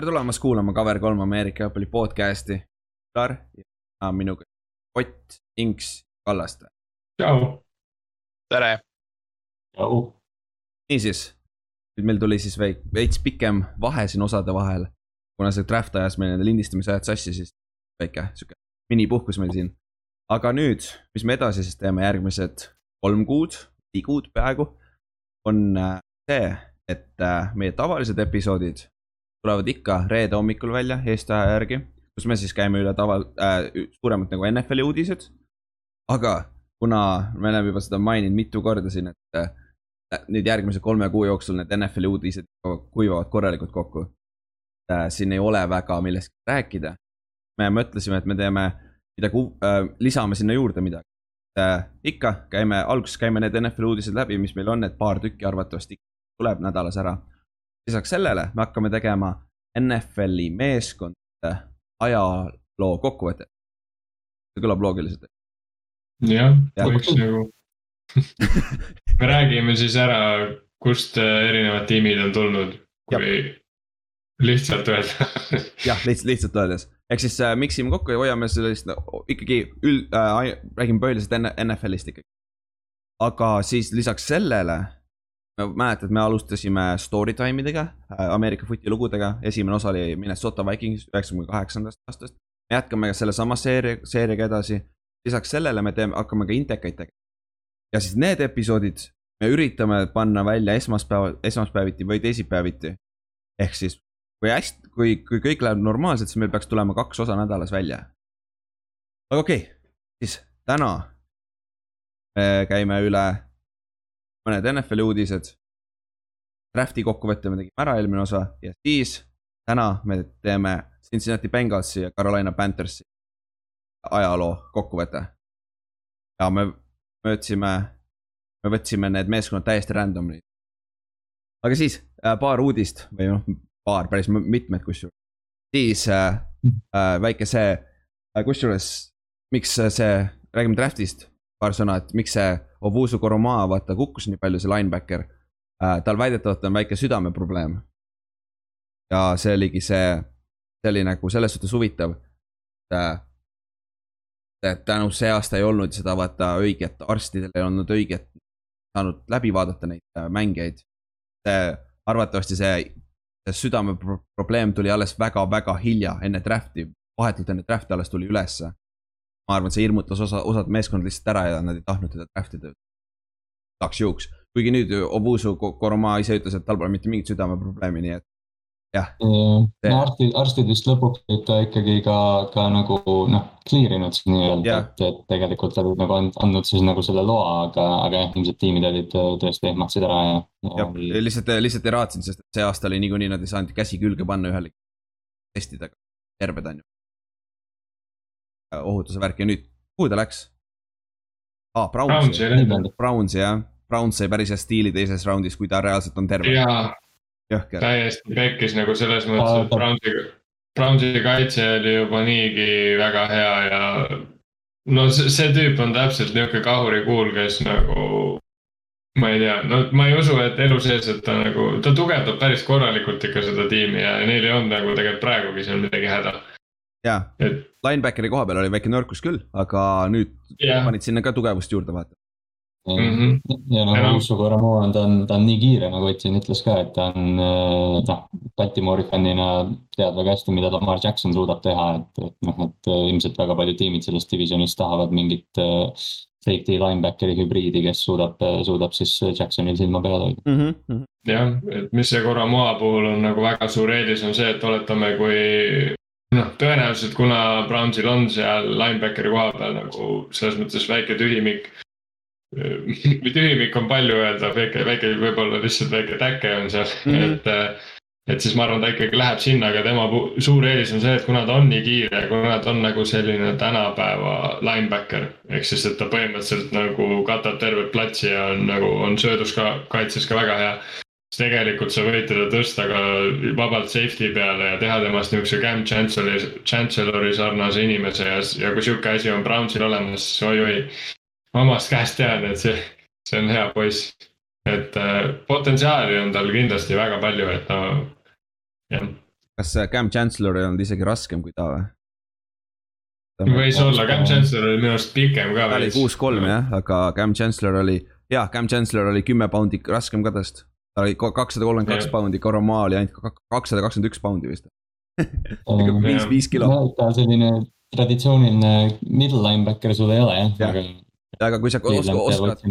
tere tulemast kuulama Cover kolm Ameerika jalgpalli podcast'i. Lar ja minuga Ott, Inks, Kallaste. tšau. tere. niisiis, nüüd meil tuli siis veid, veits pikem vahe siin osade vahel. kuna see draft ajas meil nende lindistamise ajad sassi, siis väike sihuke minipuhkus meil siin. aga nüüd, mis me edasi siis teeme järgmised kolm kuud, neli kuud peaaegu, on äh, see, et äh, meie tavalised episoodid tulevad ikka reede hommikul välja Eesti aja järgi, kus me siis käime üle tava äh,, suuremalt nagu NFL-i uudised. aga kuna me oleme juba seda maininud mitu korda siin, et äh, nüüd järgmise kolme kuu jooksul need NFL-i uudised kuivavad korralikult kokku äh,. siin ei ole väga millestki rääkida. me mõtlesime, et me teeme midagi äh,, lisame sinna juurde midagi äh,. ikka käime, alguses käime need NFL uudised läbi, mis meil on, et paar tükki arvatavasti tuleb nädalas ära lisaks sellele me hakkame tegema NFL-i meeskondade ajaloo kokkuvõtet. see kõlab loogiliselt. jah ja., võiks nagu me räägime siis ära, kust äh, erinevad tiimid on tulnud, kui lihtsalt öelda jah, lihtsalt, lihtsalt öeldes, ehk siis äh, miksime kokku ja hoiame sellist no, ikkagi üld äh,, räägime põhiliselt NFL-ist ikkagi. aga siis lisaks sellele mäletad, me alustasime story time idega, äh, Ameerika footi lugudega, esimene osa oli Minnesota Vikings üheksakümne kaheksandast aastast. me jätkame sellesama seeria, seeriaga edasi. lisaks sellele me teeme, hakkame ka intekaid tegema. ja siis need episoodid me üritame panna välja esmaspäeval, esmaspäeviti või teisipäeviti. ehk siis kui hästi, kui, kui kõik läheb normaalselt, siis meil peaks tulema kaks osa nädalas välja. aga okei okay,, siis täna me käime üle mõned NFL-i uudised. Drafti kokkuvõtte me tegime ära eelmine osa ja siis täna me teeme Cincinnati Bengalsi ja Carolina Panthersi ajaloo kokkuvõte. ja me võtsime, me võtsime need meeskonnad täiesti randomly. aga siis äh, paar uudist või noh, paar, päris mitmed kusjuures. siis äh, äh, väike see äh,, kusjuures, miks see, räägime draft'ist paar sõna, et miks see Ovusu Koromaa, vaata, kukkus nii palju, see linebacker äh,. tal väidetavalt on väike südameprobleem. ja see oligi see, see oli nagu selles suhtes huvitav, et äh, et tänu see aasta ei olnud seda vaata õiget, arstidel ei olnud õiget, saanud läbi vaadata neid äh, mängijaid. arvatavasti see, see südameprobleem tuli alles väga-väga hilja enne draft'i, vahetult enne draft'i alles tuli ülesse ma arvan, see hirmutas osa, osad meeskond lihtsalt ära ja nad ei tahtnud teda draft ida. igaks juhuks, kuigi nüüd Obusu Koroma ise ütles, et tal pole mitte mingit südameprobleemi, nii et jah. no arstid, arstid vist lõpuks olid ta ikkagi ka, ka nagu noh, clear inud nii-öelda, et, et tegelikult olid nagu andnud siis nagu selle loa, aga, aga jah, ilmselt tiimid olid äh, tõesti ehmatasid ära ja, ja. jah, lihtsalt, lihtsalt ei raatsinud, sest see aasta oli niikuinii nad ei saanud käsi külge panna ühelegi testidega, terved on ju ohutuse värk ja nüüd, kuhu ta läks? aa ah,, Brownsi, Brownsi jah, Browns sai päris hea stiili teises raundis, kui ta reaalselt on terve. jaa, täiesti pekkis nagu selles mõttes, et Brownsi, Brownsi kaitse oli juba niigi väga hea ja. no see, see tüüp on täpselt nihuke kahurikuul, kes nagu ma ei tea, no ma ei usu, et elu sees, et ta nagu, ta tugevdab päris korralikult ikka seda tiimi ja neil ei olnud nagu tegelikult praegugi seal midagi häda jaa et..., linebackeri koha peal oli väike nõrkus küll, aga nüüd yeah. panid sinna ka tugevust juurde, vaata. Mm -hmm. ja noh, Usu Koromo on, ta on, ta on nii kiire, nagu Ott siin ütles ka, et ta on äh, noh, Baltimoori fännina tead väga hästi, mida Lamar Jackson suudab teha, et, et noh, et äh, ilmselt väga paljud tiimid sellest divisionis tahavad mingit äh, safety linebackeri hübriidi, kes suudab, suudab siis Jacksonil silma peal hoida mm. -hmm. jah, et mis see Koromoa puhul on nagu väga suur eelis on see, et oletame, kui noh, tõenäoliselt kuna Brownsil on seal linebackeri koha peal nagu selles mõttes väike tühimik. tühimik on palju öelda, väike, väike võib-olla lihtsalt väike täke on seal mm, -hmm. et. et siis ma arvan, ta ikkagi läheb sinna, aga tema suur eelis on see, et kuna ta on nii kiire, kuna ta on nagu selline tänapäeva linebacker. ehk siis, et ta põhimõtteliselt nagu katab tervet platsi ja on nagu on söödus ka kaitses ka väga hea siis tegelikult sa võid teda tõsta ka vabalt safety peale ja teha temast niisuguse Cam Chancellori, Chancellori sarnase inimese ja, ja kui sihuke asi on Brownsil olemas, siis oi-oi. omast käest tean, et see, see on hea poiss. et äh, potentsiaali on tal kindlasti väga palju, et no jah. kas Cam Chancellor ei olnud isegi raskem kui ta või? võis olla, Cam Chancellor oli minu arust pikem ka. ta oli kuus-kolm jah, aga Cam Chancellor oli, jah, Cam Chancellor oli kümme poundi raskem ka tast. Ta oli kakssada kolmkümmend kaks poundi, Koromaa oli ainult kakssada kakskümmend üks poundi vist. viis, viis kilo. selline traditsiooniline middle linebacker sul ei ole jah ja., aga aga kui sa oskad,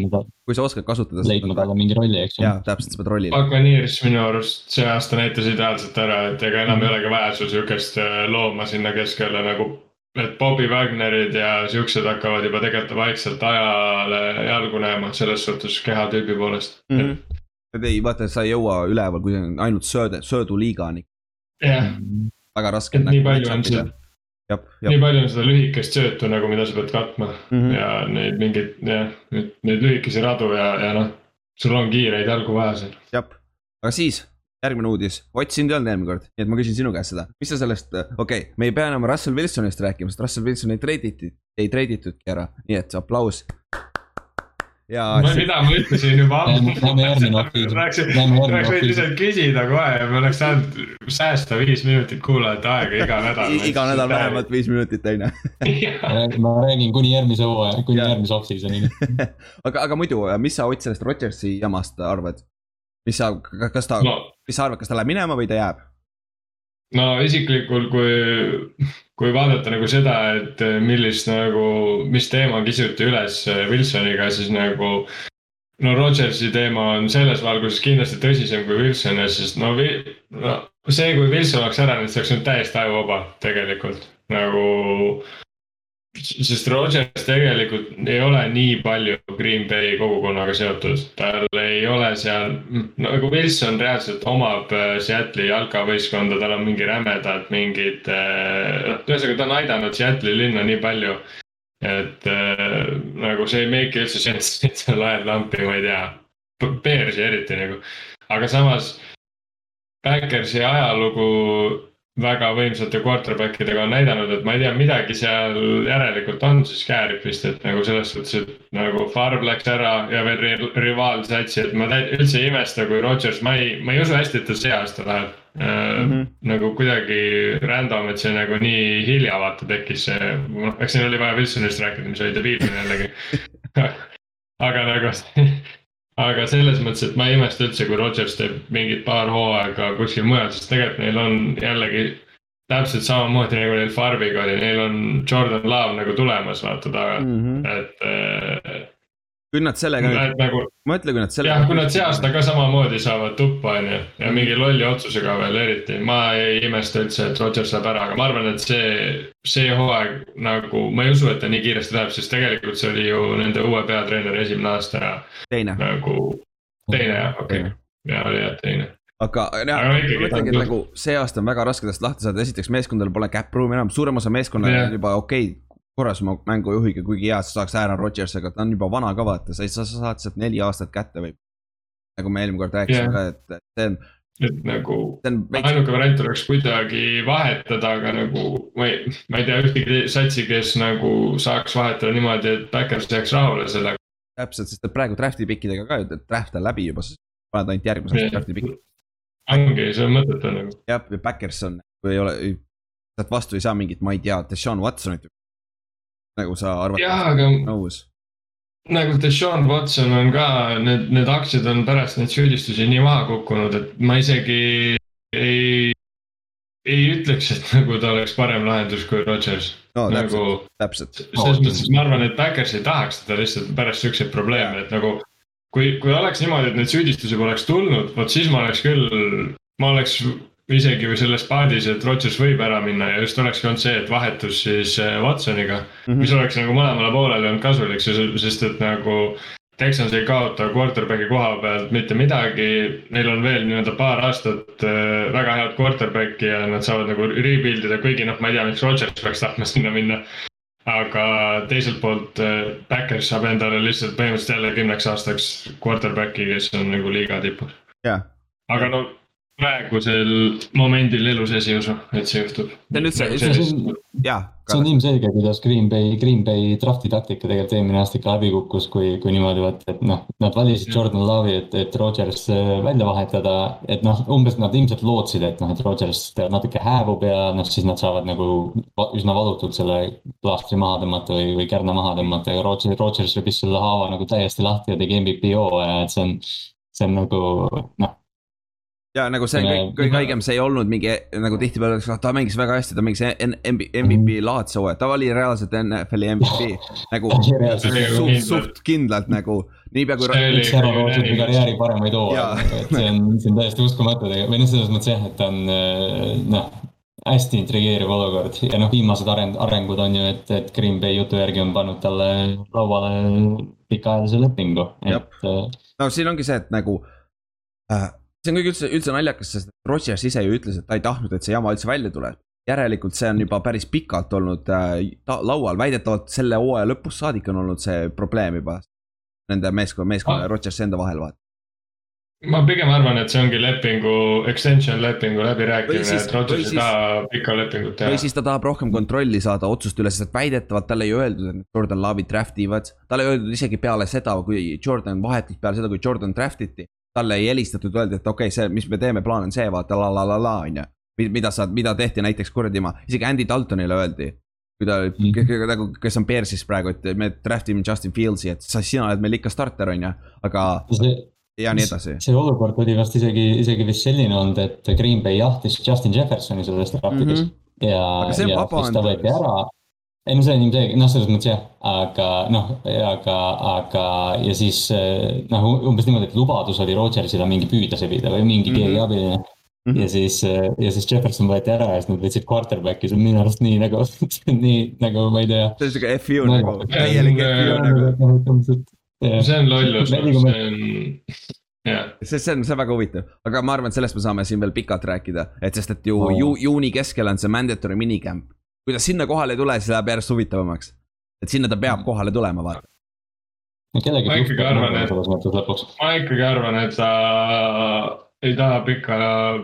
kui sa oskad kasutada. leidma talle mingi rolli, eks ju. jaa, täpselt, sa pead rolli. Buccaneers minu arust see aasta näitas ideaalselt ära, et ega enam mm -hmm. ei olegi vaja sul sihukest äh, looma sinna keskele nagu. et Bobby Wagnerid ja siuksed hakkavad juba tegelikult vaikselt ajale jalgu näema selles suhtes kehatüübi poolest mm. -hmm. Ei, vaata, sa ei jõua üleval, kui on ainult sööde, sööduliiga on ikka. jah. väga raske. nii palju on seda nii palju on seda lühikest söötu nagu, mida sa pead katma mm -hmm. ja neid mingeid, jah, neid lühikesi radu ja, ja noh, sul on kiireid jalgu vaja seal. jah, aga siis järgmine uudis, Ott sind ei olnud eelmine kord, nii et ma küsin sinu käest seda, mis sa sellest, okei okay,, me ei pea enam Russell Wilsonist rääkima, sest Russell Wilson ei treiditi, ei treiditudki ära, nii et aplaus ja. mida ma ütlesin juba ammu. tahaks võinud lihtsalt küsida kohe ja me oleks saanud säästa viis minutit kuulajate aega iga nädal. iga nädal vähemalt viis minutit on ju. ma räägin kuni järgmise hooaja, kuni järgmise off-season'ini aga, aga muidu, mis sa Ott sellest Rodgersi jamast arvad? mis sa, kas ta no., mis sa arvad, kas ta läheb minema või ta jääb? no isiklikult, kui, kui vaadata nagu seda, et millist nagu, mis teema kisuti üles Wilsoniga, siis nagu. no Rodgersi teema on selles valguses kindlasti tõsisem kui Wilson ja siis no, no see, kui Wilson oleks ära, siis oleks nüüd täiesti ajuvaba tegelikult nagu sest Rodgers tegelikult ei ole nii palju Green Bay kogukonnaga seotud, tal ei ole seal, nagu Wilson reaalselt omab äh, Seattle'i jalkavõistkonda, tal on mingi rämedad mingid, äh, noh, ühesõnaga ta on aidanud Seattle'i linna nii palju. et äh, nagu see ei make'i üldse sense'i, et sa laed lampi, ma ei tea, Bears'i eriti nagu, aga samas. Backersi ajalugu väga võimsate quarterback idega on näidanud, et ma ei tea, midagi seal järelikult on siis käärib vist, et nagu selles suhtes, et nagu Farb läks ära ja veel rivaalsatsi, et ma üldse ei imesta, kui Rodgers, ma ei, ma ei usu hästi, et ta see aasta läheb mm. -hmm. nagu kuidagi random, et see nagu nii hilja vaata tekkis see, noh, eks siin oli vaja Wilsonist rääkida, mis oli debiilne jällegi aga nagu aga selles mõttes, et ma ei imesta üldse, kui Rodgers teeb mingid paar hooaega kuskil mujal, sest tegelikult neil on jällegi täpselt samamoodi nagu neil Farbiga oli, neil on Jordan Love nagu tulemas vaata taga mm, -hmm. et äh, kui nad sellega nüüd, nagu, mõtle, kui nad sellega. jah, kui nad see aasta ka samamoodi saavad tuppa, on ju, ja mingi lolli otsusega veel eriti, ma ei imesta üldse, et Rodgers läheb ära, aga ma arvan, et see, see hooaeg nagu, ma ei usu, et ta nii kiiresti läheb, sest tegelikult see oli ju nende uue peatreeneri esimene aasta ja. teine. nagu, teine jah, okei okay., ja oli jah, teine aga jah, ma mõtlengi, et nagu see aasta on väga raske tast lahti saada, esiteks meeskondadel pole cap room'i enam, suurem osa meeskonnal on juba okei okay, korras oma mängujuhiga, kuigi hea, sa saaks Aaron Rodgers, aga ta on juba vana ka vaata, sa, sa saad sealt neli aastat kätte või. nagu me eelmine kord rääkisime yeah. ka, et see on. et nagu ainuke variant oleks kuidagi vahetada, aga nagu ma ei, ma ei tea ühtegi satsi, kes nagu saaks vahetada niimoodi, et backers jääks rahule sellega. täpselt, sest et praegu draft'i pikkidega ka et draft on läbi juba, siis paned ainult järgmise yeah. draft'i pikki. ongi, see on mõttetu nagu. jah, ja backers on, kui ei ole, sealt vastu ei saa mingit, ma ei tea, Deshaun Watsonit nagu sa arvad. jah, aga nõus. nagu Deshaun Watson on ka, need, need aktsiad on pärast neid süüdistusi nii maha kukkunud, et ma isegi ei, ei ütleks, et nagu ta oleks parem lahendus kui Rodgers no,. nagu täpselt, täpselt.. selles mõttes, et ma arvan, et Backers ei tahaks teda lihtsalt pärast siukseid probleeme, et nagu kui, kui oleks niimoodi, et neid süüdistusi poleks tulnud, vot siis ma oleks küll, ma oleks isegi või selles paadis, et Rodgers võib ära minna ja just olekski olnud see, et vahetus siis äh, Watsoniga mm. -hmm. mis oleks nagu mõlemale poolele olnud kasulik, sest et nagu. Texans ei kaota quarterback'i koha pealt mitte midagi, neil on veel nii-öelda paar aastat äh, väga head quarterback'i ja nad saavad nagu rebuild ida, kuigi noh, ma ei tea, miks Rodgers peaks tahtma sinna minna. aga teiselt poolt äh, Backers saab endale lihtsalt põhimõtteliselt jälle kümneks aastaks quarterback'i, kes on nagu liiga tipus. aga no praegusel momendil elu sees ei usu, et see juhtub. see on üldse, jaa. see on ilmselge, kuidas Green Bay, Green Bay drafti taktika tegelikult eelmine aasta ikka läbi kukkus, kui, kui niimoodi võtta, et noh, nad valisid Jordan Love'i, et, et Rodgers äh, välja vahetada. et noh, umbes nad ilmselt lootsid, et noh, et Rodgers natuke hääbub ja noh, siis nad saavad nagu üsna valutult selle plaastri maha tõmmata või, või kärna maha tõmmata ja Rodgers, Rodgers rebis selle haava nagu täiesti lahti ja tegi MVP hooaja, et see on see on nagu noh, ja nagu see on kõik, kõige haigem, see ei olnud mingi nagu tihtipeale öeldakse, ah ta mängis väga hästi, ta mängis MVP Mhm. laadse hooaja, ta oli reaalselt NFL-i MVP nagu suht, suht kindlalt nagu niipea kui. üks ära rootsuti karjääri paremaid hooaegu, et see on, see on täiesti uskumatu tegelikult, või noh, selles mõttes jah, et ta on noh hästi intrigeeriv olukord ja noh, viimased areng, arengud on ju, et, et Green Bay jutu järgi on pannud talle lauale pikaajalise lepingu, et. no siin ongi see, et nagu äh, see on kõik üldse, üldse naljakas, sest Rodgers ise ju ütles, et ta ei tahtnud, et see jama üldse välja tuleb. järelikult see on juba päris pikalt olnud äh, laual, väidetavalt selle hooaja lõpust saadik on olnud see probleem juba. Nende meeskonna, meeskonna ja ah. Rodgersi enda vahel vaata ma pigem arvan, et see ongi lepingu, extension lepingu läbirääkimine, et Rodgers ei taha pikka lepingut teha. või siis ta tahab rohkem kontrolli saada otsuste üle, sest väidetavalt talle ei öeldud, et Jordan Love'i draft ivad. talle ei öeldud isegi peale seda, kui Jordan vahetult peale seda, kui Jordan draft iti. Talle ei helistatud, öeldi, et okei okay,, see, mis me teeme, plaan on see, vaata la la la la on ju. mida sa, mida tehti näiteks kuradi ma, isegi Andy Daltonile öeldi kui ta mm nagu, kes on Bearsis praegu, et me draft ime Justin Fieldsi, et sa, sina oled meil ikka starter, on ju, aga see ja nii edasi. see olukord oli vast isegi, isegi vist selline olnud, et Green Bay jahtis Justin Jeffersoni sellest draftidest mm. -hmm. ja, ja siis ta võeti ära. Ei no see on ilmselge, noh, selles mõttes jah, aga noh, aga, aga ja siis noh, umbes niimoodi, et lubadus oli Rodgersile mingi püüda sebida või mingi mm -hmm. keegi abiline mm. -hmm. ja siis, ja siis Jefferson võeti ära ja siis nad võtsid quarterback'i, see on minu arust nii nagu, nii nagu ma ei tea. see on siuke FU nagu, täielik FU nagu see on lollus, see on, jah. see, see on, see on väga huvitav, aga ma arvan, et sellest me saame siin veel pikalt rääkida, et sest, et ju oh. ju juuni keskel on see mandatory minicamp. Kui ta sinna kohale ei tule, siis läheb järjest huvitavamaks. et sinna ta peab kohale tulema, vaata. ma ikkagi arvan, et, ma ikkagi arvan, et ta ei taha pikka,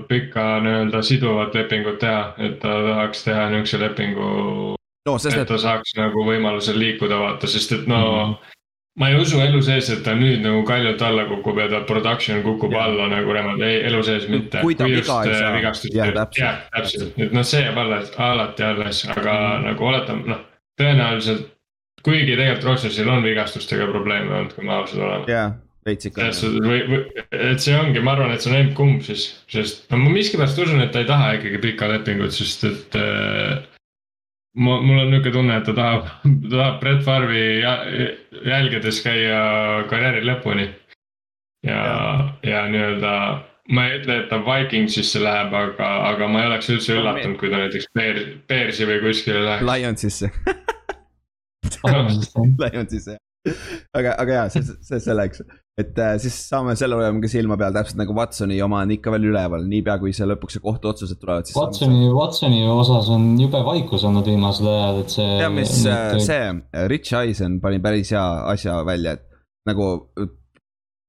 pikka nii-öelda siduvat lepingut teha, et ta tahaks teha niisuguse lepingu no,. et ta saaks nagu võimaluse liikuda, vaata, sest et no mm. -hmm ma ei usu elu sees, et ta nüüd nagu kaljult alla kukub ja ta production kukub ja. alla nagu remont, ei elu sees mitte. kui ta viga ei saa. jah, täpselt. et noh, see jääb alles, alati alles, aga mm. nagu oletame, noh, tõenäoliselt. kuigi tegelikult Rodgersil on vigastustega probleeme olnud, kui me ausad oleme. jah, veits ikka. või, või, et see ongi, ma arvan, et see on emb-kumb siis, sest no ma miskipärast usun, et ta ei taha ikkagi pikka lepingut, sest et äh, ma, mul on nihuke tunne, et ta tahab, ta tahab Brett Farvi jälgedes käia karjääri lõpuni. ja, ja, ja nii-öelda ma ei ütle, et ta Vikingsisse läheb, aga, aga ma ei oleks üldse üllatunud, kui ta näiteks Bear, Bearsi või kuskile läheks. Lionsisse. Lionsisse jah, aga, aga jaa, see, see selleks et äh, siis saame selle hoiame ka silma peal, täpselt nagu Watsoni oma on ikka veel üleval, niipea kui see lõpuks see kohtuotsused tulevad. Watsoni, Watsoni osas on jube vaikus olnud viimasel ajal, et see. tead, mis nüüd... see Rich Eisen pani päris hea asja välja, et nagu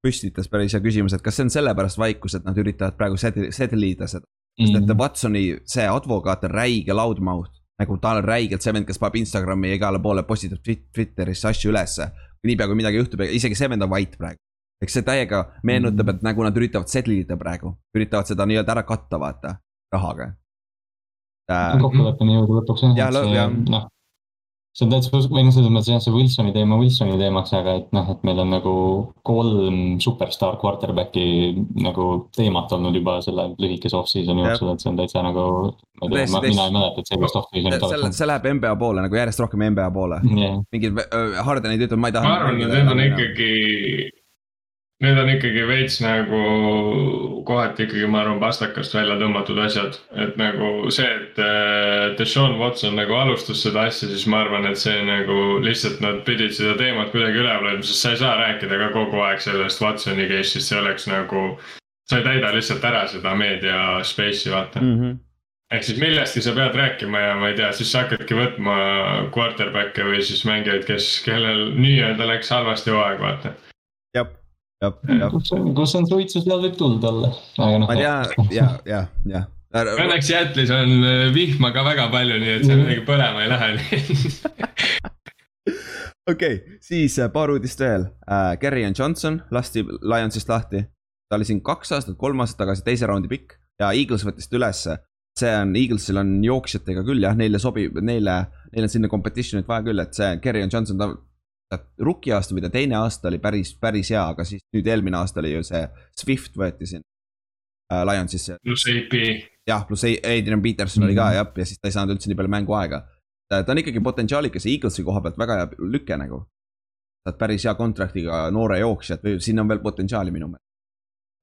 püstitas päris hea küsimuse, et kas see on sellepärast vaikus, et nad üritavad praegu settle ida seda. sest et mm. Watsoni see advokaat on räige loudmouth, nagu ta on räigelt see vend, kes paneb Instagrami igale poole postitab Twitterisse asju ülesse. niipea kui midagi juhtub, isegi see vend on vait praegu eks see täiega meenutab, et nagu nad üritavad settle ida praegu, üritavad seda nii-öelda ära katta, vaata, rahaga äh,. kokkuleppeni jõuda lõpuks jah, et see, noh. see on täitsa, või noh, selles mõttes jah, see Wilsoni teema Wilsoni teemaks, aga et noh, et meil on nagu kolm superstaar quarterback'i nagu teemat olnud juba selle lühikese off-season'i jooksul, et see on täitsa nagu. ma ei tea, mina ei mäleta, et sellist off-season'it oleks olnud. see läheb NBA poole nagu järjest rohkem NBA poole yeah.. mingid äh, Hardenid ütlevad, ma ei taha. ma arvan, et need on ikkagi Need on ikkagi veits nagu kohati ikkagi, ma arvan, pastakast välja tõmmatud asjad, et nagu see, et äh, Deshaun Watson nagu alustas seda asja, siis ma arvan, et see nagu lihtsalt nad pidid seda teemat kuidagi üleval hoidma, sest sa ei saa rääkida ka kogu aeg sellest Watsoni case'ist, see oleks nagu. sa ei täida lihtsalt ära seda meedia space'i, vaata mm. -hmm ehk siis millestki sa pead rääkima ja ma ei tea, siis sa hakkadki võtma quarterback'e või siis mängijaid, kes, kellel nii-öelda läks halvasti hooaeg, vaata. jah jah, jah. kus on suitsu, seal võib tuld olla, aga noh. ma ei tea, ja, ja, ja. Õnneks Jätlis on äh, vihma ka väga palju, nii et seal midagi põlema ei lähe okei okay,, siis äh, paar uudist veel uh,. Gary Johnson lasti Lionsist lahti. ta oli siin kaks aastat, kolm aastat tagasi teise raundi pikk ja Eagles võttis ta ülesse. see on, Eaglesil on jooksjatega küll jah, neile sobib, neile, neil on sinna competition'it vaja küll, et see Gary Johnson, ta rookie aasta või ta teine aasta oli päris, päris hea, aga siis nüüd eelmine aasta oli ju see Swift võeti siin äh, Lionsisse. pluss AP. jah, pluss Adrian Peterson mm -hmm. oli ka mhm. jah, ja siis ta ei saanud üldse nii palju mänguaega. ta on ikkagi potentsiaalikas Eaglesi koha pealt väga hea lüke nagu. saad päris hea kontraktiga noore jooksjat või siin on veel potentsiaali minu meelest.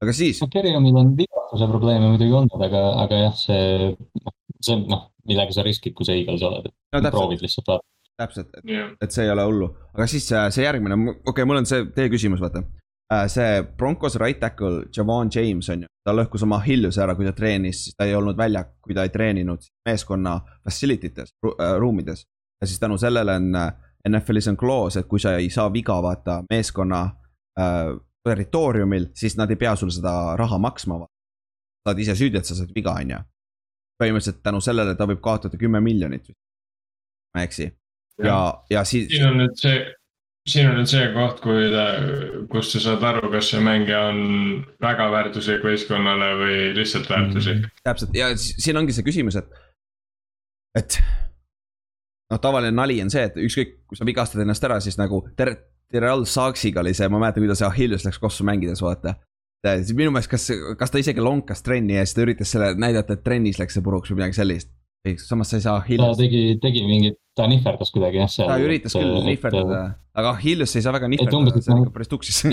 aga siis. no Kerriamil on vigastuse probleeme muidugi olnud, aga, aga jah, see, noh, see on noh, millega sa riskid, kui sa Eagles oled, no, proovid lihtsalt vaadata täpselt, et yeah., et see ei ole hullu, aga siis see, see järgmine, okei okay,, mul on see teie küsimus, vaata. Äh, see Broncos right tackle Javon James on ju, ta lõhkus oma Hilliuse ära, kui ta treenis, ta ei olnud väljak, kui ta ei treeninud meeskonna facility tes ru, äh, ruumides. ja siis tänu sellele on äh, NFL-is on clause, et kui sa ei saa viga, vaata meeskonna äh, territooriumil, siis nad ei pea sulle seda raha maksma. sa oled ise süüdi, et sa said viga, on ju. põhimõtteliselt tänu sellele ta võib kaotada kümme miljonit. ma ei eksi ja, ja siis. siin on nüüd see, siin on nüüd see koht, kui ta, kus sa saad aru, kas see mängija on väga väärtuslik võistkonnale või lihtsalt väärtuslik mm.. täpselt ja siin ongi see küsimus, et, et. noh, tavaline nali on see, et ükskõik, kui sa vigastad ennast ära, siis nagu ter-, Terrell Saaksiga oli see, ma mäletan, kuidas Achilles läks kossu mängides, vaata minu meelest, kas, kas ta isegi lonkas trenni ja siis ta üritas selle näidata, et trennis läks see puruks või midagi sellist. Samas sa ei saa Achilles. ta tegi, tegi mingit ta nihverdas kuidagi jah seal. ta üritas küll nihverdada, aga Achilles ei saa väga nihverdada, see on ikka päris tuksis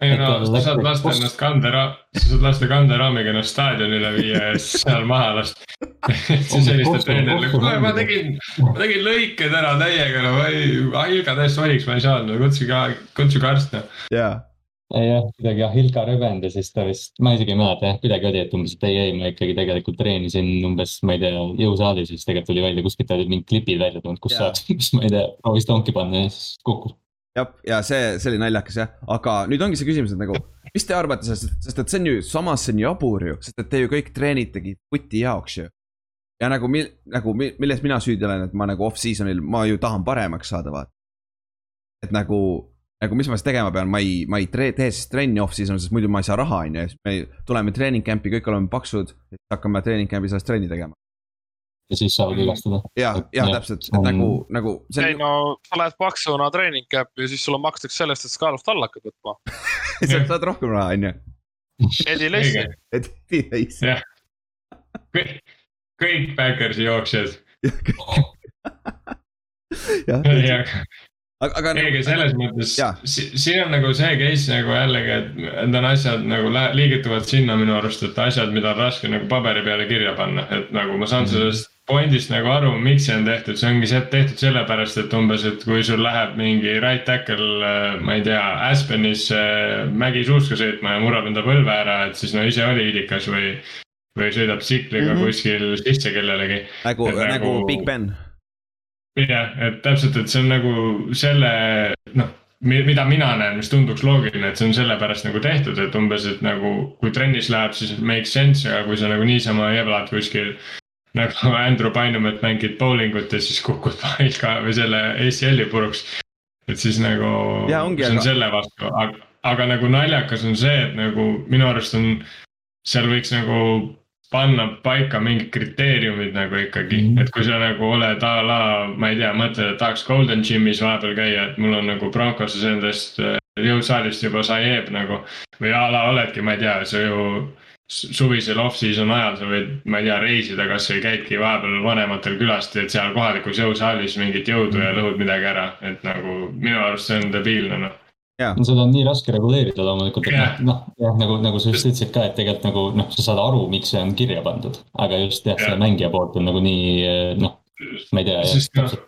ei no, sa saad lasta ennast kandera, sa saad lasta kanderaamiga ennast staadionile viia ja siis seal maha lasta. siis helistad treenerile, kuule ma tegin, ma tegin lõiked ära täiega, no ma ei, igatahes soniks ma ei saanud, no kutsuge, kutsuge arst noh. jaa jah, kuidagi jah, Hilka rüvend ja siis ta vist, ma isegi ei mäleta jah, kuidagi oli, et umbes, et ei, ei, ma ikkagi tegelikult treenisin umbes, ma ei tea, jõusaalis ja siis tegelikult tuli välja, kuskilt olid mingid klipid välja tulnud, kus saad, kus ma ei tea, proovis tonki panna ja siis kukkus. jah, ja see, see oli naljakas jah, aga nüüd ongi see küsimus, et nagu, mis te arvate sellest, sest et see on ju, samas see on jabur ju, sest et te ju kõik treenitegi puti jaoks ju. ja nagu, nagu milles mina süüdi olen, et ma nagu off-season'il, ma ju tahan paremaks saada, vaata. et nagu nagu mis ma siis tegema pean, ma ei, ma ei tee, tee siis trenni off-season, sest muidu ma ei saa raha, on ju, siis me tuleme treening camp'i, kõik oleme paksud, hakkame treening camp'is alles trenni tegema. ja siis saavad vigastada. ja, ja täpselt, et nagu, nagu. ei no sa lähed paksuna treening camp'i ja siis sulle makstakse sellest, et skaalast alla hakkad võtma sa saad rohkem raha, on ju. Eddie Lacy. Eddie Lacy. kõik Backersi jooksjad jah, aga, aga. ei, aga selles mõttes, siin on nagu see case nagu jällegi, et need on asjad nagu liigituvad sinna minu arust, et asjad, mida on raske nagu paberi peale kirja panna, et nagu ma saan mm -hmm. sellest point'ist nagu aru, miks see on tehtud, see ongi see tehtud sellepärast, et umbes, et kui sul läheb mingi right tackle, äh, ma ei tea, Aspenis äh, mägisuuska sõitma ja murrab enda põlve ära, et siis no ise oli iidikas või. või sõidab tsikliga mm -hmm. kuskil sisse kellelegi. nagu, nagu, nagu Big Ben jah, et täpselt, et see on nagu selle noh, mida mina näen, mis tunduks loogiline, et see on sellepärast nagu tehtud, et umbes, et nagu kui trennis läheb, siis make sense, aga kui sa nagu niisama jeblad kuskil. nagu Andrew Bynumit mängid bowlingut ja siis kukud paika või selle ACL-i puruks. et siis nagu, see on aga... selle vastu, aga, aga nagu naljakas on see, et nagu minu arust on. seal võiks nagu panna paika mingid kriteeriumid nagu ikkagi mm, -hmm. et kui sa nagu oled a la, ma ei tea, mõtled, et tahaks Golden Gymis vahepeal käia, et mul on nagu Broncoses endast äh, jõusaalist juba saieeb nagu. või a la oledki, ma ei tea, sa ju suvisel off-season ajal sa võid, ma ei tea, reisida, kasvõi käidki vahepeal vanematel külast, teed seal kohalikus jõusaalis mingit jõudu ja lõhud midagi ära, et nagu minu arust see on debiilne noh no seda on nii raske reguleerida loomulikult, et yeah. noh, jah, nagu, nagu sa just ütlesid ka, et tegelikult nagu noh, sa saad aru, miks see on kirja pandud. aga just jah yeah., see mängija poolt on nagu nii noh, ma ei tea, täpselt.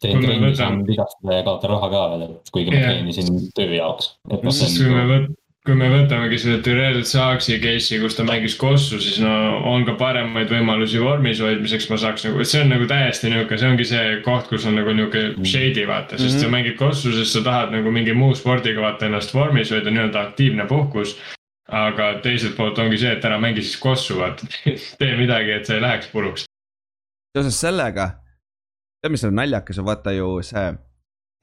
teen trenni, saan vigastada ja kaotan raha ka veel, et kuigi ma treenisin töö jaoks. No, siis kui me võt-, kui me võtamegi selle Tyrell Saaksi case'i, kus ta mängis kossu, siis no on ka paremaid võimalusi vormis hoidmiseks, ma saaks nagu, et see on nagu täiesti nihuke, see ongi see koht, kus on nagu nihuke shady vaata, sest mm -hmm. sa mängid kossu, sest sa tahad nagu mingi muu spordiga vaata ennast vormis hoida, nii-öelda aktiivne puhkus. aga teiselt poolt ongi see, et ära mängi siis kossu, vaata tee midagi, et sa ei läheks puruks. seoses sellega, tead, mis on naljakas, vaata ju see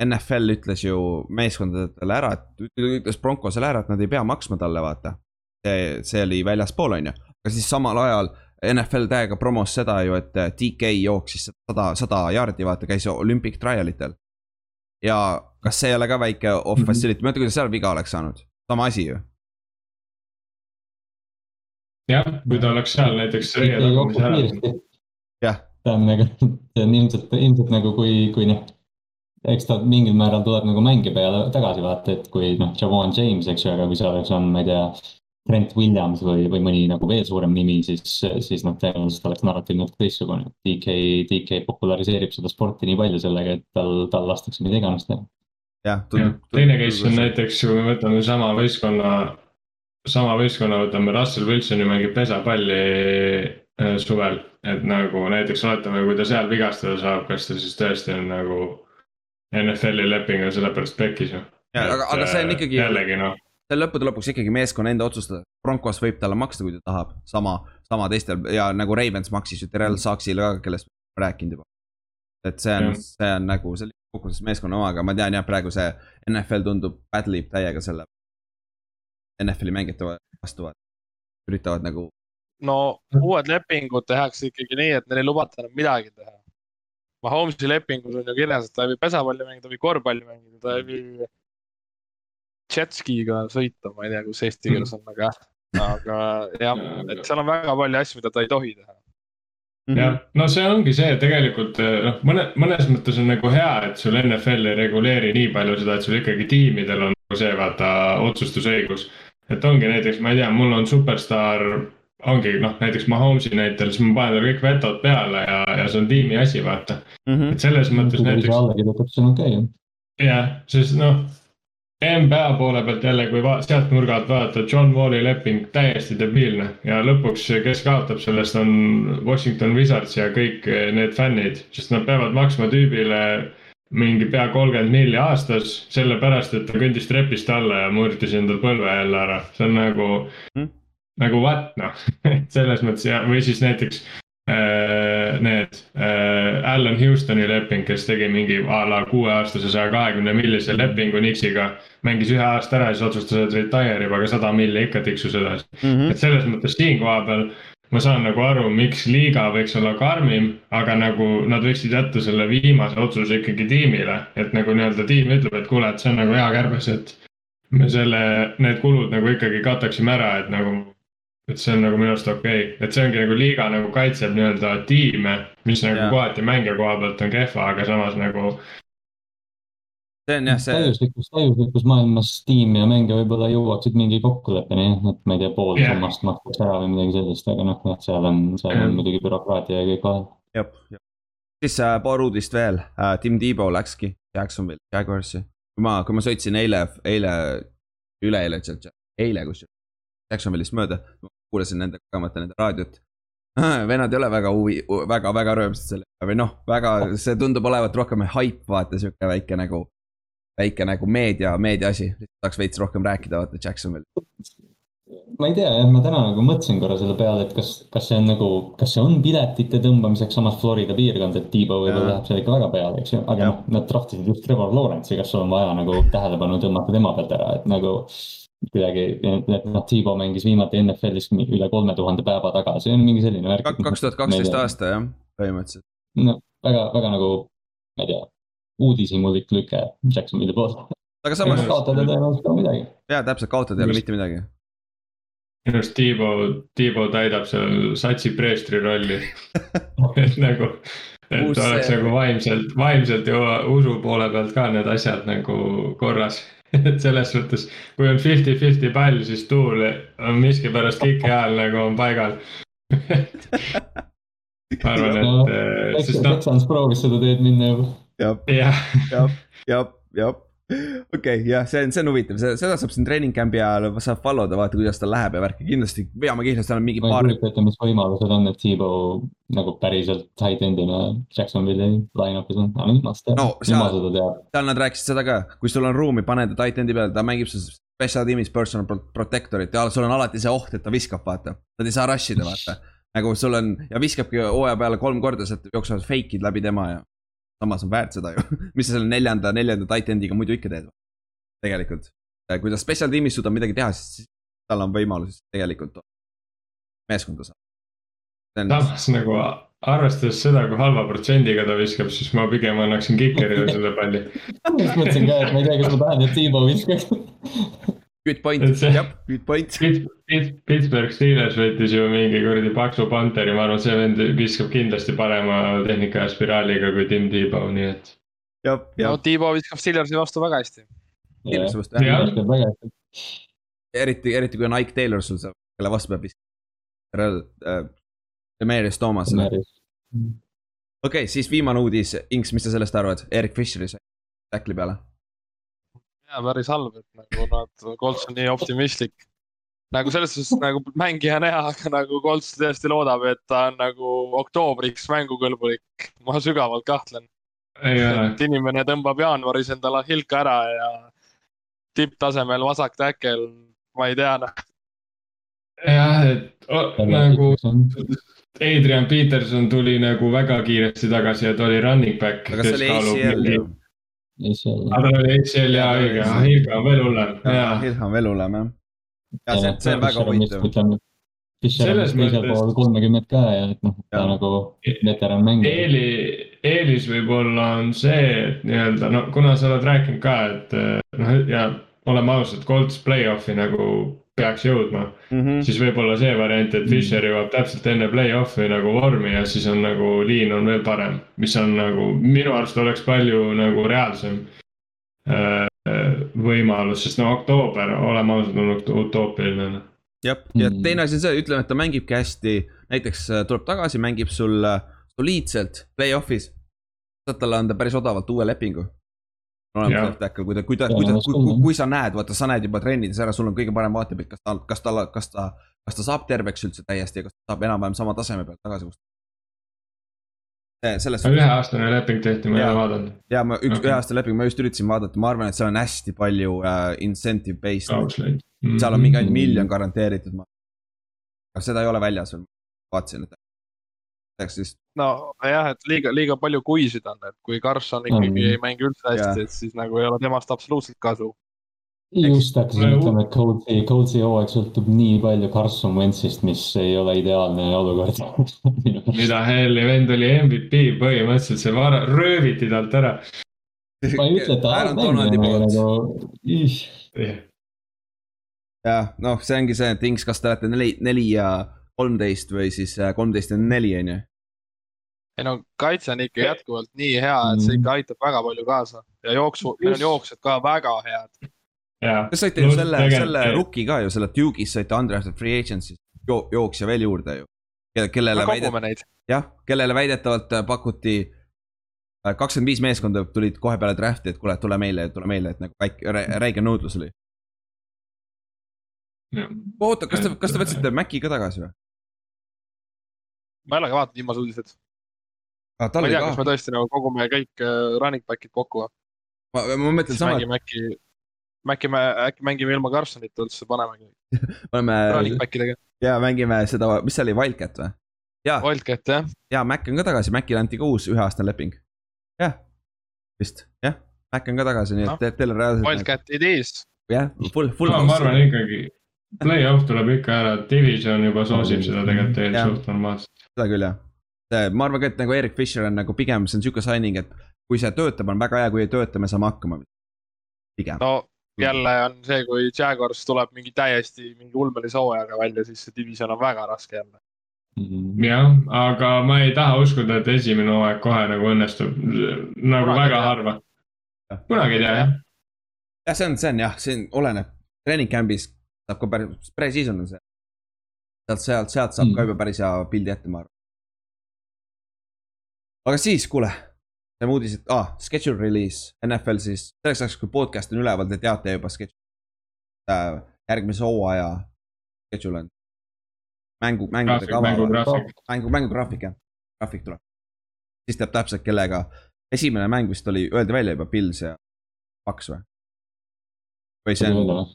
NFL ütles ju meeskondadele ära, et ütles Broncosele ära, et nad ei pea maksma talle, vaata. see, see oli väljaspool, on ju, aga siis samal ajal NFL täiega promos seda ju, et DK jooksis sada, sada jaardi, vaata, käis Olympic trial itel. ja kas see ei ole ka väike off mhm. facility, ma ei mäleta, kuidas seal viga oleks saanud, sama asi ju. jah, kui ta oleks seal näiteks. jah. ta on nagu, see on ilmselt, ilmselt nagu kui, kui noh eks ta mingil määral tuleb nagu mängi peale tagasi vaata, et kui noh, Javon James, eks ju, aga kui see oleks on, ma ei tea. Trent Williams või, või mõni nagu veel suurem nimi, siis, siis noh, tõenäoliselt oleks narratiiv natuke teistsugune. DK, DK populariseerib seda sporti nii palju sellega, et tal, tal lastakse mida iganes teha. jah, teine case on näiteks, kui me võtame sama võistkonna, sama võistkonna võtame Russell Wilsoni mängib pesapalli äh, suvel. et nagu näiteks oletame, kui ta seal vigastada saab, kas ta siis tõesti on nagu NFL-i leping on sellepärast pekkis ju. ja, aga, aga see on äh, ikkagi. jällegi noh. see on lõppude lõpuks ikkagi meeskonna enda otsustada. Broncos võib talle maksta, kui ta tahab, sama, sama teistel ja nagu Ravens maksis ju Terrel Saksile ka, kellest rääkinud juba. et see on, see on nagu, see oli kokkuvõttes meeskonna oma, aga ma tean jah, praegu see NFL tundub battle ib täiega selle. NFL-i mängijate vastu, üritavad nagu. no uued lepingud tehakse ikkagi nii, et neil ei lubata enam midagi teha Mahomes'i lepingus on ju kirjas, et ta võib pesapalli mängida, ta võib korvpalli mängida, ta võib jetskiga sõita, ma ei tea, kus eesti keeles on, aga, aga jah, et seal on väga palju asju, mida ta ei tohi teha -hmm. jah, no see ongi see tegelikult noh, mõne, mõnes mõttes on nagu hea, et sul NFL ei reguleeri nii palju seda, et sul ikkagi tiimidel on nagu see vaata otsustusõigus. et ongi näiteks, ma ei tea, mul on superstaar ongi noh, näiteks Mahomes'i näitel, siis ma panen talle kõik vetod peale ja, ja see on tiimi asi, vaata mm. -hmm. et selles mõttes Kui näiteks. alla kirjutab, see on okei okay.. jah, sest noh, NBA poole pealt jälle, kui sealt nurga alt vaadata, John Wall'i leping täiesti debiilne ja lõpuks, kes kaotab sellest, on Washington Wizards ja kõik need fännid, sest nad peavad maksma tüübile mingi pea kolmkümmend milli aastas, sellepärast et ta kõndis trepist alla ja murdis endal põlve jälle ära, see on nagu mm nagu what noh selles mõttes ja, või siis näiteks äh, need äh, Alan Houstoni leping, kes tegi mingi a la kuueaastase saja kahekümne millise lepingu Nixiga. mängis ühe aasta ära ja siis otsustas, et retire ib, aga sada milli ikka tiksus edasi mm. -hmm. et selles mõttes siin koha peal ma saan nagu aru, miks liiga võiks olla karmim, aga nagu nad võiksid jätta selle viimase otsuse ikkagi tiimile, et nagu nii-öelda tiim ütleb, et kuule, et see on nagu hea kärbes, et me selle, need kulud nagu ikkagi kataksime ära, et nagu et see on nagu minu arust okei okay., et see ongi nagu liiga nagu kaitseb nii-öelda tiime, mis nagu yeah. kohati mängija koha pealt on kehva, aga samas nagu. see on jah see. täiuslikus, täiuslikus maailmas tiim ja mängija võib-olla jõuaksid mingi kokkuleppeni, et ma ei tea, pool yeah. summast makstakse ära või midagi sellist, aga noh, jah, seal on, seal yeah. on muidugi bürokraatia ja kõik vahel. jah, jah. siis äh, paar uudist veel äh,, Tim Tebow läkski Jacksonville, Jaguarsi. kui ma, kui ma sõitsin eile, eile, üleeile, eile kusjuures Jacksonville'ist mööda, kuulasin nende kogemata nende raadiot. vennad ei ole väga huvi, väga, väga rõõmsad selle või noh, väga, see tundub olevat rohkem haip, vaata sihuke väike nagu. väike nagu meedia, meedia asi, tahaks veits rohkem rääkida, vaata Jacksonville. ma ei tea jah, ma täna nagu mõtlesin korra selle peale, et kas, kas see on nagu, kas see on piletite tõmbamiseks samas Florida piirkond, et Tiibo võib-olla läheb seal ikka väga peale, eks ju, aga noh, nad trahvisid just Trevor Lawrence'i, kas sul on vaja nagu tähelepanu tõmmata tema pealt ära, et nagu kuidagi, et noh, Tiibo mängis viimati NFL-is üle kolme tuhande päeva tagasi, on mingi selline värk. kaks tuhat kaksteist aasta jah, põhimõtteliselt. no väga, väga nagu, ma ei tea, uudishimulik lüke Jacksonville'i poolt. aga samas. kaotada tõenäoliselt ka midagi. jaa, täpselt, kaotada ei ole mitte midagi. minu arust Tiibo, Tiibo täidab seal satsi preestri rolli et nagu, et Uus oleks see. nagu vaimselt, vaimselt ja usu poole pealt ka need asjad nagu korras et selles suhtes, kui on fifty-fifty pall, siis tuul on miskipärast kiki ajal nagu on paigal. Ma arvan, et no,. Äh, Texans no, proovis seda teed minna juba. jah, jah, jah, jah okei, jah, see on, see on huvitav, seda saab siin treening camp'i ajal saab follow da, vaata kuidas tal läheb ja värki, kindlasti veame kindlasti seal on mingi ma ei paar, kujuta ette, mis võimalused on, et T-Bow nagu päriselt tight end'ina Jacksonville'i line-up'is on, aga nüüd teha No, seal- jumal seda teab. seal nad rääkisid seda ka, kui sul on ruumi, pane ta tight end'i peale, ta mängib sul special tiimis personal pro- protector'it ja sul on alati see oht, et ta viskab, vaata. Nad ei saa rush ida, vaata. nagu sul on ja viskabki hooaja peale kolm korda, sealt jooksevad fake'id läbi tema ja. Samas on väärt seda ju, mis sa selle neljanda, neljanda tight end'iga muidu ikka teed. tegelikult, kui ta special tiimis suudab midagi teha, siis tal on võimalus tegelikult meeskonda saada. samas nagu arvestades seda, kui halva protsendiga ta viskab, siis ma pigem annaksin Kikerile selle palli. just mõtlesin ka, et ma ei tea, kas ma tahan, et T-Bow viskaks. good point jah, good point. Pittsburgh Steelers võttis ju mingi kuradi paksu panteri, ma arvan, see vend viskab kindlasti parema tehnika ja spiraaliga kui Tim Tebow, nii et. no Tiibo viskab Steelersi vastu väga hästi. ilmselt Jah. jah, viskab väga hästi. eriti, eriti kui on Ike Taylor sul seal, kelle vastu peab viskama. Demarius Thomasele, okei okay,, siis viimane uudis, Inks, mis sa sellest arvad, Erik Fischeri sai tackli peale. Ja päris halb, et nagu nad, Colts on nii optimistlik. nagu selles suhtes nagu mängija näha, aga nagu Colts tõesti loodab, et ta on nagu oktoobriks mängukõlbulik. ma sügavalt kahtlen, ei ole, et inimene tõmbab jaanuaris endale hilka ära ja tipptasemel vasak täkkel, ma ei tea, noh. jah, et o, nagu Adrian Peterson tuli nagu väga kiiresti tagasi ja ta oli running back. aga see oli ACL ju. Aga ta oli ACL ja õige, Hilga on veel hullem, jaa. Hilha on veel hullem jah. ja see, see on väga huvitav. Fischer on teisel pool kolmekümmet ka ja et noh, ta nagu veteran mängija. eeli, eelis võib-olla on see, et nii-öelda no kuna sa oled rääkinud ka, et eh, noh, ja oleme ausad, Colts play-off'i nagu peaks jõudma, Mhm. siis võib-olla see variant, et Fischer jõuab täpselt enne play-off'i nagu vormi ja siis on nagu liin on veel parem, mis on nagu minu arust oleks palju nagu reaalsem äh, võimalus, sest no oktoober, oleme ausad, on ut- utoopiline. jah, ja Mm. teine asi on see, ütleme, et ta mängibki hästi, näiteks äh, tuleb tagasi, mängib sul äh, soliidselt play-off'is. saad talle anda päris odavalt uue lepingu. Olemas Jah. left tackle, kui ta, kui ta, kui ta, kui, kui, kui sa näed, vaata, sa näed juba trennides ära, sul on kõige parem vaatepilt, kas ta, kas ta, kas ta, kas ta saab terveks üldse täiesti ja kas ta saab enam-vähem sama taseme pealt tagasi. selles suhtes üheaastane leping tehti, ma ei ole vaadanud. ja ma üks okay. ühe aasta leping, ma just üritasin vaadata, ma arvan, et seal on hästi palju äh, incentive based Ausleid. seal on mingi ainult Mhm. miljon garanteeritud. aga seda ei ole väljas veel, vaatasin, et. Läks siis, nojah, et liiga, liiga palju kuisid on, et kui Carson ikkagi Mm. ei mängi üldse hästi, et siis nagu ei ole temast absoluutselt kasu. just hakkasin ütlema, et Coltsi, Coltsi hooaeg sõltub nii palju Carson Wentzist, mis ei ole ideaalne olukord. mida helli, vend oli MVP põhimõtteliselt, see vara, rööviti talt ära. ma ei ütle, et ta halb mängija, aga nagu. jah, noh, see ongi see, et Inks, kas te olete neli, neli ja kolmteist või siis äh, kolmteist ja neli, on ju. ei no kaitse on ikka jätkuvalt nii hea, et see ikka aitab väga palju kaasa ja jooksu, meil on jooksjad ka väga head. Te saite ju selle, selle rookie ka ju, selle Duke'is saite undrafted free agency'st jo, jooksja veel juurde ju. kellele me väidet-, kogume neid. jah, kellele väidetavalt äh, pakuti äh, kakskümmend viis meeskonda tulid kohe peale draft'i, et kuule, tule meile, tule meile, et nagu väike, räige nõudlus oli. oota, kas te, kas te võtsite Maci ka tagasi või? Ma ei olegi vaadanud viimase uudiseid. Ah, ma ei tea, kas me tõesti nagu kogume kõik äh, running back'id kokku. ma, ma mõtlen sama, mängime äkki, äkki me, äkki mängime ilma Carsonita üldse, panemegi paneme running back idega. ja mängime seda, mis see oli, Wildcat või? ja, Wildcat jah, ja Mac on ka tagasi, Macile anti ka uus üheaastane leping. jah, vist, jah, Mac on ka tagasi, nii et te- teil on reaalselt. Wildcat idees. jah, full, full no ma arvan. ikkagi, play-off tuleb ikka ära, division juba soosib seda tegelikult tegelikult suht normaalselt. seda küll jah. ma arvan ka, et nagu Erik Fischer on nagu pigem, see on sihuke signing, et kui see töötab, on väga hea, kui ei tööta, me saame hakkama. pigem, no jälle on see, kui Jaguars tuleb mingi täiesti mingi ulmelise hooajaga välja, siis see division on väga raske jälle. jah, aga ma ei taha uskuda, et esimene hooaeg kohe nagu õnnestub, nagu Kunagi väga tea. harva. kunagi ei tea jah. jah, see on, see on jah, see on, oleneb. treening camp'is saab ka päris, pre-season on see. sealt, sealt, sealt saab Mm. ka juba päris hea pildi ette, ma arvan. aga siis, kuule, see uudis, et ah, schedule release, NFL siis, selleks ajaks, kui podcast on üleval, te teate juba schedule äh,. järgmise hooaja schedule on. mängu, mängude kava. mängu, mängugraafik jah, graafik tuleb. siis teab täpselt, kellega, esimene mäng vist oli, öeldi välja juba Pils ja Paks või? või see on,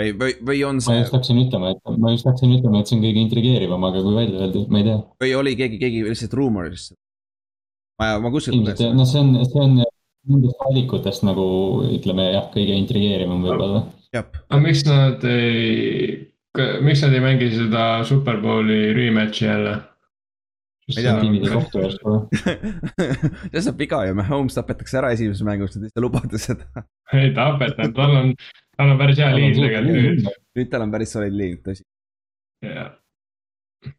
või, või, või on see? ma just hakkasin ütlema, et ma just hakkasin ütlema, et see on kõige intrigeerivam, aga kui välja öeldi, ma ei tea. või oli keegi, keegi lihtsalt ruumoris? ma, ma kuskilt. ilmselt, noh, see on, see on nendest valikutest nagu ütleme jah, kõige intrigeerivam võib-olla. aga miks nad ei, miks nad ei mängi seda Superbowli rematch'i jälle? tiimide kohtu eest või? see saab viga ju, Mahomes tapetakse ära esimeses mängus, te ei lubata seda. ei tapeta, tal on, tal on päris hea liin tegelikult. nüüd tal on päris solid liin, tõsi. jah. okei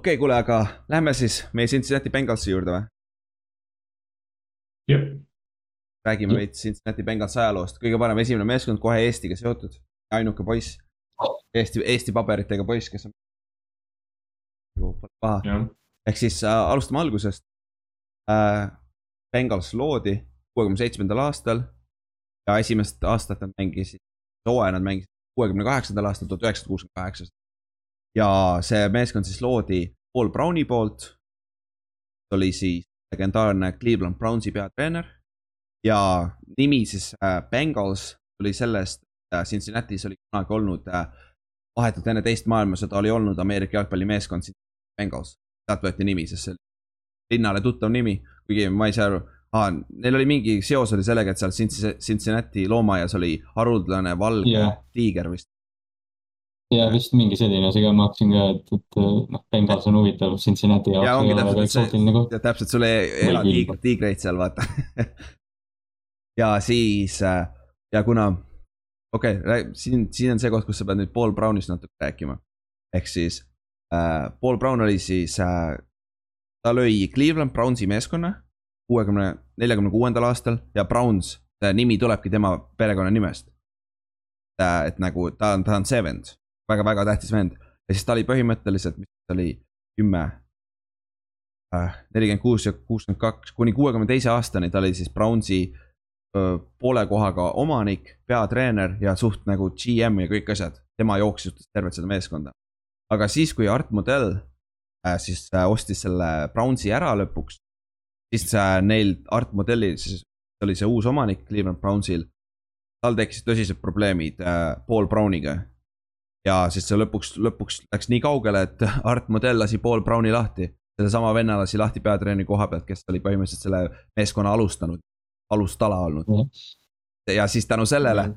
okay,, kuule, aga lähme siis meie Cincinnati Bengalsi juurde või? jah. räägime veits Cincinnati Bengals ajaloost, kõige parem esimene meeskond kohe Eestiga seotud, ainuke poiss. Eesti, Eesti paberitega poiss, kes on. paha ehk siis äh, alustame algusest äh,. Bengals loodi kuuekümne seitsmendal aastal ja esimest aastat nad mängisid, hooaja nad mängisid kuuekümne kaheksandal aastal, tuhat üheksasada kuuskümmend kaheksa. ja see meeskond siis loodi Paul Browni poolt. oli siis legendaarne Cleveland Brownsi peatreener ja nimi siis äh, Bengals tuli sellest äh,, Cincinnati's oli kunagi olnud äh, vahetult enne teist maailmasõda oli olnud Ameerika jalgpallimeeskond Bengals sealt võeti nimi, sest see oli linnale tuttav nimi, kuigi ma ei saa aru ah,. Neil oli mingi seos oli sellega, et seal Cincinnati loomaaias oli haruldane valge yeah. tiiger vist. ja vist mingi selline ka, ma hakkasin ka, et, et noh, Bengals on huvitav Cincinnati jaoks. ja ongi täpselt see, ja täpselt sul ei ela tiig, tiigreid seal vaata ja siis äh, ja kuna, okei okay,, siin, siin on see koht, kus sa pead nüüd Paul Brownist natuke rääkima. ehk siis äh,. Paul Brown oli siis äh,, ta lõi Cleveland Brownsi meeskonna kuuekümne, neljakümne kuuendal aastal ja Browns, nimi tulebki tema perekonnanimest et nagu ta on, ta on see vend väga,, väga-väga tähtis vend. Ja siis ta oli põhimõtteliselt, mis ta oli, kümme äh,, nelikümmend kuus ja kuuskümmend kaks, kuni kuuekümne teise aastani ta oli siis Brownsi poole kohaga omanik, peatreener ja suht nagu GM ja kõik asjad. tema jooksis tervet seda meeskonda. Aga siis, kui Art Modell äh, siis äh, ostis selle Brownsi ära lõpuks, siis äh, neil Art Modelli, siis oli see uus omanik Cleveland Brownsil. tal tekkisid tõsised probleemid äh, Paul Browniga. ja siis see lõpuks, lõpuks läks nii kaugele, et Art Modell lasi Paul Browni lahti. sellesama venna lasi lahti peatreeneri koha pealt, kes oli põhimõtteliselt selle meeskonna alustanud, alustala olnud mm.. ja siis tänu sellele mm.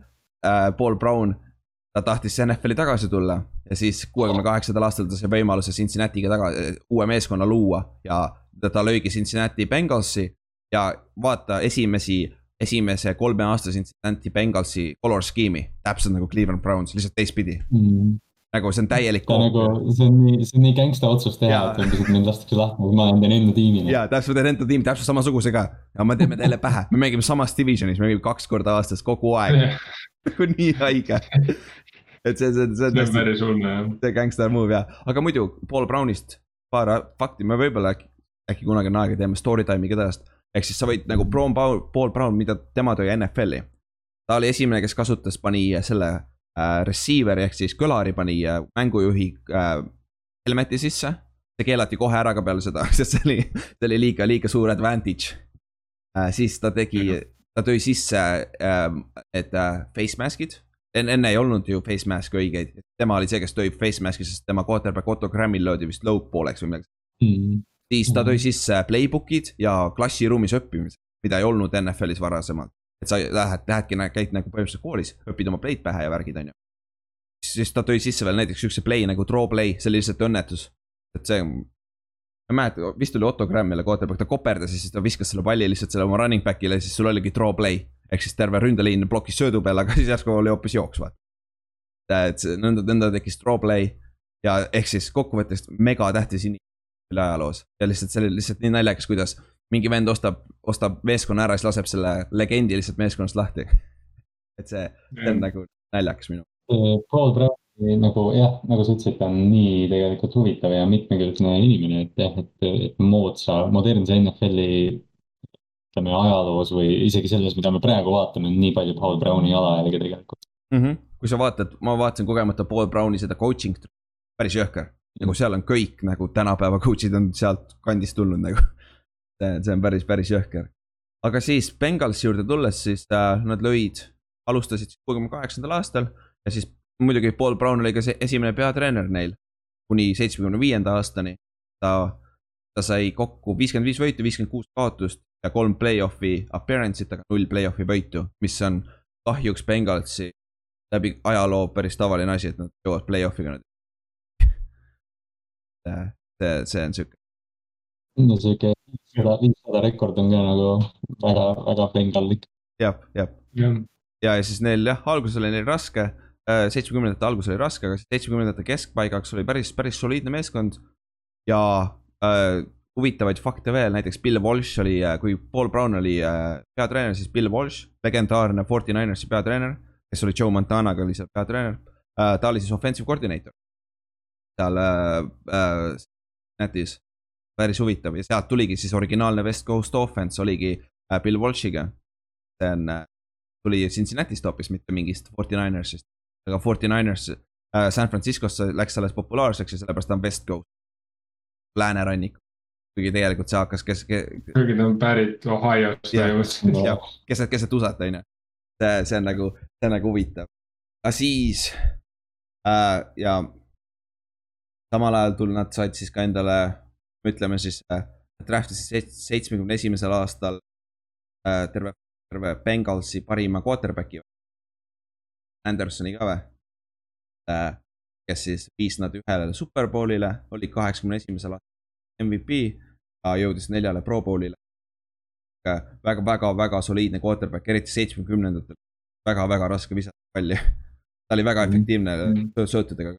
äh, Paul Brown ta tahtis NFL-i tagasi tulla ja siis kuuekümne kaheksandal aastal ta sai võimaluse Cincinnati'ga taga, uue meeskonna luua ja ta lõigi Cincinnati Bengalsi. ja vaata esimesi, esimese kolme aasta Cincinnati Bengalsi color scheme'i, täpselt nagu Cleveland Browns, lihtsalt teistpidi mm nagu see on täielik. nagu see on nii, see on nii gängsta otsus teha, et umbes, et mind lastakse lahti, ma olen teen enda tiimi. ja täpselt, teen enda tiimi, täpselt samasuguse ka. ja me teeme teile pähe, me mängime samas divisionis, me mängime kaks korda aastas kogu aeg nagu nii haige et see, see, see on tõesti. päris hull jah. see gangster move jah, aga muidu Paul Brownist paar fakti, me võib-olla äkki, äkki kunagi on aega, teeme story time'i ka temast. ehk siis sa võid nagu Paul, Paul Brown, mida tema tõi NFL-i. ta oli esimene, kes kasutas, pani selle äh, receiver'i ehk siis kõlari pani äh, mängujuhi äh, helmeti sisse. see keelati kohe ära ka peale seda, sest see oli, see oli liiga, liiga suur advantage äh,. siis ta tegi, ta tõi sisse äh, need äh, face mask'id enne, enne ei olnud ju face mask'e õigeid, tema oli see, kes tõi face mask'i, sest tema quarterback Otto Grammil löödi vist low pooleks või midagi mm.. Siis ta tõi sisse playbook'id ja klassiruumis õppimise, mida ei olnud NFL-is varasemalt. et sa lähed, lähedki, käid nagu põhimõtteliselt koolis, õpid oma play'd pähe ja värgid, on ju. siis ta tõi sisse veel näiteks siukse play nagu draw play, see oli lihtsalt õnnetus. et see, ma ei mäleta, vist oli Otto Grammile quarterback, ta koperdas ja siis ta viskas selle palli lihtsalt selle oma running back'ile ja siis sul oligi draw play ehk siis terve ründeliin plokis söödu peal, aga siis järsku oli hoopis jooks, vaata. et nõnda, nõnda tekkis draw play ja ehk siis kokkuvõttes megatähtis inimene ajaloos ja lihtsalt see oli lihtsalt nii naljakas, kuidas mingi vend ostab, ostab meeskonna ära, siis laseb selle legendi lihtsalt meeskonnast lahti. et see, see on nagu naljakas minu. Paul Brown nagu jah, nagu sa ütlesid, ta on nii tegelikult huvitav ja mitmekülgne inimene, et jah, et, et moodsa, modernse NFL-i ütleme ajaloos või isegi selles, mida me praegu vaatame, on nii palju Paul Browni jalajälge tegelikult mm. -hmm. kui sa vaatad, ma vaatasin kogemata Paul Browni seda coaching, päris jõhker. Nagu seal on kõik nagu tänapäeva coach'id on sealt kandist tulnud nagu. see, on päris, päris jõhker. aga siis Bengalsi juurde tulles, siis äh, nad lõid, alustasid kuuekümne kaheksandal aastal ja siis muidugi Paul Brown oli ka see esimene peatreener neil kuni seitsmekümne viienda aastani. ta, ta sai kokku viiskümmend viis võitu, viiskümmend kuus kaotust ja kolm play-off'i appearance'it, aga null play-off'i võitu, mis on kahjuks Bengalsi läbi ajaloo päris tavaline asi, et nad jõuavad play-off'iga nüüd. See, see on sihuke. no sihuke viissada, viissada rekord on ka nagu väga, väga bengallik. jah, jah. ja, ja, ja siis neil jah, alguses oli neil raske, äh, seitsmekümnendate algus oli raske, aga seitsmekümnendate keskpaigaks oli päris, päris soliidne meeskond. ja äh, huvitavaid fakte veel, näiteks Bill Walsh oli, äh, kui Paul Brown oli äh, peatreener, siis Bill Walsh, legendaarne Forty Ninersi peatreener kes oli Joe Montanaga, oli seal peatreener äh,. ta oli siis offensive coordinator seal äh, äh, netis, päris huvitav ja sealt tuligi siis originaalne West Coast offense oligi äh, Bill Walshiga. see on äh,, tuli Cincinnati'st hoopis, mitte mingist Forty Ninersist, aga Forty Niners äh, San Franciscosse läks alles populaarseks ja sellepärast ta on West Coast, läänerannik kuigi tegelikult see hakkas, kes, kes. kuigi ta on pärit Ohio'st põhimõtteliselt. keset, keset USA-t on ju see, see on nagu, see on nagu huvitav. aga siis äh, ja samal ajal tul-, nad said siis ka endale, ütleme siis äh,, draft isid seitsmekümne esimesel aastal äh, terve, terve Bengalsi parima quarterback'i. Andersoni ka või äh,? kes siis viis nad ühele superbowlile, oli kaheksakümne esimesel aastal MVP ja jõudis neljale pro bowlile väga-väga-väga soliidne quarterback, eriti seitsmekümnendatel. väga-väga raske visata palli. ta oli väga mhm. efektiivne mm -hmm. söötudega.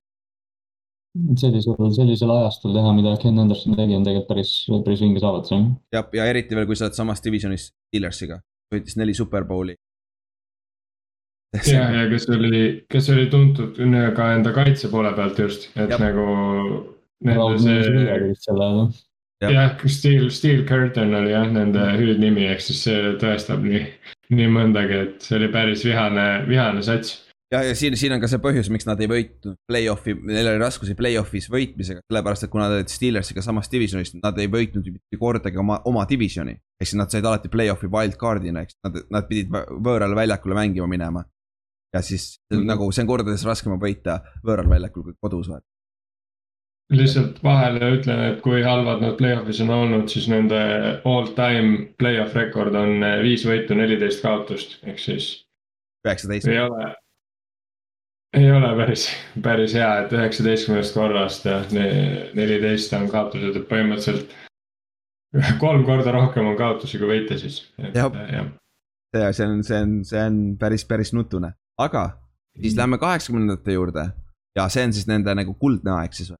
Sellisel, sellisel ajastul teha, mida Ken Anderson tegi, on tegelikult päris, päris vinge saavutus jah. jah, ja eriti veel, kui sa oled samas divisionis Steelersiga, võitis neli superbowli. ja, ja kes oli, kes oli tuntud ka enda kaitse poole pealt just, et Jab. nagu. See jah, Steel, Steel Curtain oli jah nende hüüdnimi, ehk siis see tõestab nii, nii mõndagi, et see oli päris vihane, vihane sats. Ja, ja siin, siin on ka see põhjus, miks nad ei võitnud play-off'i, neil oli raskusi play-off'is võitmisega, sellepärast et kuna nad olid Steelersiga samas divisionis, nad ei võitnud mitte kordagi oma, oma divisioni. ehk siis nad said alati play-off'i wildcard'ina, eks nad, nad pidid võõrale väljakule mängima minema. ja siis mm -hmm. nagu see on kordades raskem võita võõral väljakul kui kodus vaata lihtsalt vahele ütlen, et kui halvad nad play-off'is on olnud, siis nende all time play-off rekord on viis võitu, neliteist kaotust, ehk siis. üheksateist. ei ole, ei ole päris, päris hea, et üheksateistkümnest korrast ja neliteist on kaotused, et põhimõtteliselt. kolm korda rohkem on kaotusi kui võite siis. jah, ja see on, see on, see on päris, päris nutune, aga siis mm. lähme kaheksakümnendate juurde ja see on siis nende nagu kuldne aeg siis?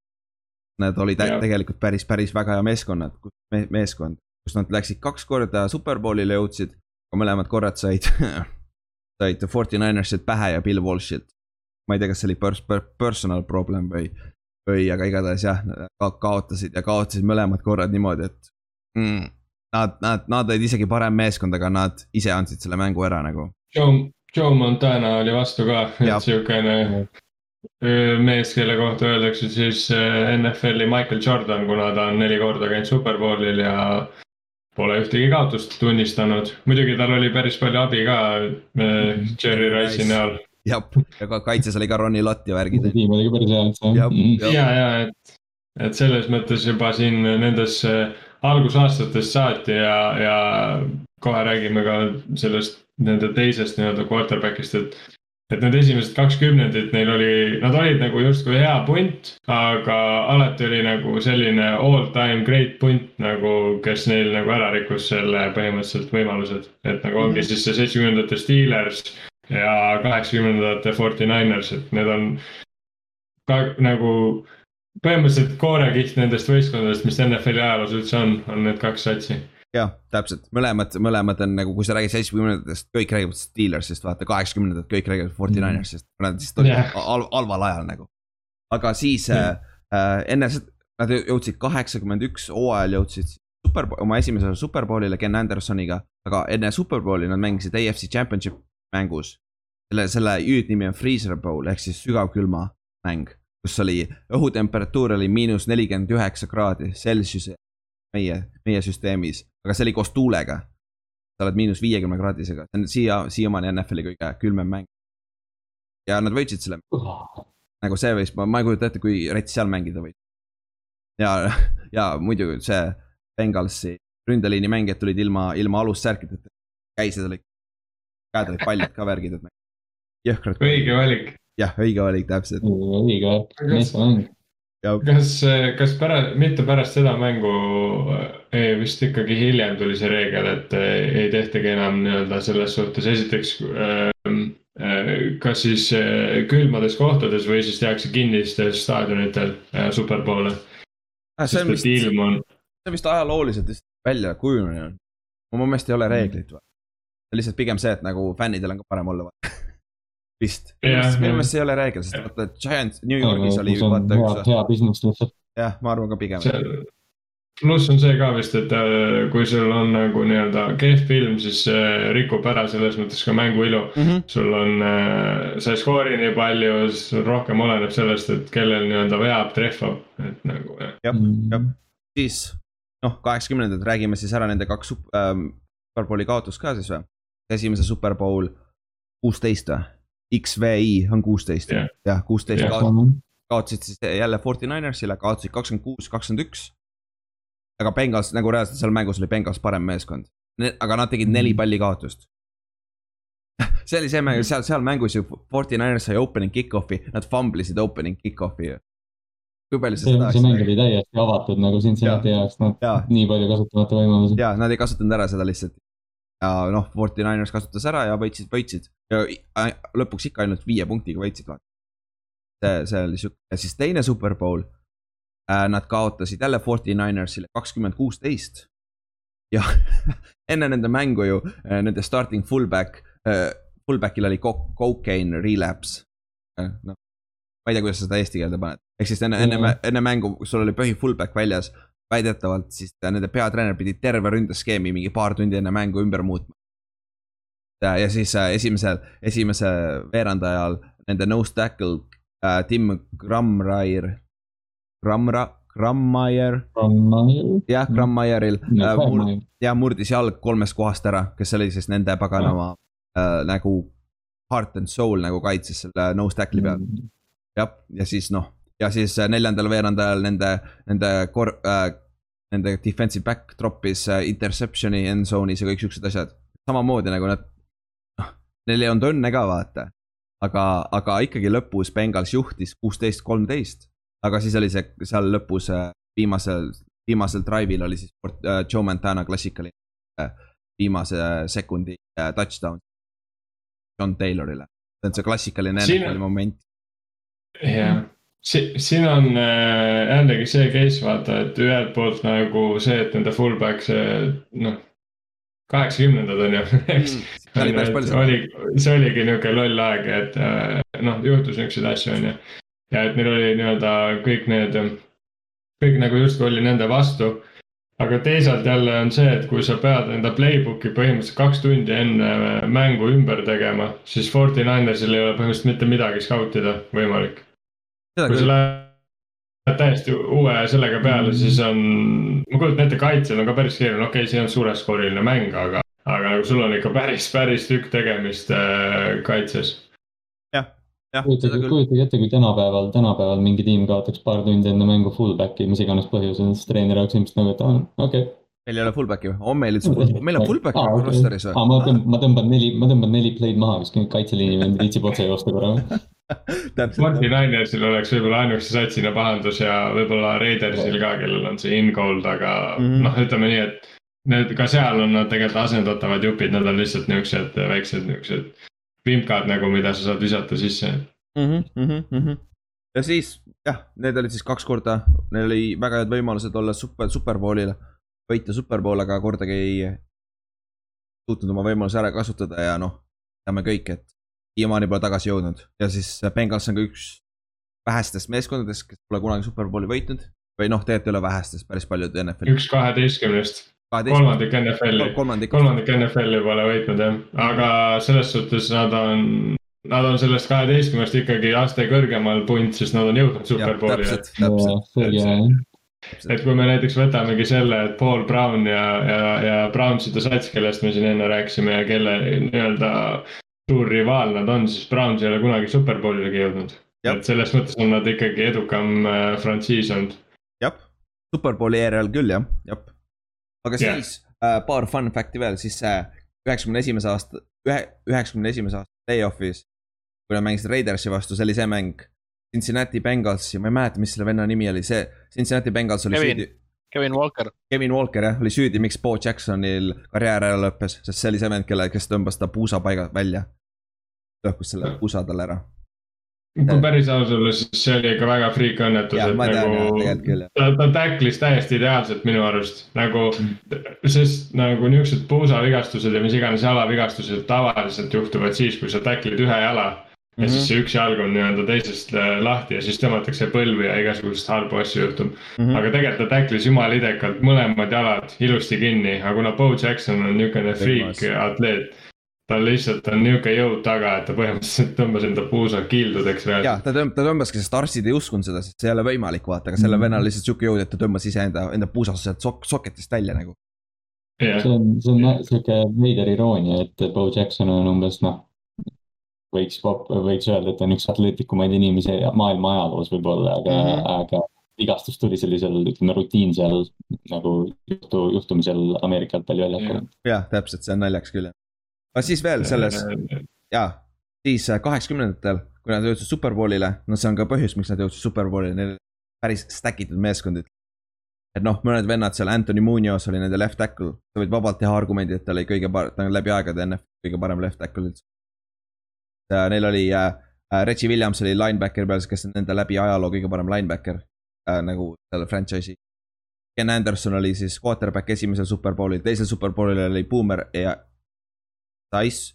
Nad olid ja. tegelikult päris, päris väga hea meeskonnad me,, meeskond, kus nad läksid kaks korda superbowlile jõudsid. aga mõlemad korrad said said Forty Ninersilt pähe ja Bill Walshilt. Ma ei tea, kas see oli pers-, personal problem või, või aga igatahes jah ka,, kaotasid ja kaotasid mõlemad korrad niimoodi, et mm, nad, nad, nad olid isegi parem meeskond, aga nad ise andsid selle mängu ära nagu. Joe, Joe Montana oli vastu ka, et siukene mees, kelle kohta öeldakse siis NFL-i Michael Jordan, kuna ta on neli korda käinud superbowlil ja pole ühtegi kaotust tunnistanud. muidugi tal oli päris palju abi ka Jerry Rice'i näol. Jah, ja ka kaitses oli ka Ronnie Lott ja värgid. tiim oli ka päris hea, et. ja, ja et, et selles mõttes juba siin nendes algusaastatest saati ja, ja kohe räägime ka sellest nende teisest nii-öelda quarterback'ist, et et need esimesed kaks kümnendit, neil oli, nad olid nagu justkui hea punt, aga alati oli nagu selline all time great punt nagu, kes neil nagu ära rikkus selle põhimõtteliselt võimalused. et nagu ongi mhm. siis see seitsmekümnendate Steelers ja kaheksakümnendate Forty Niners, et need on ka nagu põhimõtteliselt koorekiht nendest võistkondadest, mis NFL-i ajaloos üldse on, on need kaks satsi jah, täpselt, mõlemad, mõlemad on nagu, kui sa räägid seitsmekümnendatest, kõik räägivad Steelersist, vaata kaheksakümnendat, kõik räägivad Forty. Ninersist, nad lihtsalt olid yeah. halv, halval ajal nagu. aga siis mm. äh, enne seda, nad jõudsid kaheksakümmend üks hooajal jõudsid super, oma esimesele superbowlile Ken Andersoniga, aga enne superbowli nad mängisid AFC Championship mängus. selle, selle hüüdnimi on Freezer Bowl ehk siis sügavkülma mäng, kus oli õhutemperatuur oli miinus nelikümmend üheksa kraadi Celsius meie, meie süsteemis, aga see oli koos tuulega. sa oled miinus viiekümne kraadisega, see on siia, siiamaani NFL-i kõige külmem mäng. ja nad võitsid selle nagu see võis, ma, ma ei kujuta ette, kui rets seal mängida võib. ja, ja muidu see Bengalsi ründeliini mängijad tulid ilma, ilma alussärkideta, käised olid, käed olid paljad ka värgid, et jõhkrad. õige valik. jah, õige valik täpselt. õige värk, meestemäng. kas, kas pärast, mitte pärast seda mängu, vist ikkagi hiljem tuli see reegel, et eh, ei tehtagi enam nii-öelda selles suhtes, esiteks äh, kas siis äh, külmades kohtades või siis tehakse kinnistel staadionitel äh, superbowle. see on vist, on, see on vist ajalooliselt lihtsalt välja kujunenud. mu meelest ei ole reeglit või? Lihtsalt pigem see, et nagu fännidel on ka parem olla. vist, meelest, minu meelest see ei ole reegel, sest vaata Giants New Yorgis oli see vaata üks, hea business lihtsalt. jah, ma arvan ka pigem. pluss on see ka vist, et äh, kui sul on nagu nii-öelda kehv film, siis see rikub ära selles mõttes ka mängu ilu. Mhm. sul on, sa ei skoori nii palju, sul rohkem oleneb sellest, et kellel nii-öelda veab, trehvab, et nagu jah. jah, Mm. jah, siis noh, kaheksakümnendad räägime siis ära nende kaks ähm, superbowli kaotust ka siis või? Esimese superbowl kuusteist või? XVI on kuusteist Jah. jah, kuusteist Jah. kaot- kaotasid siis jälle Forty Ninersile, kaotasid kakskümmend kuus, kakskümmend üks. aga Bengals nagu reaalselt seal mängus oli Bengals parem meeskond, aga nad tegid neli Mhm. palli kaotust. see oli see mäng, seal, seal mängus ju Forty Niners sai opening kick-off'i, nad fumble'isid opening kick-off'i ju. kui palju sa see, seda see mäng oli täiesti avatud nagu Cincinnati jaoks, noh Jaa., nii palju kasutamata võimalusi. ja nad ei kasutanud ära seda lihtsalt. Ja noh, Forty Niners kasutas ära ja võitsid, võitsid ja lõpuks ikka ainult viie punktiga võitsid. see, see oli sihuke, ja siis teine superbowl äh,. Nad kaotasid jälle Forty Ninersile kakskümmend kuusteist. ja enne nende mängu ju äh, nende starting fullback äh,, fullback'il oli co- cocaine relapse äh,. noh, ma ei tea, kuidas sa seda eesti keelde paned, ehk siis enne, enne enne mängu, sul oli põhi fullback väljas väidetavalt siis nende peatreener pidi terve ründeskeemi mingi paar tundi enne mängu ümber muutma. ja siis äh, esimesel, esimese veerand ajal nende nose tackle äh, Tim Gramrair, Gramra, Grammaier, jah. Grammaieril äh, mur, ja murdis jalg kolmest kohast ära, kes oli siis nende paganama äh, nagu heart and soul nagu kaitses selle nose tackle'i peal. jah, ja siis noh, ja siis äh, neljandal veerandajal nende, nende kor- äh,, nende defensive back troppis äh, interception'i end zone'is ja kõik siuksed asjad. samamoodi nagu nad, noh, neil ei olnud õnne ka vaata. aga, aga ikkagi lõpus Bengals juhtis kuusteist, kolmteist. aga siis oli see seal lõpus äh, viimasel, viimasel drive'il oli siis äh, Joe Montana klassikaline viimase sekundi touchdown. John Taylorile, see on see klassikaline NFL-i moment. jah, si-, siin on äh, jällegi see case vaata, et ühelt poolt nagu see, et nende fullback see noh, kaheksakümnendad on ju, eks. see oli see oligi niuke loll aeg, et äh, noh, juhtus niisuguseid asju, on ju. ja et neil oli nii-öelda kõik need, kõik nagu justkui oli nende vastu. aga teisalt jälle on see, et kui sa pead enda playbook'i põhimõtteliselt kaks tundi enne mängu ümber tegema, siis Forty Ninersil ei ole põhimõtteliselt mitte midagi scout ida võimalik. Kui sa lähed täiesti uue sellega peale, siis on, ma kujutan ette, kaitsel on ka päris keeruline, okei okay,, see on suureskooriline mäng, aga, aga nagu sul on ikka päris, päris tükk tegemist äh, kaitses. kujutage, kujutage ette, kui tänapäeval, tänapäeval mingi tiim kaotaks paar tundi enne mängu fullback'i, mis iganes põhjusel, siis treener oleks ilmselt nagu, et aa, okei okay.. meil ei ole fullback'i või? on meil üldse, meil on fullback Aa, nagu okei. roster'is aa, ma või? tõmban, ma tõmban neli, ma tõmban neli play'd maha, kas kaitseliini vend viitsib otse joosta korra või? Forty Ninersil oleks võib-olla ainukese satsina pahandus ja võib-olla Raidersil ka, kellel on see in-gold, aga mm. -hmm. noh, ütleme nii, et need ka seal on nad tegelikult asendatavad jupid, nad on lihtsalt niuksed väiksed niuksed vimkad nagu, mida sa saad visata sisse. Mhm, ja siis jah, need olid siis kaks korda, neil oli väga head võimalused olla super, superbowlil, võita superbowl, aga kordagi ei suutnud oma võimalusi ära kasutada ja noh, teame kõik, et siiamaani pole tagasi jõudnud ja siis Bengals on ka üks vähestest meeskondadest, kes pole kunagi superbowli võitnud. või noh, tegelikult ei ole vähestest, päris paljud NFL-i. üks kaheteistkümnest, kolmandik NFL-i, kolmandik. kolmandik NFL-i pole võitnud jah, aga selles suhtes nad on. Nad on sellest kaheteistkümnest ikkagi aste kõrgemal punt, sest nad on jõudnud superbowli. täpselt, täpselt. jah. et kui me näiteks võtamegi selle, et Paul Brown ja, ja, ja Brownside sats, kellest me siin enne rääkisime ja kelle nii-öelda suur rivaal nad on, siis Browns ei ole kunagi superbowlilegi jõudnud. Et selles mõttes on nad ikkagi edukam äh, frantsiis olnud. jah, superbowli ERL küll jah, jah. aga Jah. siis äh, paar fun fact'i veel, siis see üheksakümne esimese aasta, ühe, üheksakümne esimese aasta play-off'is. kui nad mängisid Raidersi vastu, see oli see mäng. Cincinnati Bengals ja ma ei mäleta, mis selle venna nimi oli, see Cincinnati Bengals oli Kevin. süüdi. Kevin Walker, Kevin Walker jah, oli süüdi, miks Bo Jacksonil karjäär ära lõppes, sest see oli see vend, kelle, kes tõmbas ta puusa paiga välja. lõhkus selle puusa talle ära. kui päris aus olla, siis see oli ikka väga friik õnnetus, et nagu ta, ta tacklis täiesti ideaalselt minu arust, nagu, sest nagu niuksed puusavigastused ja mis iganes jalavigastused tavaliselt juhtuvad siis, kui sa tacklid ühe jala. Ja Mhm. siis see üks jalg on nii-öelda teisest äh, lahti ja siis tõmmatakse põlvi ja igasuguseid halbu asju juhtub. Mhm. aga tegelikult ta tacklis jumala idekalt mõlemad jalad ilusti kinni, aga kuna Bo Jackson on Võimas. friik atleet. tal lihtsalt on niuke jõud taga, et ta põhimõtteliselt tõmbas enda puusa kildudeks ja reaalselt. ta tõmb-, ta tõmbaski, sest arstid ei uskunud seda, sest see ei ole võimalik vaata, aga sellel Mhm. vennal lihtsalt sihuke jõud, et ta tõmbas iseenda, enda puusast sealt sok-, soketist välja nagu. jah, see on, see on sihuke veider iroonia, et Bo Jackson on umbes noh. võiks, võiks öelda, et on üks atleetlikumaid inimesi maailma ajaloos võib-olla, aga mm. -hmm. aga vigastus tuli sellisel, ütleme rutiinsel nagu juhtu, juhtumisel Ameerika jalgpalli väljakul. jah, täpselt, see on naljakas küll jah. aga siis veel selles, jaa, siis äh, kaheksakümnendatel, kui nad jõudsid superbowlile, no see on ka põhjus, miks nad jõudsid superbowlile, neil oli päris stack itud meeskond. et noh, mõned vennad seal, Anthony Munoz oli nende left tackle, sa võid vabalt teha argumendi, et ta oli kõige parem, ta on läbi aegade NFL kõige parem left tackle üldse. Neil oli äh, äh, Reggie Williams oli linebacker peal, kes on nende läbi ajaloo kõige parem linebacker äh, nagu selle franchise'i. Ken Anderson oli siis quarterback esimesel superbowlil, teisel superbowlil oli Boomer ja Dice,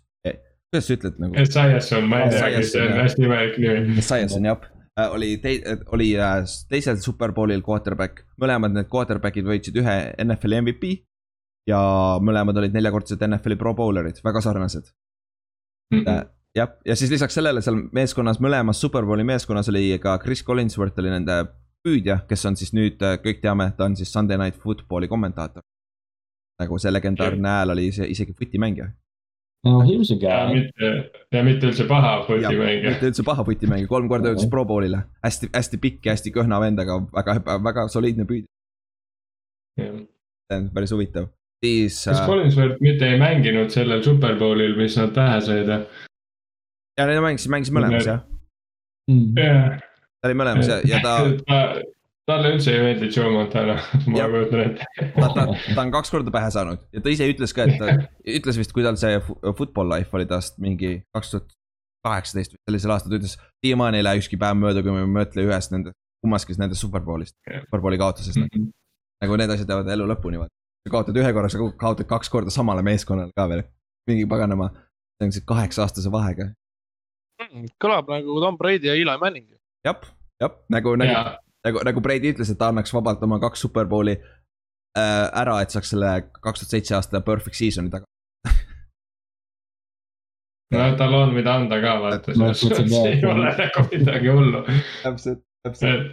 kuidas sa ütled nagu? Esiason, ma ei tea, kes see on hästi imelik nimi. Esiason jah, oli tei-, oli äh, teisel superbowlil quarterback, mõlemad need quarterback'id võitsid ühe NFL-i MVP. ja mõlemad olid neljakordsed NFL-i pro bowlerid, väga sarnased. Mhm. jah, ja siis lisaks sellele seal meeskonnas, mõlemas superbowli meeskonnas oli ka Chris Collinsworth oli nende püüdja, kes on siis nüüd, kõik teame, ta on siis Sunday Night Footballi kommentaator. nagu see legendaarne hääl oli ise- isegi futimängija. no a ja mitte, ja mitte üldse paha fotimängija. mitte üldse paha futimängija, kolm korda jõudis pro bowl'ile, hästi, hästi pikk ja hästi kõhna vend, aga väga, väga soliidne püüdja, see on päris huvitav. siis kas äh,, Collinsworth mitte ei mänginud sellel superbowlil, mis nad pähe said? Ja need mängisid, mängisid mõlemas jah, Mm. jah. ta oli mõlemas ja, ja ta, talle üldse ei meeldi Joe Montana, ma kujutan ette. ta, ta, ta on kaks korda pähe saanud ja ta ise ütles ka, et ta ütles vist, kui tal see football life oli tast mingi kaks tuhat kaheksateist või sellisel aastal, ta ütles. siiamaani ei lähe ükski päev mööda, kui me ei mõtle ühest nende, kummaski nendest superbowlist, Jah. superbowli kaotusest mm.. nagu need asjad jäävad elu lõpuni, vaata. sa kaotad ühe korra, sa kaotad kaks korda samale meeskonnale ka veel. mingi paganama, see on see kaheksa aastase vahega. Kõlab nagu Tom Brady ja Eli Manning. jah, jah, nagu, nagu, nagu, nagu Brady ütles, et ta annaks vabalt oma kaks superbowli äh, ära, et saaks selle kaks tuhat seitse aasta perfect season'i taga. no tal on, mida anda ka vaata, selles suhtes ei ole nagu midagi hullu. täpselt, täpselt.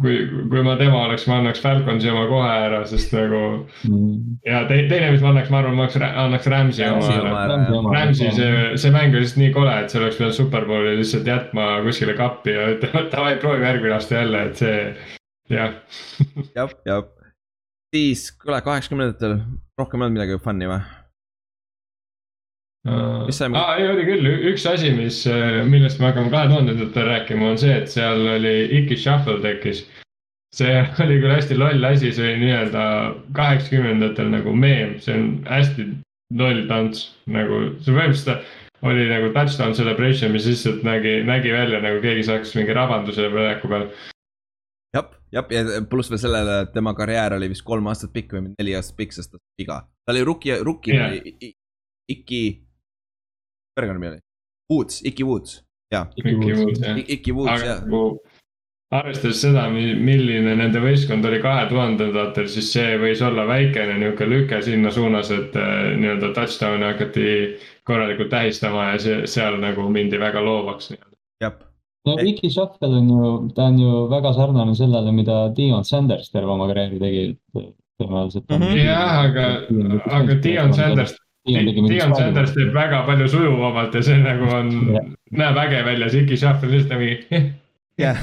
kui, kui ma tema oleks, ma annaks Falconsi oma kohe ära, sest nagu Mm. ja te, teine, mis ma annaks, ma arvan, ma annaks, annaks Rams'i oma ära. Rams'i see, see mäng oli lihtsalt nii kole, et see oleks pidanud superbowli lihtsalt jätma kuskile kappi ja ütlema, et davai, proovi järgmine aasta jälle, et see, jah. jah, jah. siis, kuule, kaheksakümnendatel rohkem ei olnud midagi fun'i või? Sai- aa, ei oli küll, üks asi, mis, millest me hakkame kahe tuhandendatel rääkima, on see, et seal oli Iki Shuffle tekkis. see oli küll hästi loll asi, see oli nii-öelda kaheksakümnendatel nagu meem, see on hästi loll tants, nagu see põhimõtteliselt oli nagu touchdown celebration, mis lihtsalt nägi, nägi välja nagu keegi saaks mingi rabanduse väljaku peal. jah, jah, ja pluss veel sellele, et tema karjäär oli vist kolm aastat pikk või neli aastat pikk, sest ta viga. ta oli rookie, rookie I- Iki, perekonnanimi oli? Woods, Iki Woods, jaa, Iki Woods jah, Iki Woods jah, nagu arvestades seda, milline nende võistkond oli kahe tuhandendatel, siis see võis olla väikene nihuke lüke sinna suunas, et äh, nii-öelda touchdown'e hakati korralikult tähistama ja see, seal nagu mindi väga loovaks. jah. no Ricky Shuffle on ju, ta on ju väga sarnane sellele, mida Dion Sanders terve oma karjääri tegi, tõenäoliselt. -hmm. jah, aga, aga Dion Sanders Dion Sanders teeb väga palju sujuvamalt ja see nagu on, näeb äge välja, Ziki Shuffle lihtsalt mingi. jah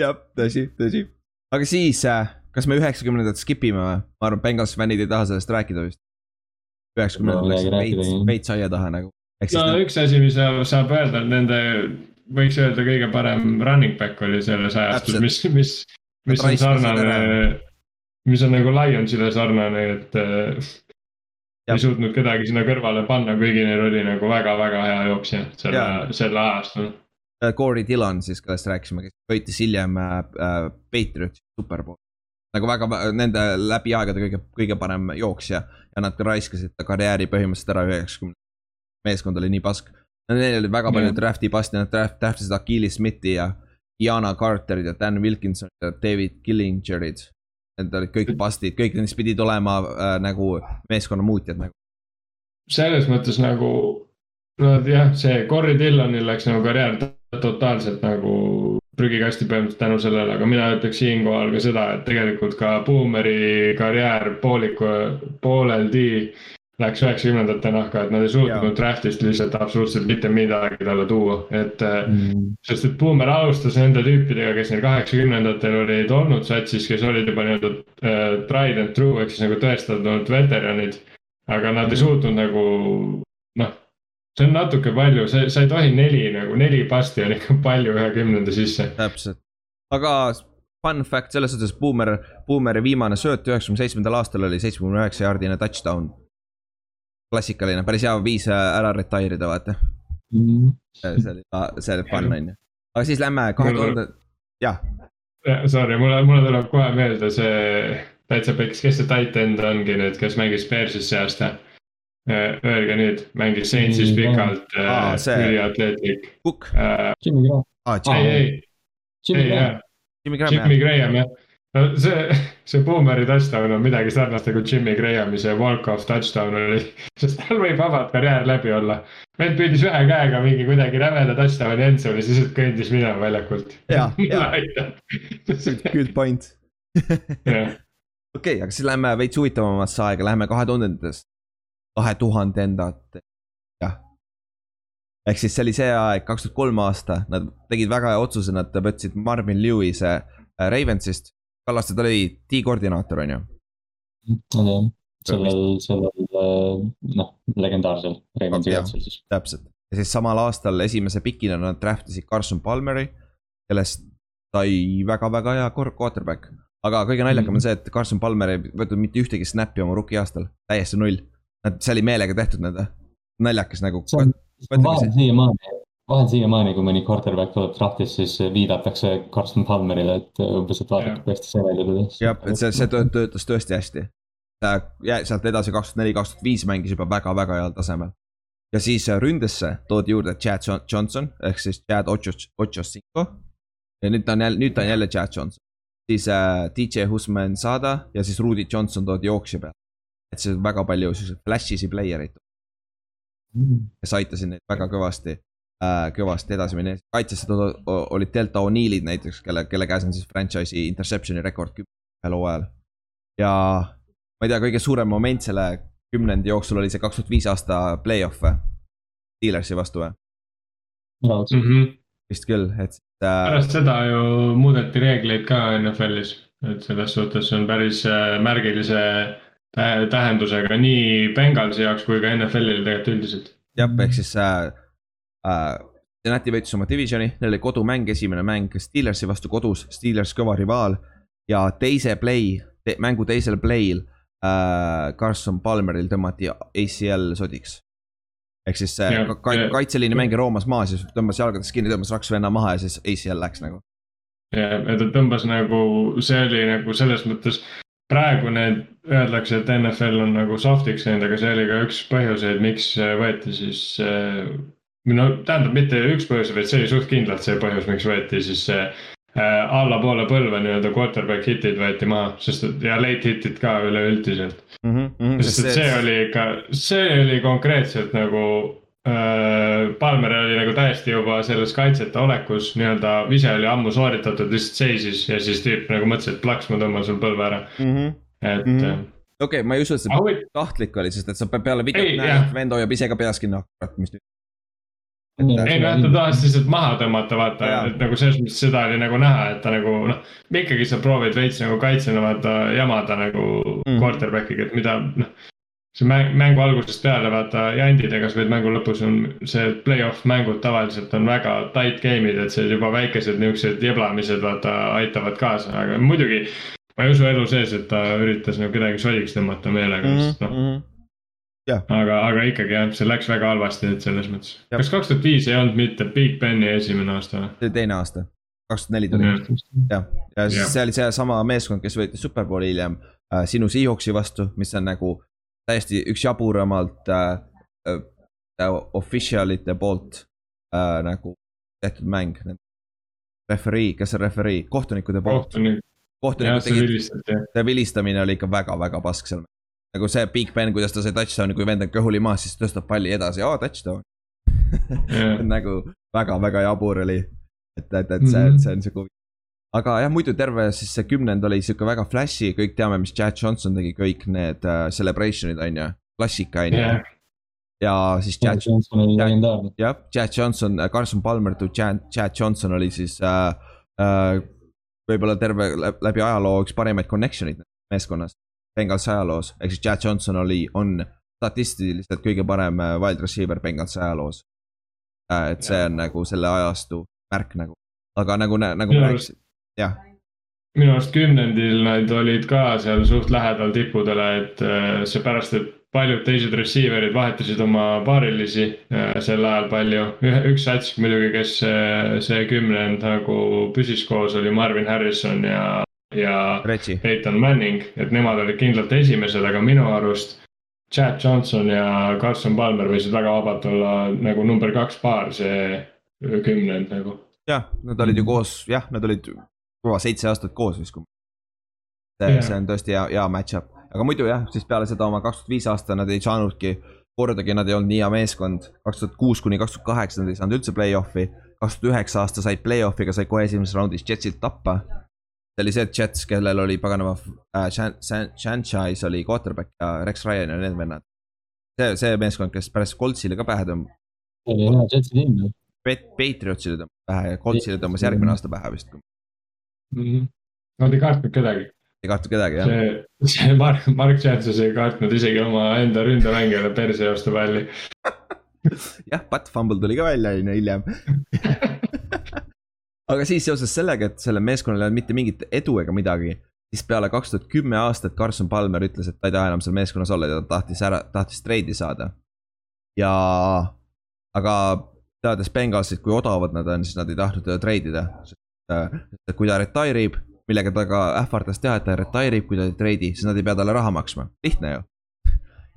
jah, tõsi, tõsi. aga siis, äh, kas me üheksakümnendat skip ime või? ma arvan, Bengals fännid ei taha sellest rääkida vist. üheksakümnendad läksid veits, veits aia taha nagu. no need... üks asi, mis saab öelda, et nende, võiks öelda, kõige parem running back oli selles ajastus, mis, mis, mis on sarnane, mis on nagu Lionsile sarnane, et äh, ei suutnud kedagi sinna kõrvale panna, kuigi neil oli nagu väga-väga hea jooksja selle, selle ajastul Äh, Corey Dillon siis, kellest rääkisime, kes võitis hiljem äh, äh Patriotsi superbowl. nagu väga, nende läbi aegade kõige, kõige parem jooksja ja nad raiskasid ta karjääri põhimõtteliselt ära üheksakümne. meeskond oli nii pask. Neil oli väga palju draft'i pasti, nad draft, draftisid Achilles Smithi ja Diana Carterit ja Dan Wilkinsonit ja David Killingerit. Need olid kõik pastid, kõik nendest pidid olema äh, nagu meeskonna muutjad nagu. selles mõttes nagu, no jah, see Corey Dillonil läks nagu karjäär totaalselt nagu prügikasti põhimõtteliselt tänu sellele, aga mina ütleks siinkohal ka seda, et tegelikult ka Boomeri karjäär pooliku, pooleldi läks üheksakümnendate nahka, et nad ei suutnud draft'ist lihtsalt absoluutselt mitte midagi talle tuua, et mm.. sest et Boomer alustas nende tüüpidega, kes neil kaheksakümnendatel olid olnud satsis, kes olid juba nii-öelda uh, tried and true ehk siis nagu tõestatud veteranid. aga nad ei suutnud nagu noh, see on natuke palju, see, sa ei tohi neli nagu, neli pasti on ikka palju ühe kümnenda sisse. täpselt, aga fun fact selles suhtes, Boomer, Boomeri viimane sööt üheksakümne seitsmendal aastal oli seitsmekümne üheksa jaardine touchdown. Klassikaline, päris hea viis äh, ära retire ida, vaata mm.. see oli, see oli fun on ju, aga siis lähme kahe tuhande, jah. Sorry, mulle, mulle tuleb kohe meelde see täitsa peks, kes see tight end ongi nüüd, kes mängis Bearsis see aasta Äh, öelge nüüd, mängis Saintsis pikalt ah,, üliatleetlik. Cook uh,. Jimmy Graham ah,. ei, ei, ei jah. Jimmy Graham, Jimmy Graham jah. No see, see Boomeri touchdown on midagi sarnast nagu Jimmy Grahami see walk-off touchdown oli, sest tal võib vabalt karjäär läbi olla. vend püüdis ühe käega mingi kuidagi rämeda touchdown'i endzone'i, siis kõndis minema väljakult. jah, jah. Good point. okei, aga siis lähme veits huvitavamasse aega, läheme kahe tuhandendast kahe tuhandendat, jah. ehk siis see oli see aeg, kaks tuhat kolm aasta, nad tegid väga hea otsuse, nad võtsid Marvin Lewis'e äh, Ravensist. Kallaste, ta oli D-koordinaator, on ju? jah, sellel, sellel äh, noh, legendaarsel Ravensi kaitsel siis. täpselt, ja siis samal aastal esimese pikina nad draft isid Carson Palmeri, kellest sai väga-väga hea quarterback. aga kõige naljakam on mhm. see, et Carson Palmer ei võtnud mitte ühtegi snappi oma rookie aastal, täiesti null et see oli meelega tehtud nõnda, naljakas nagu. see on, vahel siiamaani, vahel siiamaani, kui mõni quarterback tuleb draft'is, siis viidatakse Carson Palmerile, et umbes, et vaadake, kui hästi see välja tuli. jah, et see, see töötas tõesti hästi. sealt edasi kaks tuhat neli, kaks tuhat viis mängis juba väga-väga heal tasemel. ja siis äh, ründesse toodi juurde Chad Johnson ehk siis Chad Ochocinco. ja nüüd ta on jälle, nüüd ta on jälle Chad Johnson. siis äh, DJ Husman Sada ja siis Rudy Johnson toodi jooksja peale et see väga palju siukseid flash'isi player eid mm.. kes aitasid neid väga kõvasti kõvasti edasi minna, kaitsesse olid Delta O'Neillid näiteks, kelle, kelle käes on siis franchise'i interception'i rekord ühel hooajal. ja ma ei tea, kõige suurem moment selle kümnendi jooksul oli see kaks tuhat viis aasta play-off või? Steelersi vastu või? Mm -hmm. vist küll, et äh.... pärast seda ju muudeti reegleid ka NFL-is, et selles suhtes on päris äh, märgilise tähendusega nii Bengalsi jaoks kui ka NFL-ile tegelikult üldiselt. jah, ehk siis äh, äh, Cincinnati võitis oma divisioni, neil oli kodumäng, esimene mäng Steelersi vastu kodus, Steelers kõva rivaal. ja teise play te,, mängu teisel play'l äh, Carson Palmeril tõmmati ACL sodiks. ehk siis see ja, ka, kaitseliini mängija roomas maas ja tõmbas jalgadest kinni, tõmbas raksvenna maha ja siis ACL läks nagu. ja, ja ta tõmbas nagu, see oli nagu selles mõttes praegu need öeldakse, et NFL on nagu soft'iks läinud, aga see oli ka üks põhjuseid, miks võeti siis äh, no tähendab, mitte üks põhjus, vaid see oli suht kindlalt see põhjus, miks võeti siis see äh, allapoole põlve nii-öelda quarterback hitid võeti maha, sest et ja late hitid ka üleüldiselt mm. -hmm, sest et see oli ikka, see oli konkreetselt nagu äh,. Palmer oli nagu täiesti juba selles kaitseta olekus nii-öelda, ise oli ammu sooritatud, lihtsalt seisis ja siis tüüp nagu mõtles, et plaks, ma tõmban sul põlve ära mm. -hmm. et mm. -hmm okei okay,, ma ei usu, et see ah, tahtlik oli, sest et sa peale videot näed, et vend hoiab ise ka peas kinni, kurat, mis nüüd ei noh, ta tahtis lihtsalt maha tõmmata, vaata, et nagu selles mõttes seda oli nagu näha, et ta nagu noh. ikkagi sa proovid veits nagu kaitsjana vaata jamada nagu mm. quarterback'iga, et mida noh. see mäng, mängu algusest peale vaata jandidega, sa võid mängu lõpus on see play-off mängud tavaliselt on väga tight game'id, et see juba väikesed niuksed jeblamised vaata aitavad kaasa, aga muidugi. ma ei usu elu sees, et ta üritas nagu kedagi sodiks tõmmata meelega mm, -hmm. sest noh mm -hmm aga, aga ikkagi jah, see läks väga halvasti, et selles mõttes. kas kaks tuhat viis ei olnud mitte Big Beni esimene aasta või? teine aasta, kaks tuhat neli tuli. jah, ja siis see oli seesama meeskond, kes võitis superbowli hiljem äh, sinu Seahawksi vastu, mis on nagu täiesti üks jaburamalt äh, äh, official ite poolt äh, nagu tehtud mäng. Referee, kes on referee, kohtunikude poolt. kohtunik. kohtunikud tegid, see vilistamine oli ikka väga-väga pask seal nagu see Big Ben, kuidas ta sai touchdown'i, kui vend on kõhuli maas, siis tõstab palli edasi, aa touchdown nagu väga-väga jabur oli. et, et, et see -hmm. see on sihuke huvitav. aga jah, muidu terve siis see kümnend oli sihuke väga flash'i, kõik teame, mis Chad Johnson tegi, kõik need uh, celebration'id on ju, klassika on ju yeah. ja siis Chad legendaarne. jah, Chad Johnson, äh, Carson Palmer to Chad, Chad Johnson oli siis uh, uh, võib-olla terve läbi ajaloo üks parimaid connection'id meeskonnas. Bengalsi ajaloos, ehk siis Chad Johnson oli, on statistiliselt kõige parem äh, wild receiver Bengalsi ajaloos. Äh, et see on nagu selle ajastu märk nagu, aga nagu, nagu ma rääkisin, jah. minu arust kümnendil nad olid ka seal suht lähedal tippudele, et äh, seepärast, et paljud teised receiver'id vahetasid oma paarilisi sel ajal palju. üks sats muidugi, kes see kümnend nagu püsis koos, oli Marvin Harrison ja ja Reggie. Peyton Manning, et nemad olid kindlalt esimesed, aga minu arust. Chad Johnson ja Carson Palmer võisid väga vabalt olla nagu number kaks paar see kümnend nagu. jah, nad olid ju koos, jah, nad olid kõva seitse aastat koos vist. see see on tõesti hea, hea match-up, aga muidu jah, siis peale seda oma kaks tuhat viis aasta nad ei saanudki kordagi nad ei olnud nii hea meeskond, kaks tuhat kuus kuni kaks tuhat kaheksa nad ei saanud üldse play-off'i. kaks tuhat üheksa aasta said play-off'iga, sai kohe esimeses raundis Jetsilt tappa see oli see Jets, kellel oli paganama äh, franchise oli quarterback ja Rex Ryan ja need vennad. see, see meeskond, kes pärast Coltsile ka pähe tõmbas. see oli hea Jetsi tiim ju. Patriotsile tõmbas pähe ja Coltsile tõmbas järgmine aasta pähe vist mm. -hmm. Nad ei kartnud kedagi. ei kartnud kedagi jah. see, see Mark, Mark Jansus ei kartnud isegi oma enda ründemängijale perse joosta palli jah, Pat Fumble tuli ka välja on ju hiljem aga siis seoses sellega, et sellel meeskonnal ei olnud mitte mingit edu ega midagi, siis peale kaks tuhat kümme aastat Carson Palmer ütles, et ta ei taha enam seal meeskonnas olla ja ta tahtis ära, tahtis treidi saada. ja, aga teades Bengalsit, kui odavad nad on, siis nad ei tahtnud teda treidida. sest kui ta retire ib, millega ta ka ähvardas teha, et ta retire ib, kui ta ei treidi, siis nad ei pea talle raha maksma, lihtne ju.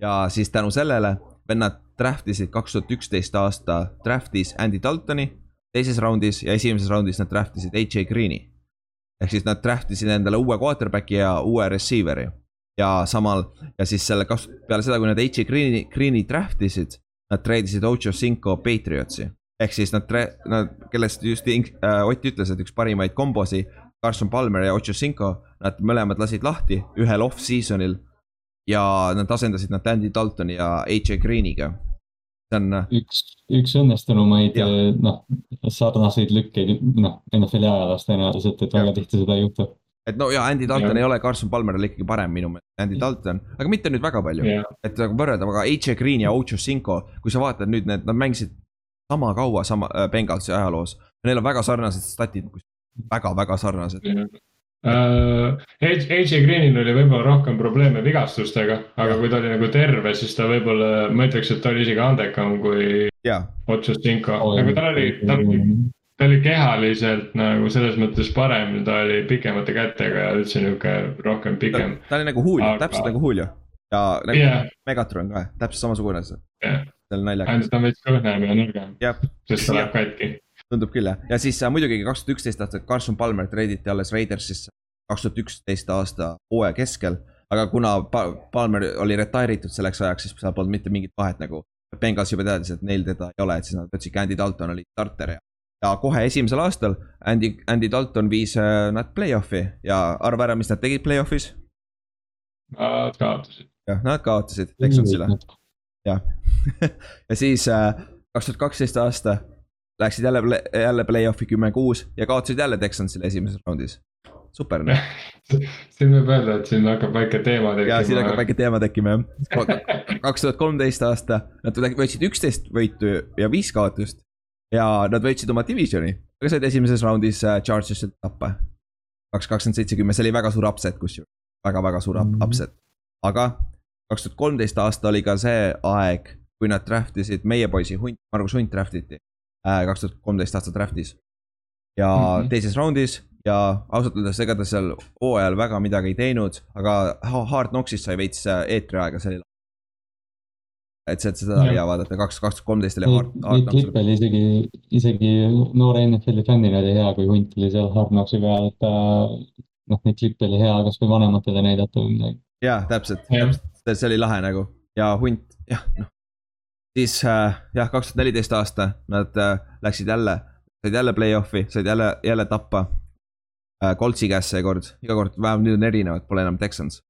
ja siis tänu sellele vennad draft isid kaks tuhat üksteist aasta draft'is Andy Daltoni teises raundis ja esimeses raundis nad draft isid AJ Green'i. ehk siis nad draft isid endale uue quarterback'i ja uue receiver'i. ja samal ja siis selle kas-, peale seda, kui nad AJ Green'i, Green'i draft isid, nad treidisid Ocho Cinco Patriotsi. ehk siis nad, nad, kellest just äh, Ott ütles, et üks parimaid kombosi, Carson Palmer ja Ocho Cinco, nad mõlemad lasid lahti ühel off-season'il. ja nad asendasid nad Andy Daltoni ja AJ Green'iga see on. Äh, üks, üks õnnestunumaid äh, noh, sarnaseid lükkeid noh, NFL-i ajaloos tõenäoliselt, et väga tihti seda ei juhtu. et no ja Andy Dalton ja. ei ole, Carson Palmer oli ikkagi parem minu meelest, Andy Dalton, aga mitte nüüd väga palju. et nagu võrrelda, aga AJ Green ja Ocho Cinco, kui sa vaatad nüüd need, nad mängisid sama kaua sama äh, Bengalsi ajaloos. Neil on väga sarnased statid, väga-väga sarnased Uh, AJ Greenil oli võib-olla rohkem probleeme vigastustega, aga kui ta oli nagu terve, siis ta võib-olla, ma ütleks, et ta oli isegi andekam kui Otsustinko oh,, nagu tal oli, ta oli, ta oli kehaliselt nagu selles mõttes parem, ta oli pikemate kätega ja üldse nihuke rohkem pikem. ta oli nagu Julio aga..., täpselt nagu Julio ja nagu yeah. Megatron ka, täpselt samasugune see yeah.. see on naljakas. ainult ta on veits kõhnem ja nõrgem, jah, sest ta läheb katki. Tundub küll jah, ja siis äh, muidugi kaks tuhat üksteist aastal Carson Palmer treiditi alles Raidersisse kaks tuhat üksteist aasta hooaja keskel. aga kuna pa Palmer oli retire itud selleks ajaks, siis seal polnud mitte mingit vahet nagu. Bengals juba teadis, et neil teda ei ole, et siis nad võtsidki Andy Dalton oli starter ja. ja kohe esimesel aastal Andy, Andy Dalton viis äh, nad play-off'i ja arva ära, mis nad tegid play-off'is. Nad kaotasid. jah, nad kaotasid Texansile, jah ja siis äh, kaks tuhat kaksteist aasta läksid jälle, jälle play-off'i kümme-kuus ja kaotasid jälle Texansile esimeses raundis super noh siin võib öelda, et siin hakkab väike teema tekkima. ja siin hakkab väike teema tekkima jah. kaks tuhat kolmteist aasta, nad võtsid üksteist võitu ja viis kaotust. ja nad võitsid oma divisioni, aga said esimeses raundis äh, Chargersilt tappa. kaks kakskümmend seitse, kümme, see oli väga suur upset kusjuures, väga-väga suur mm -hmm. upset. aga kaks tuhat kolmteist aasta oli ka see aeg, kui nad draft isid meie poisi Hunt, Margus Hunt draft iti. Äh, kaks tuhat kolmteist aasta draft'is. ja mm -hmm. teises raundis ja ausalt öeldes, ega ta seal hooajal väga midagi ei teinud, aga Hard Knocksist sai veits äh, eetriaega, see oli. et see, et seda oli hea vaadata, kaks, kaks tuhat kolmteist oli Hard, Hard Knocks. klipp oli isegi, isegi noore NFL-i fännina oli hea, kui Hunt oli seal Hard Knocksi peal, et ta. noh, neid klippe oli hea kasvõi vanematele näidata või midagi. jaa, täpselt, täpselt, see oli lahe nagu ja Hunt, jah, noh. Siis äh, jah, kaks tuhat neliteist aasta nad äh, läksid jälle, said jälle play-off'i, said jälle, jälle tappa äh, Coltsi käest seekord, iga kord vähemalt nüüd on erinevad, pole enam Texans.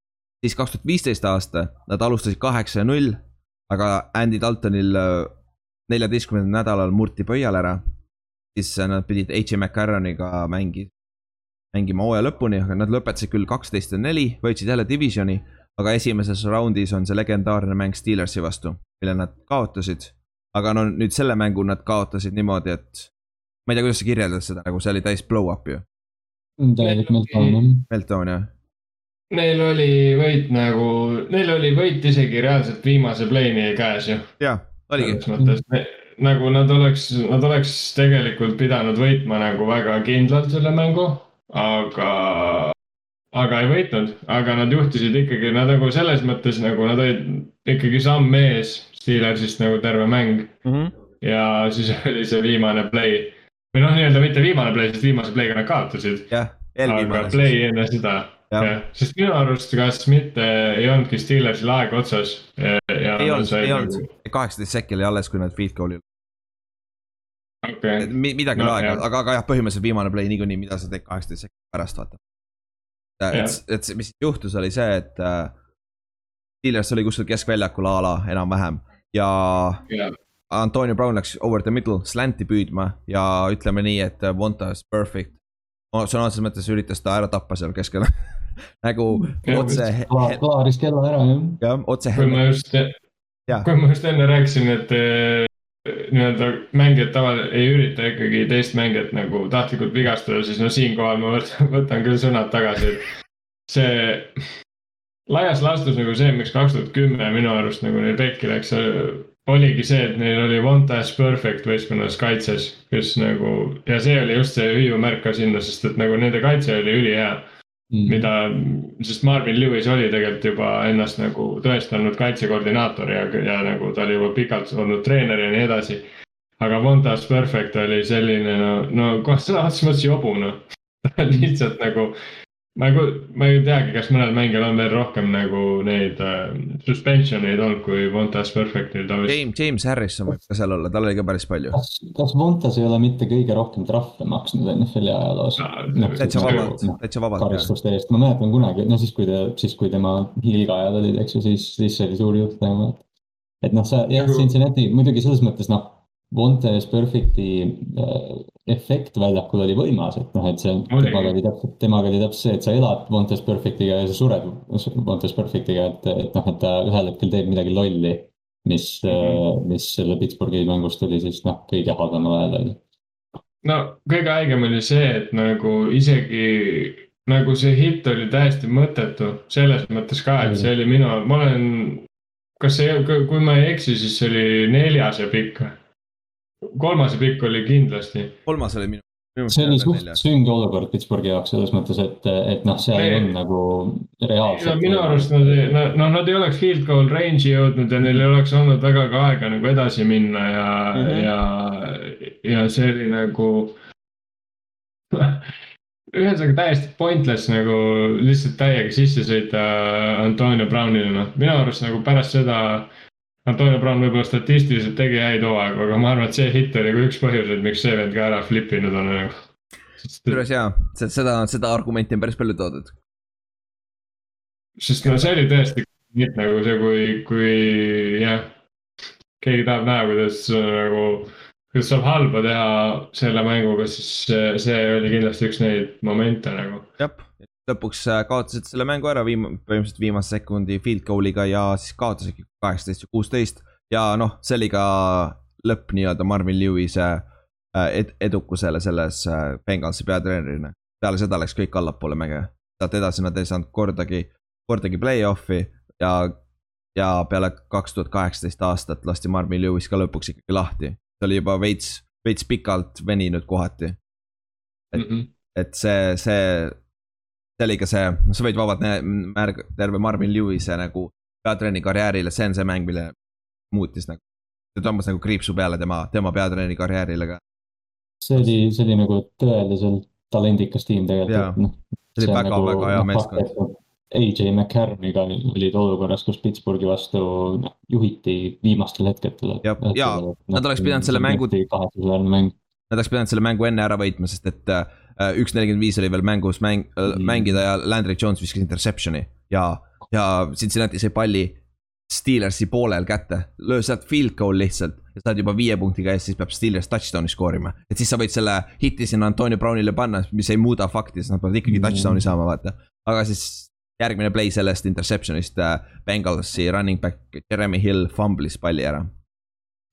siis kaks tuhat viisteist aasta, nad alustasid kaheksa ja null, aga Andy Daltonil neljateistkümnendal nädalal murti pöial ära. siis nad pidid H.M. McCarroniga mängi, mängima hooaja lõpuni, aga nad lõpetasid küll kaksteist ja neli, võitsid jälle divisioni. Aga esimeses raundis on see legendaarne mäng Steelersi vastu, mille nad kaotasid. aga no nüüd selle mängu nad kaotasid niimoodi, et ma ei tea, kuidas sa kirjeldad seda, nagu see oli täis blow-up ju täielik meltdown jah. Meltdown jah. Neil oli võit nagu, neil oli võit isegi reaalselt viimase play'ni käes ju. jah, oligi. selles mõttes nagu nad oleks, nad oleks tegelikult pidanud võitma nagu väga kindlalt selle mängu, aga, aga ei võitnud, aga nad juhtisid ikkagi, nad nagu selles mõttes nagu nad olid ikkagi samm ees Steelersist nagu terve mäng mm. -hmm. ja siis oli see viimane play või noh, nii-öelda mitte viimane play, sest viimase play'ga nad kaotasid. jah, eelviimane. aga play enne seda, sest minu arust, kas mitte ei olnudki Steelersil aeg otsas. ei olnud, ei olnud, nagu- kaheksateist sekki oli alles, kui nad field goal'i. Okay. midagi oli no, aega, aga, aga jah, põhimõtteliselt viimane play niikuinii, mida sa teed kaheksateist sekki pärast, vaata. Et, et mis juhtus, oli see, et äh, Steelers oli kuskil keskväljakul a la enam-vähem ja yeah Antonio Brown läks over the middle slanti püüdma ja ütleme nii, et Vonta is perfect. sõna otseses mõttes üritas ta ära tappa seal keskel nagu otse. klaaris kella ära jah. jah, otse. kui ma just, kui ma just enne rääkisin, et eh, nii-öelda mängijad tavaliselt ei ürita ikkagi teist mängijat nagu tahtlikult vigastada, siis no siinkohal ma võtan, võtan küll sõnad tagasi, et see laias laastus nagu see, miks kaks tuhat kümme minu arust nagu neil pekki läks, oligi see, et neil oli one task perfect võistkonnas kaitses, kes nagu ja see oli just see hüüumärk ka sinna, sest et nagu nende kaitse oli ülihea mm.. mida, sest Marvin Lewis oli tegelikult juba ennast nagu tõestanud kaitsekoordinaator ja, ja nagu ta oli juba pikalt olnud treener ja nii edasi. aga One Task Perfect oli selline no, no sõna otseses mõttes jobu noh lihtsalt nagu ma ei, ma ei teagi, kas mõnel mängijal on veel rohkem nagu neid äh, suspension eid olnud kui Montas Perfectil tavaliselt. James, James Harrison võib ka seal olla, tal oli ka päris palju. kas, kas Montas ei ole mitte kõige rohkem trahve maksnud NFL-i ajaloos no,? täitsa vabalt no,, täitsa vabalt. karistuste eest, ma mäletan kunagi, no siis, kui ta, siis kui tema liiga ajal olid, eks ju, siis, siis see oli suur jutt nagu. et noh, sa jah, nagu- Cincinnati muidugi selles mõttes noh Vontes Perfecti äh, efekt väljakul oli võimas, et noh, et see temaga oli täpselt, temaga oli täpselt see, et sa elad Vontes Perfectiga ja sa sured Vontes Perfectiga, et, et noh, et ta ühel hetkel teeb midagi lolli. mis mm, -hmm. mis selle Pittsburghi mängust oli siis noh, kõige halvemal ajal oli. no kõige haigem oli see, et nagu isegi nagu see hitt oli täiesti mõttetu selles mõttes ka, et see oli minu, ma olen. kas see, kui ma ei eksi, siis see oli neljas ja pikk või? Kolmas pikk oli kindlasti. kolmas oli minu, see oli suht sünge olukord Pittsburghi jaoks selles mõttes, et, et noh, seal ei olnud nagu reaalselt. minu arust nad ei, noh, nad ei oleks field goal range'i jõudnud ja neil ei oleks olnud väga ka aega nagu edasi minna ja mm, -hmm. ja, ja see oli nagu ühesõnaga täiesti pointless nagu lihtsalt täiega sisse sõita Antonio Brownile, noh, minu arust nagu pärast seda Antonio Brown võib-olla statistiliselt tegi häid hooaegu, aga ma arvan, et see hitt oli ka üks põhjuseid, miks see vend ka ära flip inud on nagu. kusjuures jaa, seda, seda argumenti on päris palju toodud. sest no see oli tõesti hitt nagu see, kui, kui jah, keegi tahab näha, kuidas nagu, kuidas saab halba teha selle mänguga, siis see, see oli kindlasti üks neid momente nagu. jah, lõpuks äh, kaotasid selle mängu ära viim-, põhimõtteliselt viimase sekundi field goal'iga ja siis kaotasidki kaheksateist ja kuusteist. ja noh, see oli ka lõpp nii-öelda Marvin Lewis'e äh, ed edukusele selles äh, Bengalsi peatreenerina. peale seda läks kõik allapoole mäge, sealt edasi nad ei saanud kordagi, kordagi play-off'i ja, ja peale kaks tuhat kaheksateist aastat lasti Marvin Lewis ka lõpuks ikkagi lahti. see oli juba veits, veits pikalt veninud kohati. et mm, -hmm. et see, see see oli ka see, noh, sa võid vabalt märg-, terve Marvin Lewis'e nagu peatreeni karjäärile, see on see mäng, mille muutis nagu. see tõmbas nagu kriipsu peale tema, tema peatreeni karjäärile ka. see oli, see oli nagu tõeliselt talendikas tiim tegelikult, noh. see oli väga nagu,, väga hea noh, meeskond. AJ McCarmiga olid olukorras, kus Pittsburghi vastu noh, juhiti viimastel hetkedel. ja, ja nad oleks pidanud selle mängu. kahetsusväärne mäng. Nad oleks pidanud selle mängu enne ära võitma, sest et Äh, üks nelikümmend viis oli veel mängus mäng mm., mängida ja Landry Jones viskas interception'i ja, ja Cincinnati sai palli Steelersi poolel kätte, löö sealt field goal lihtsalt ja sa oled juba viie punktiga ees, siis peab Steelers touchdown'i skoorima. et siis sa võid selle hit'i sinna Antonio Brownile panna, mis ei muuda fakti, sest nad peavad ikkagi touchdown'i saama, vaata. aga siis järgmine play sellest interception'ist äh, Bengalsi running back Jeremy Hill fumblis palli ära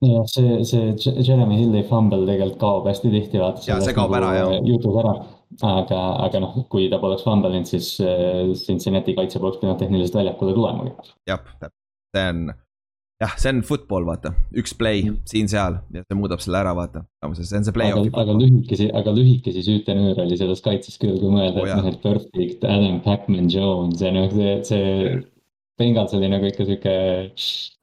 jah, see, see Jeremy Hilli fumble tegelikult kaob hästi tihti, vaata. ja see kaob ära, jah. jutud ära, aga, aga noh, kui ta poleks fumble inud, siis äh, Cincinnati kaitse poleks pidanud tehniliselt väljakule tulemagi. jah, see on, jah, see on football, vaata, üks play mm. siin-seal ja see muudab selle ära, vaata. see on see play-off'i. aga, aga lühikesi, aga lühikesi süütenöör oli selles kaitses küll, kui mõelda oh,, et noh, et perfect, Adam Pacman Jones ja noh, see, see Bengals oli nagu ikka sihuke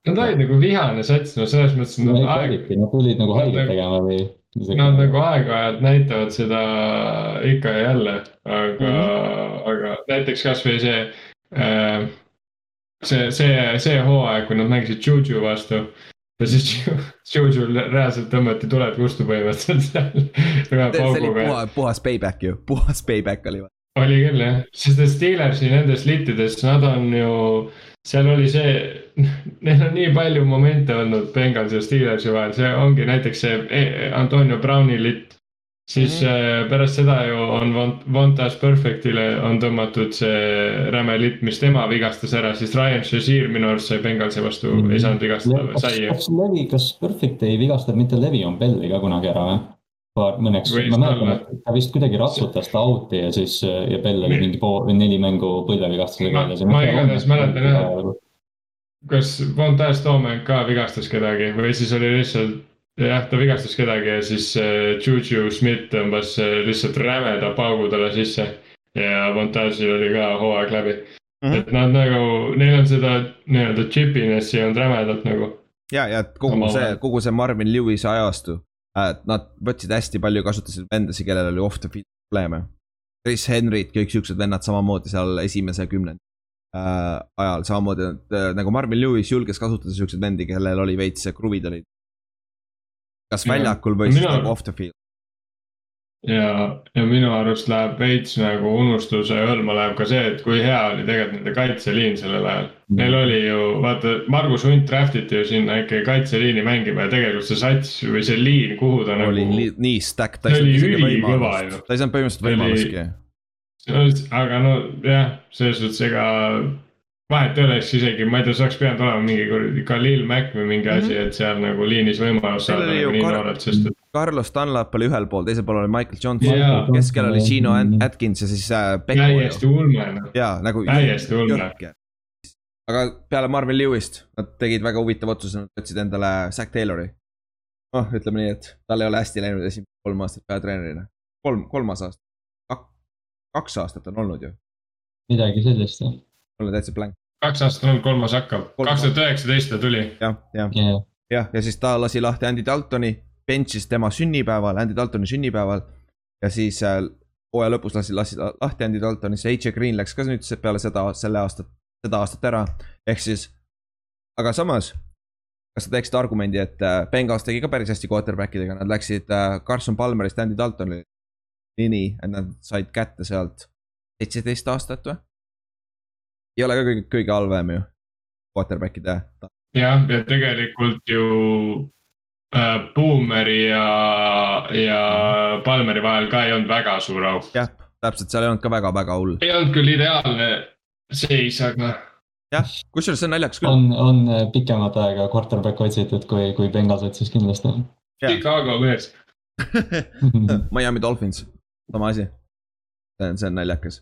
Nad olid nagu vihane sats, no selles mõttes. Nad aeg... tulid nagu haiget nagu- tegema või? Nad nagu aeg-ajalt näitavad seda ikka ja jälle, aga mm, -hmm. aga näiteks kasvõi see äh,. see, see, see hooaeg, kui nad mängisid Juju vastu ja siis Juju'l reaalselt tõmmati tuled kustu põhimõtteliselt seal. see oli puhas, puhas payback ju, puhas payback oli. Oli küll jah, sest Steelersi nendes litides, nad on ju seal oli see, neil on nii palju momente olnud Bengals ja Steelersi vahel, see ongi näiteks see e, Antonio Browni litt. siis mm -hmm. pärast seda ju on Vontas Perfectile on tõmmatud see räme litt, mis tema vigastas ära, siis Ryan Shazier minu arust sai Bengalsi vastu mm, -hmm. ei saanud vigastada sai ju. kas Levi, kas Perfect ei vigastanud mitte Levion Belli ka kunagi ära või? Paar, mõneks, ma mäletan, et ta vist kuidagi ratsutas ta out'i ja siis ja Bell oli mingi pool või neli mängu põlvevigastusega väljas. ma igatahes mäletan jah, kas Von Tass Toomäng ka vigastas kedagi või siis oli lihtsalt jah, ta vigastas kedagi ja siis äh, Juju Smith tõmbas äh, lihtsalt rämeda paugu talle sisse. ja Montagil oli ka hooaeg läbi mm. -hmm. et nad nagu, neil on seda nii-öelda chipiness'i on rämedalt nagu. ja, ja kogu see, kogu see Marvin Lewis'i ajastu nad võtsid hästi palju, kasutasid vendasid, kellel oli off the field probleeme. Chris Henry't, kõik siuksed vennad samamoodi seal esimese kümnendi äh, ajal, samamoodi äh, nagu Marvin Lewis julges kasutada siukseid vendi, kellel oli veits kruvid olid. kas väljakul või siis nagu off the field ja, ja minu arust läheb veits nagu unustuse hõlma läheb ka see, et kui hea oli tegelikult nende kaitseliin sellel ajal. Neil oli ju, vaata, Margus Hunt draft iti ju sinna ikkagi kaitseliini mängima ja tegelikult see sats või see liin, kuhu ta oli nagu. nii stack, ta ei saanud isegi võimalust, ta ei saanud põhimõtteliselt võimalustki. aga no jah, selles suhtes ega vahet ei oleks isegi, ma ei tea, see oleks pidanud olema mingi kuradi Khalil Mack või mingi asi mm, -hmm. et seal nagu liinis võimalus saada nagu nii noored, sest et. Carlos Dunlap oli ühel pool, teisel pool oli Michael Johnson yeah., keskel oli Gino Atkins ja siis äh,. täiesti ulme noh. jaa, nagu. täiesti ulme. aga peale Marvin Lewist, nad tegid väga huvitava otsuse, nad võtsid endale Zack Taylori. noh, ütleme nii, et tal ei ole hästi läinud esimesed kolm aastat peatreenerina. kolm, kolmas aasta Kak,. kaks aastat on olnud ju, midagi sellist jah, mul on täitsa blank, kaks aastat on olnud, kolmas hakkab, kaks tuhat üheksateist ta tuli. jah, jah, jah. jah, ja siis ta lasi lahti Andy Daltoni, bench'is tema sünnipäeval, Andy Daltoni sünnipäeval. ja siis äh, hooaja lõpus lasi, lasi lahti Andy Daltoni, see AJ Green läks ka nüüd peale seda, selle aastat, seda aastat ära, ehk siis. aga samas, kas sa teeksid argumendi, et äh, Bengals tegi ka päris hästi quarterback idega, nad läksid äh, Carson Palmerist Andy Daltoni. nii, et nad said kätte sealt seitseteist aastat või? ei ole ka kõige, kõige halvem ju, quarterback'ide jah, ja tegelikult ju Boomeri ja, ja Palmeri vahel ka ei olnud väga suur auk. jah, täpselt, seal ei olnud ka väga-väga hull. ei olnud küll ideaalne seis, aga jah, kusjuures see on naljakas küll. on, on pikemat aega quarterback'i otsitud, kui, kui Bengals otsis kindlasti. Chicago Bears. Miami Dolphins, sama asi. see on, see on naljakas.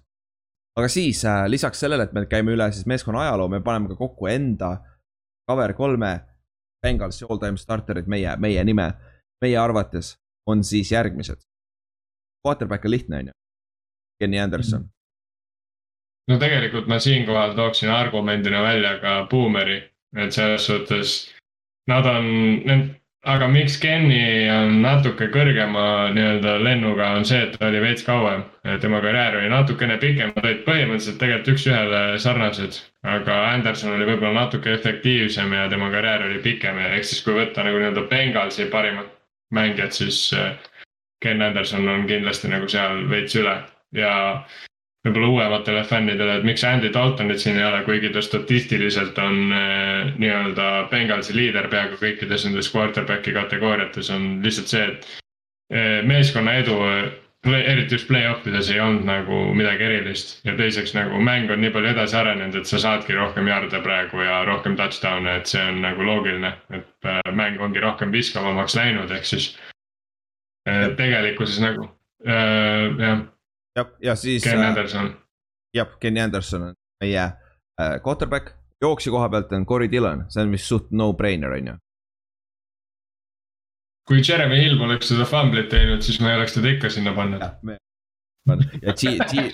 aga siis äh, lisaks sellele, et me käime üle siis meeskonna ajaloo, me paneme ka kokku enda cover kolme Bengalsi all time starterid meie, meie nime, meie arvates on siis järgmised. Quarterback on lihtne, on ju. Kenny Anderson, no tegelikult ma siinkohal tooksin argumendina välja ka Boomeri, et selles suhtes nad on, aga miks Kenny on natuke kõrgema nii-öelda lennuga, on see, et ta oli veits kauem. tema karjäär oli natukene pikem, nad olid põhimõtteliselt tegelikult üks-ühele sarnased. aga Anderson oli võib-olla natuke efektiivsem ja tema karjäär oli pikem ehk siis, kui võtta nagu nii-öelda Bengalsi parimad mängijad, siis äh, Ken Anderson on kindlasti nagu seal veits üle ja võib-olla uuematele fännidele, et miks Andy Daltonit siin ei ole, kuigi ta statistiliselt on äh, nii-öelda Bengalsi liider peaaegu kõikides nendes quarterback'i kategooriates on lihtsalt see, et äh, meeskonna edu, eriti just play-off ides ei olnud nagu midagi erilist. Ja teiseks nagu mäng on nii palju edasi arenenud, et sa saadki rohkem jarde praegu ja rohkem touchdown'e, et see on nagu loogiline, et äh, mäng ongi rohkem viskavamaks läinud, ehk siis äh, tegelikkuses nagu äh, jah, ja, ja siis Ken äh, Anderson jah, Kenny Anderson on meie äh, quarterback. jooksja koha pealt on Corey Dillon, see on vist suht no-brainer, on ju. kui Jeremy Hill poleks seda fumblit teinud, siis ma ei oleks teda ikka sinna pannud. ja G-, G-,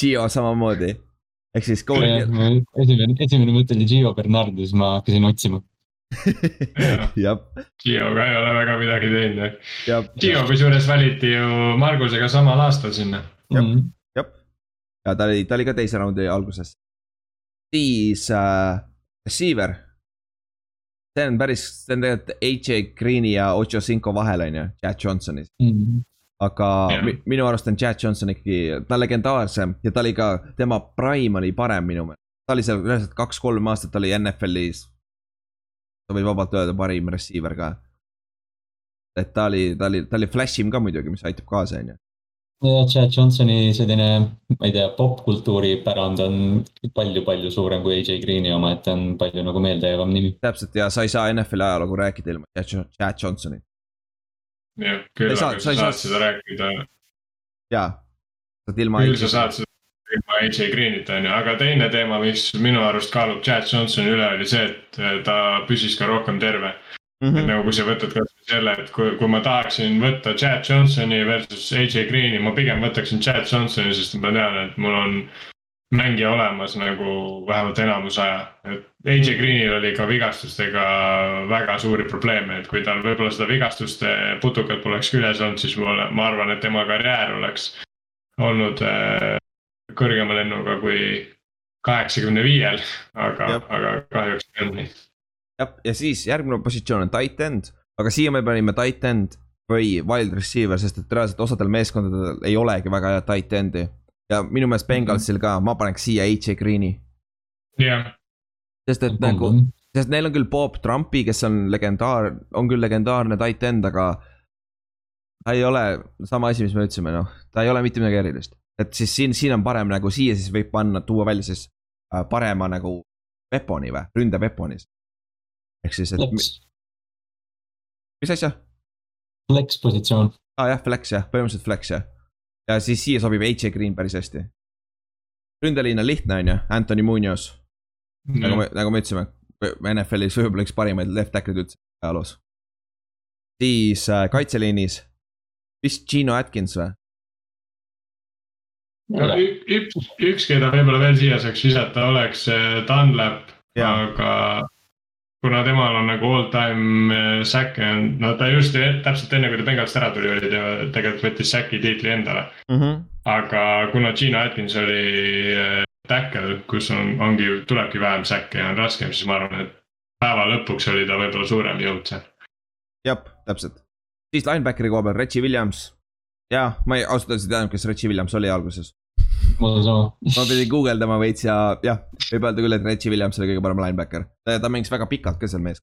Gio samamoodi. ehk siis Corey Dillon, esimene, esimene mõte oli Gio Bernard ja siis ma hakkasin otsima. jah, Gio'ga ei ole väga midagi teinud. jah, Gio kusjuures valiti ju Margusega samal aastal sinna. jah, ja ta oli, ta oli ka teise raundi alguses. siis äh, receiver. see on päris, see on tegelikult AJ Green'i ja Ocho Cinco vahel on ju, Chad Johnsonis. aga Jah. mi, minu arust on Chad Johnson ikkagi, ta on legendaarsem ja ta oli ka, tema prime oli parem minu meelest. ta oli seal reaalselt kaks-kolm aastat oli NFL-is. ta võib vabalt öelda parim receiver ka. et ta oli, ta oli, ta oli flash im ka muidugi, mis aitab kaasa, on ju. Ja Chad Johnsoni selline, ma ei tea, popkultuuri pärand on palju-palju suurem kui AJ Green'i oma, et ta on palju nagu meeldejäävam nimi. täpselt ja sa ei saa NFL-i ajalugu rääkida ilma Chad Jo- Chad Johnsonit. jah, küll aga sa saad seda rääkida, jaa, saad ilma. küll sa saad seda ilma AJ Greenita on ju, aga teine teema, mis minu arust kaalub Chad Johnsoni üle, oli see, et ta püsis ka rohkem terve. mm. et -hmm. nagu kui sa võtad kasvõi selle, et kui, kui ma tahaksin võtta Chad Johnsoni versus AJ Green'i, ma pigem võtaksin Chad Johnsoni, sest ma tean, et mul on mängija olemas nagu vähemalt enamus aja, et AJ Green'il oli ka vigastustega väga suuri probleeme, et kui tal võib-olla seda vigastuste putukat poleks küljes olnud, siis ma, ma arvan, et tema karjäär oleks olnud äh, kõrgema lennuga kui kaheksakümne viiel, aga aga kahjuks ei olnud nii. jah, ja siis järgmine positsioon on tight end, aga siia me panime tight end või wild receiver, sest et reaalselt osadel meeskondadel ei olegi väga head tight end'i. ja minu meelest Bengalsil ka, ma paneks siia AJ Green'i, jah, sest et nagu, sest neil on küll Bob Trumpi, kes on legendaar, on küll legendaarne tight end, aga ta ei ole sama asi, mis me ütlesime, noh, ta ei ole mitte midagi erilist. et siis siin, siin on parem nagu siia siis võib panna, tuua välja siis äh, parema nagu weapon'i või, ründe weapon'is. Ehk siis, et mis asja? flex positsioon. aa ah, jah, flex jah, põhimõtteliselt flex jah. ja siis siia sobib AJ Green päris hästi. ründeliin on lihtne, on ju, Anthony Munoz, nagu me, nagu me ütlesime, NFL-is võib-olla üks parimaid left tackle'id üldse ajaloos. siis äh, kaitseliinis, vist Gino Atkins või? no üks, üks, keda võib-olla veel siia saaks visata, oleks Dunlap, aga kuna temal on nagu all time äh, säkke on, no ta just täpselt enne, kui ta Bengalist ära tuli, oli ta tegelikult võttis säki tiitli endale mm. -hmm. aga kuna Gino Atkins oli äh, tackle, kus on, ongi, tulebki vähem säkke ja on raskem, siis ma arvan, et päeva lõpuks oli ta võib-olla suurem jõud seal. jah, täpselt. siis linebackeri koha peal, Reggie Williams. ja ma ei, ausalt öeldes ei teadnud, kes Reggie Williams oli alguses mul on sama. ma pidin guugeldama veits ja jah, võib öelda küll, et Reggie Williams oli kõige parem linebacker. ta mängis väga pikalt ka seal mees.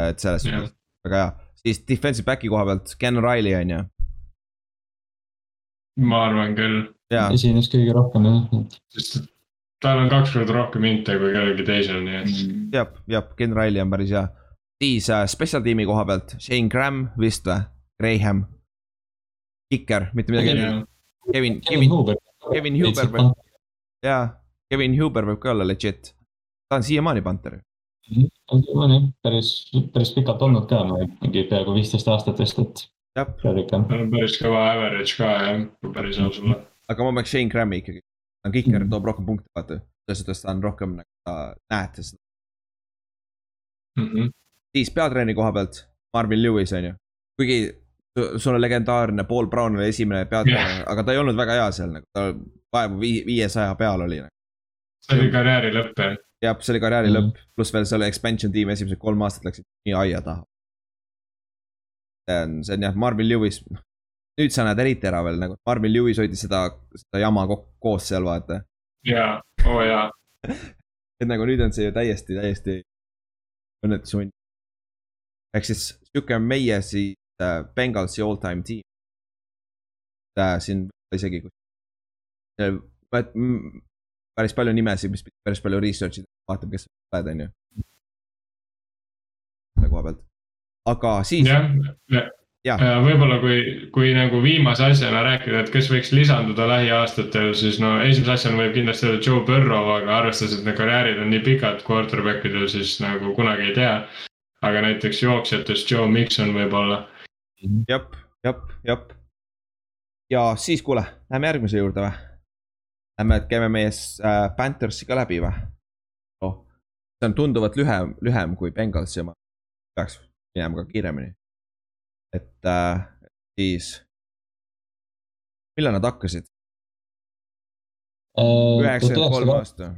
et selles suhtes yeah., väga hea. siis defensive back'i koha pealt, Ken Riley on ju. ma arvan küll. esines kõige rohkem jah. sest tal on kaks korda rohkem inte kui kellelgi teisel, nii et. Mm. jah, jah, Ken Riley on päris hea. siis äh, special tiimi koha pealt, Shane Graham vist või, Graham. Kiker, mitte midagi yeah.. Kevin, Kevin, Kevin, Kevin Huber võib, jaa, Kevin Huber võib ka olla legit. ta on siiamaani Panther. Mhm. on siiamaani jah, päris, päris pikalt olnud ka, mingi peaaegu viisteist aastat vist, et. jah. tal on päris kõva average ka jah, kui päris aus olla. aga ma peaks Shane Grammi ikkagi, ta on kiker -hmm. toob rohkem punkte, vaata. selles suhtes ta on rohkem nagu, sa näed seda mm. -hmm. siis peatreeneri koha pealt, Marvin Lewis on ju, kuigi sul on legendaarne, Paul Brown oli esimene peatreener yeah., aga ta ei olnud väga hea seal nagu, ta vaevu viiesaja peal oli nagu.. see oli karjääri lõpp jah? jah, see oli karjääri mm -hmm. lõpp, pluss veel seal expansion tiim esimesed kolm aastat läksid nii aia taha. see on, see on jah, Marvin Lewis, nüüd sa näed eriti ära veel nagu, Marvin Lewis hoidis seda, seda jama koos seal vaata. jaa, oo jaa et nagu nüüd on see ju täiesti, täiesti õnnetus hunt. ehk siis sihuke on meie siis uh, Bengalsi all time team uh,. siin isegi, päris palju nimesid, mis päris palju research ida, vaatab, kes sa oled, on ju. selle koha pealt, aga siis. jah, ja. võib-olla kui, kui nagu viimase asjana rääkida, et kes võiks lisanduda lähiaastatel, siis no esimese asjana võib kindlasti öelda Joe Burrow, aga arvestades, et need karjäärid on nii pikad quarterback idel, siis nagu kunagi ei tea. aga näiteks jooksjatest Joe Mikson võib-olla jep, jep, jep. ja siis kuule, lähme järgmise juurde või? Lähme, käime meie äh, Panthersi ka läbi või? noh, see on tunduvalt lühem, lühem kui Bengalsi oma. peaks minema ka kiiremini. et äh, siis, millal nad hakkasid? Äh, üheksakümmend kolm aasta.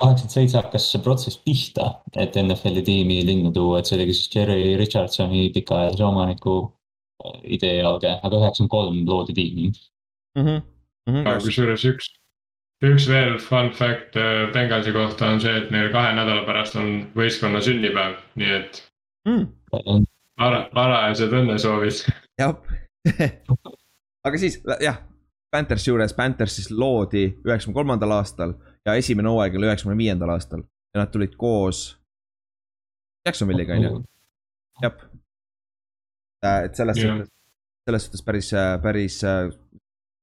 Kaheksakümmend seitse hakkas see protsess pihta, et NFL-i tiimi linna tuua, et see oligi siis Jerry Richardsoni pikaajalise omaniku äh, idee alge, aga üheksakümmend kolm loodi tiimi mm. -hmm. Mm -hmm. kusjuures üks, üks veel fun fact äh, Bengalsi kohta on see, et neil kahe nädala pärast on võistkonna sünnipäev, nii et mm.. vara, varajased õnnesoovid. jah aga siis jah, Panthersi juures, Panthers siis loodi üheksakümne kolmandal aastal ja esimene hooaeg oli üheksakümne viiendal aastal ja nad tulid koos Jacksonville'iga on ju, jah. Et selles yeah. suhtes, selles suhtes päris, päris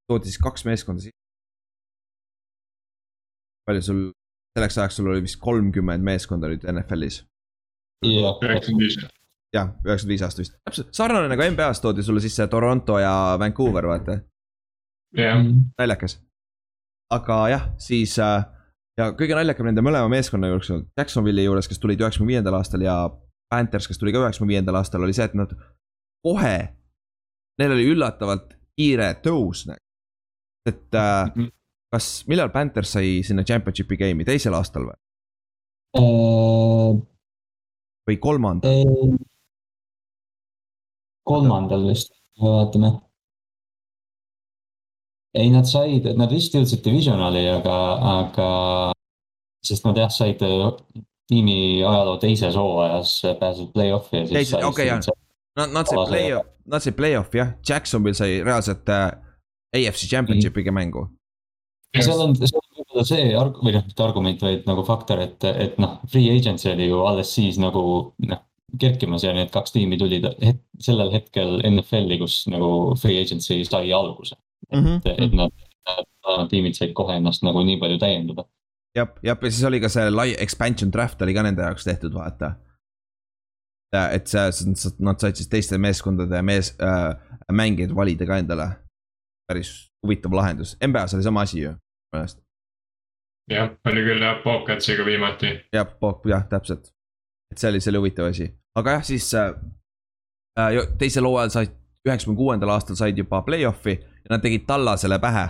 toodi siis kaks meeskonda sisse. palju sul, selleks ajaks sul oli vist kolmkümmend meeskonda nüüd NFL-is. üheksakümmend viis. jah, üheksakümmend viis aasta vist, täpselt sarnane nagu NBA-s toodi sulle sisse Toronto ja Vancouver, vaata. jah. naljakas aga jah, siis äh, ja kõige naljakam nende mõlema meeskonna juures, Jacksonville'i juures, kes tulid üheksakümne viiendal aastal ja Panthers, kes tuli ka üheksakümne viiendal aastal, oli see, et nad kohe, neil oli üllatavalt kiire tõus. Et äh, mm -hmm. kas, millal Panthers sai sinna championship'i game'i, teisel aastal või uh,? või kolmandal uh,? kolmandal vist, vaatame ei, nad said, nad vist jõudsid divisionali, aga, aga sest nad jah, said äh, tiimi ajaloo teises hooajas pääsesid play-off'i ja siis. okei jah, nad, nad said play-off, nad said play-off'i jah, Jacksonville sai reaalselt äh, AFC Championship'iga mängu. seal on, seal on võib-olla see arg-, või noh, mitte argument, vaid nagu faktor, et, et noh, free agency oli ju alles siis nagu noh, kerkimas ja need kaks tiimi tulid het, sellel hetkel NFL-i, kus nagu free agency sai alguse mm. -hmm. et, et nad, nad, tiimid said kohe ennast nagu nii palju täiendada. jah, jah, ja siis oli ka see lai expansion draft oli ka nende jaoks tehtud, vaata. et see, nad said siis teiste meeskondade mees äh,, mängijaid valida ka endale. päris huvitav lahendus, NBA-s oli sama asi ju, minu meelest. jah, oli küll jah, Bobcatsiga viimati. jah, Bob, jah, täpselt. et see oli selle huvitav asi, aga jah, siis äh, äh teisel hooajal said, üheksakümne kuuendal aastal said juba play-off'i ja nad tegid Tallasele pähe.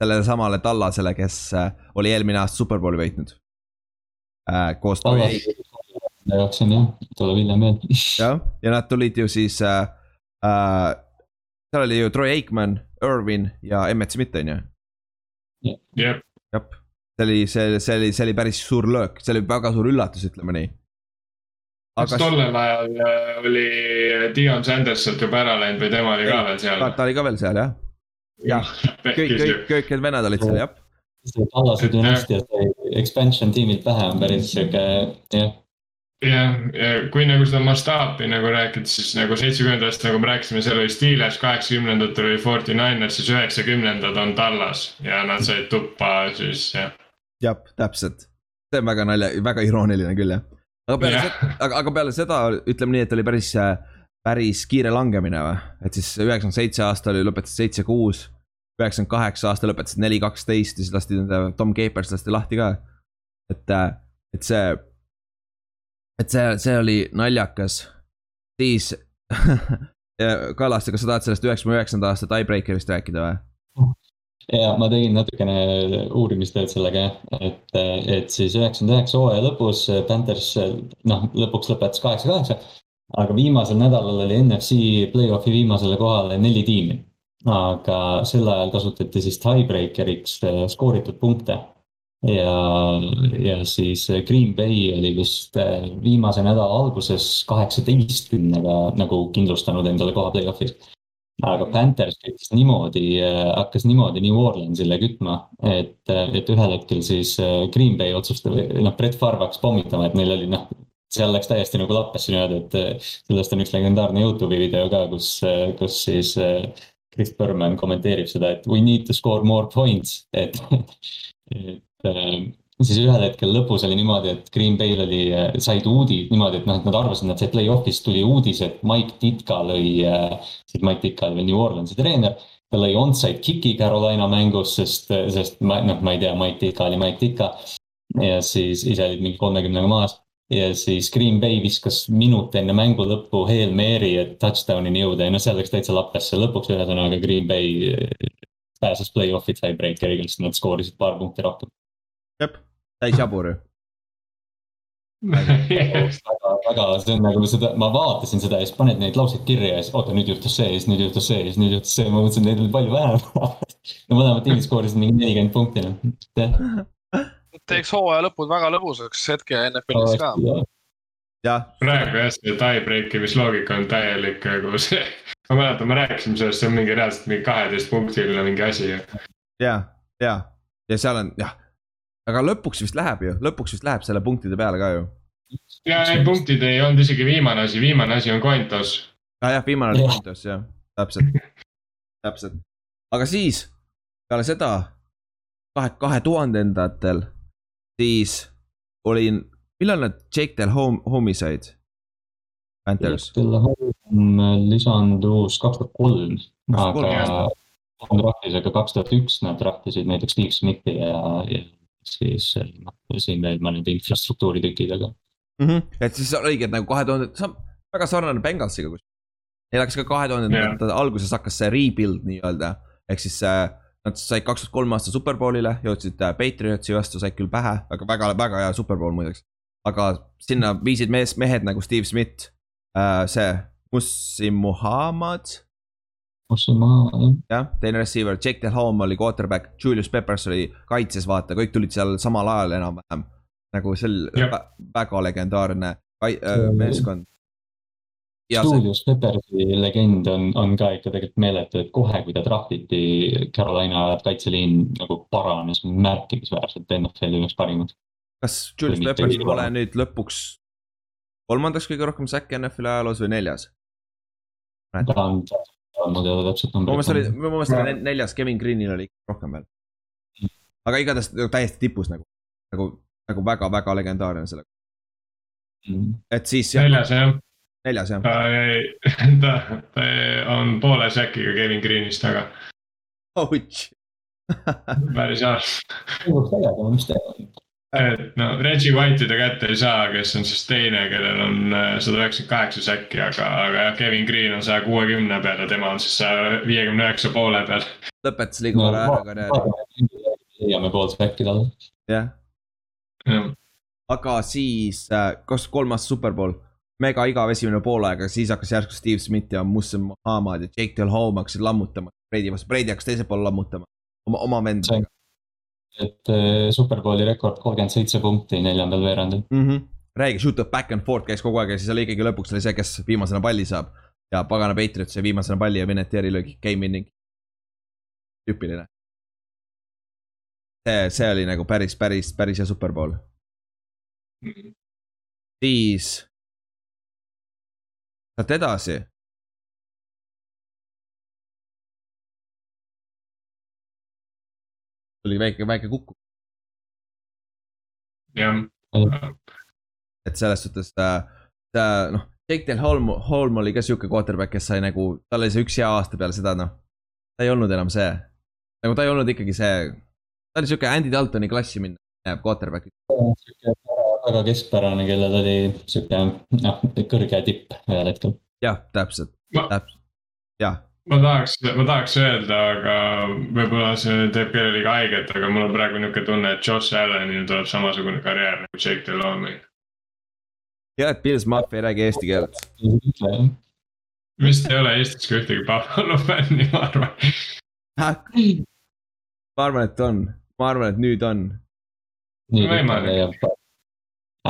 sellele samale Tallasele, kes äh, oli eelmine aasta superbowli võitnud äh,. koos Troy jooksin jah, tuleb hiljem meelde. jah, ja nad tulid ju siis äh,, äh, seal oli ju Troy Aikman, Irvin ja Emmet Smith on ju. jah. jah, see oli, see, see oli, see oli päris suur löök, see oli väga suur üllatus, ütleme nii. kas tollel ajal äh, oli Dion Sanders sealt juba ära läinud või tema oli ka veel seal? ta oli ka veel seal jah. Jah, kõik, kõik, kõik need vennad olid seal jah. Tallase dünastia sai expansion tiimilt vähe on päris sihuke jah jah, ja kui nagu seda mastaapi nagu rääkida, siis nagu seitsmekümnendatest, nagu me rääkisime, seal oli Steelers, kaheksakümnendatel oli Forty Niners, siis üheksakümnendad on Tallas ja nad said tuppa siis jah. jah, täpselt, see on väga nalja, väga irooniline küll jah. aga peale yeah. seda, aga, aga peale seda ütleme nii, et oli päris, päris kiire langemine või, et siis üheksakümmend seitse aasta oli, lõpetasid seitse-kuus. üheksakümmend kaheksa aasta lõpetasid neli, kaksteist ja siis lasti nende Tom Capers lasti lahti ka. et, et see et see, see oli naljakas. siis Kallaste, kas sa tahad sellest üheksakümne üheksanda aasta tiebreaker'ist rääkida või? ja ma tegin natukene uurimistööd sellega jah, et, et siis üheksakümne üheksa hooaja lõpus Panthers noh, lõpuks lõpetas kaheksa, kaheksa. Aga viimasel nädalal oli NFC play-off'i viimasele kohale neli tiimi. aga sel ajal kasutati siis tiebreaker'iks skooritud punkte ja, ja siis Green Bay oli vist äh, viimase nädala alguses kaheksateistkümnega nagu kindlustanud endale koha play-off'is. aga Panthers küttis niimoodi, äh, hakkas niimoodi New Orleansile kütma, et, äh, et ühel hetkel siis Green Bay otsustas, noh, Brett Favre hakkas pommitama, et neil oli noh seal läks täiesti nagu lappesse niimoodi, et sellest on üks legendaarne Youtube'i video ka, kus, kus siis Chris Berman kommenteerib seda, et we need to score more points, et et siis ühel hetkel lõpus oli niimoodi, et Green Bay'l oli, said uudis niimoodi, et noh, et nad arvasid, nad said play-off'is tuli uudis, et Mike Ditka lõi, siis Mike Ditka oli New Orleansi treener. ta lõi onside kick'i Carolina mängus, sest, sest ma, noh, ma ei tea, Mike Ditka oli Mike Ditka. ja siis ise olid mingi kolmekümnega maas ja siis Green Bay viskas minut enne mängu lõppu Hail Mary, et touchdown'ini jõuda ja noh, seal läks täitsa lappesse, lõpuks ühesõnaga Green Bay äh, pääses play-off'i tiebreakeriga, sest nad skoorisid paar punkti rohkem. Jep, täis jabur ju. Väga, väga, see on nagu seda, ma vaatasin seda ja siis paned neid lauseid kirja ja siis oota, nüüd juhtus see ja siis nüüd juhtus see ja siis nüüd juhtus see, ma mõtlesin, neid oli palju vähem. No mõlemad tiimid skoorisid mingi nelikümmend punkti noh. Teeks hooaja lõpud väga lõbusaks hetke NFL-is ka. praegu jah, see tie-break imisloogika on täielik nagu see, ma mäletan, me rääkisime sellest, see on mingi reaalselt mingi kaheteistpunktiline mingi asi. ja, ja, ja seal on jah aga lõpuks vist läheb ju, lõpuks vist läheb selle punktide peale ka ju. ja ei, punktid ei olnud isegi viimane asi, viimane asi on coin toss. ah jah, viimane oli coin toss jah, täpselt, täpselt. aga siis peale seda kahe, kahe tuhandendatel, siis olin, millal nad Jake Del Home, Home'i said? Panthers. Jake Del Home lisandus kaks tuhat kolm, aga on draftis, aga kaks tuhat üks nad draftisid näiteks Steve Smithi ja, ja siis noh, siin veel mõned infrastruktuuri tükid, aga mm. -hmm. et siis oligi, et nagu kahe tuhande, see on väga sarnane Bengalsiga kus. Neil hakkas ka kahe tuhandendate yeah. alguses hakkas see rebuild nii-öelda, ehk siis äh, nad said kaks tuhat kolm aasta superbowlile, jõudsid äh, Patriotsi vastu, said küll pähe, aga väga, väga hea superbowl muideks. aga sinna viisid mees, mehed nagu Steve Smith äh,, see Mussim Muhamed jah, teine receiver, Jake Delhomme oli quarterback, Julius Peppers oli kaitses, vaata, kõik tulid seal samal ajal enam-vähem. nagu sel väga legendaarne äh, meeskond. Julius see... Peppersi legend on, on ka ikka tegelikult meeletu, et kohe, kui ta draftiti, Carolina kaitseliin nagu paranes märkimisväärselt NFL-i üheks parimaks. kas Julius Peppers pole nüüd lõpuks kolmandaks kõige rohkem säkke NFL-i ajaloos või neljas? ta on ma ei tea täpselt numbrit. mu meelest oli, mu meelest oli neljas, Kevin Greenil oli rohkem veel. aga igatahes nagu täiesti tipus nagu, nagu, nagu väga-väga legendaarne selle. Mm. et siis. neljas jah. Neljas jah. ta, ta on poole säkiga Kevin Greenist taga. Ouch päris halb lõpuks tegema, mis teha. et no Reggie White'i ta kätte ei saa, kes on siis teine, kellel on äh, sada üheksakümmend kaheksa säkki, aga, aga jah, Kevin Green on saja kuuekümne peal ja tema on siis saja viiekümne üheksa poole peal. lõpetas liiga vara ära karjääri. leiame pool säkki talle. jah, aga siis äh, kakskümmend kolm aasta superpool. Mega igav esimene poolaeg, aga siis hakkas järsku Steve Smith ja Muslim Muhammad ja Jake Del Home hakkasid lammutama. Brady vastu, Brady hakkas teisel pool lammutama oma, oma vendadega. et äh, superbowli rekord kolmkümmend seitse punkti neljandal veerandil mm. -hmm. räägi, shoot up back and forth käis kogu aeg ja siis oli ikkagi lõpuks oli see, kes viimasena palli saab. ja pagana Patriot sai viimasena palli ja vineti erilöögi, game winning. tüüpiline. see, see oli nagu päris, päris, päris hea superpool siis. Sealt edasi. oli väike, väike kukk. jah. et selles suhtes ta, ta noh, Jake Del Holm, Holm oli ka sihuke quarterback, kes sai nagu, tal oli see üks hea aasta peale seda, noh. ta ei olnud enam see, nagu ta ei olnud ikkagi see, ta oli sihuke Andy Daltoni klassi minna, quarterback väga keskpärane, kellel oli sihuke noh, kõrge tipp ühel hetkel. jah, täpselt, täpselt, jah. ma tahaks, ma tahaks öelda, aga võib-olla see teeb kellelegi haiget, aga mul on praegu nihuke tunne, et Josh Allanil tuleb samasugune karjäär nagu Jake Delhomme. ja, et Pils Mafia ei räägi eesti keelt. vist ei ole Eestis ka ühtegi Buffalo fänni, ma arvan. ma arvan, et on, ma arvan, et nüüd on. võimalik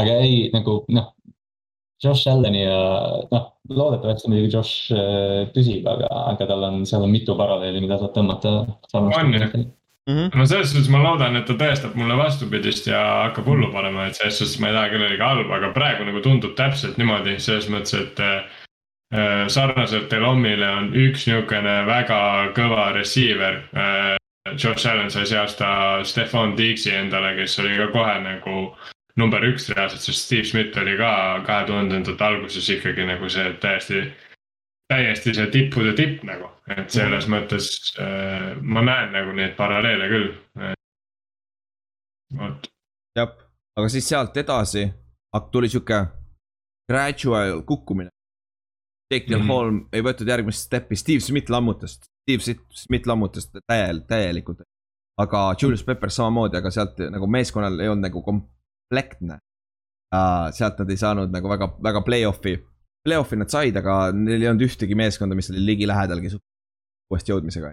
aga ei, nagu noh, Josh Allan'i ja noh, loodetavasti muidugi Josh äh, püsib, aga, aga tal on, seal on mitu paralleeli, mida saab tõmmata. on jah Mm -hmm. no selles suhtes ma loodan, et ta tõestab mulle vastupidist ja hakkab hullu panema, et selles suhtes ma ei taha kellelegi halba, aga praegu nagu tundub täpselt niimoodi, selles mõttes, et äh,. sarnaselt Delomile on üks niisugune väga kõva receiver äh,. Josh Allan sai see aasta Stefan Diggs'i endale, kes oli ka kohe nagu number üks reaalselt, sest Steve Smith oli ka kahe tuhandendate alguses ikkagi nagu see täiesti, täiesti see tippude tipp nagu, et selles mm. mõttes äh, ma näen nagu neid paralleele küll. vot. jah, aga siis sealt edasi tuli sihuke gradual kukkumine. Del mm -hmm. Holm ei võetud järgmist steppi, Steve Smith lammutas, Steve Smith lammutas täiel-, täielikult. aga Julius Pepper samamoodi, aga sealt nagu meeskonnal ei olnud nagu kom-, komplektne sealt nad ei saanud nagu väga, väga play-off'i, play-off'i nad said, aga neil ei olnud ühtegi meeskonda, mis oli ligilähedalgi uuesti jõudmisega.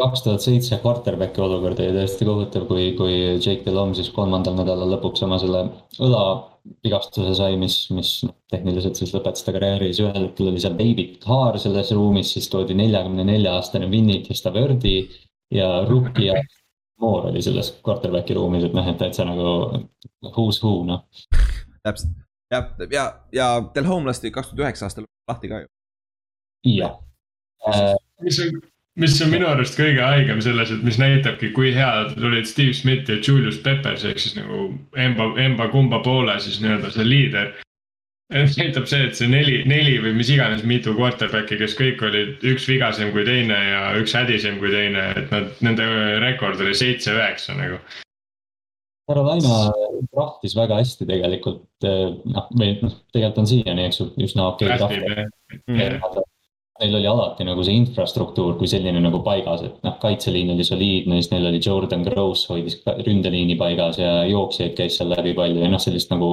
kaks tuhat seitse quarterback'i olukord oli tõesti kohutav, kui, kui Jake Delhomme siis kolmandal nädalal lõpuks oma selle õlavigastuse sai, mis, mis tehniliselt siis lõpetas ta karjääri, siis ühel hetkel oli seal David Carr selles ruumis, siis toodi neljakümne nelja aastane Vinny Testaverde ja rookie Moore oli selles quarterback'i ruumis, et noh, et täitsa nagu who's who noh. täpselt ja, ja, ja Del Home lasti kaks tuhat üheksa aastal lahti ka ju. jah äh,. mis on, mis on minu arust kõige haigem selles, et mis näitabki, kui head olid Steve Smith ja Julius Peppers ehk siis nagu emba, emba kumba poole siis nii-öelda see liider näitab see, et see neli, neli või mis iganes mitu quarterback'i, kes kõik olid üks vigasem kui teine ja üks hädisem kui teine, et nad, nende rekord oli seitse-üheksa nagu. Carolina draftis väga hästi tegelikult, noh, või noh, tegelikult on siiani, eks ju, üsna okei okay, draft. Neil oli alati nagu see infrastruktuur kui selline nagu paigas, et noh, kaitseliin oli soliidne, siis neil oli Jordan Gross hoidis ründeliini paigas ja jooksjaid käis seal läbi palju ja noh, sellist nagu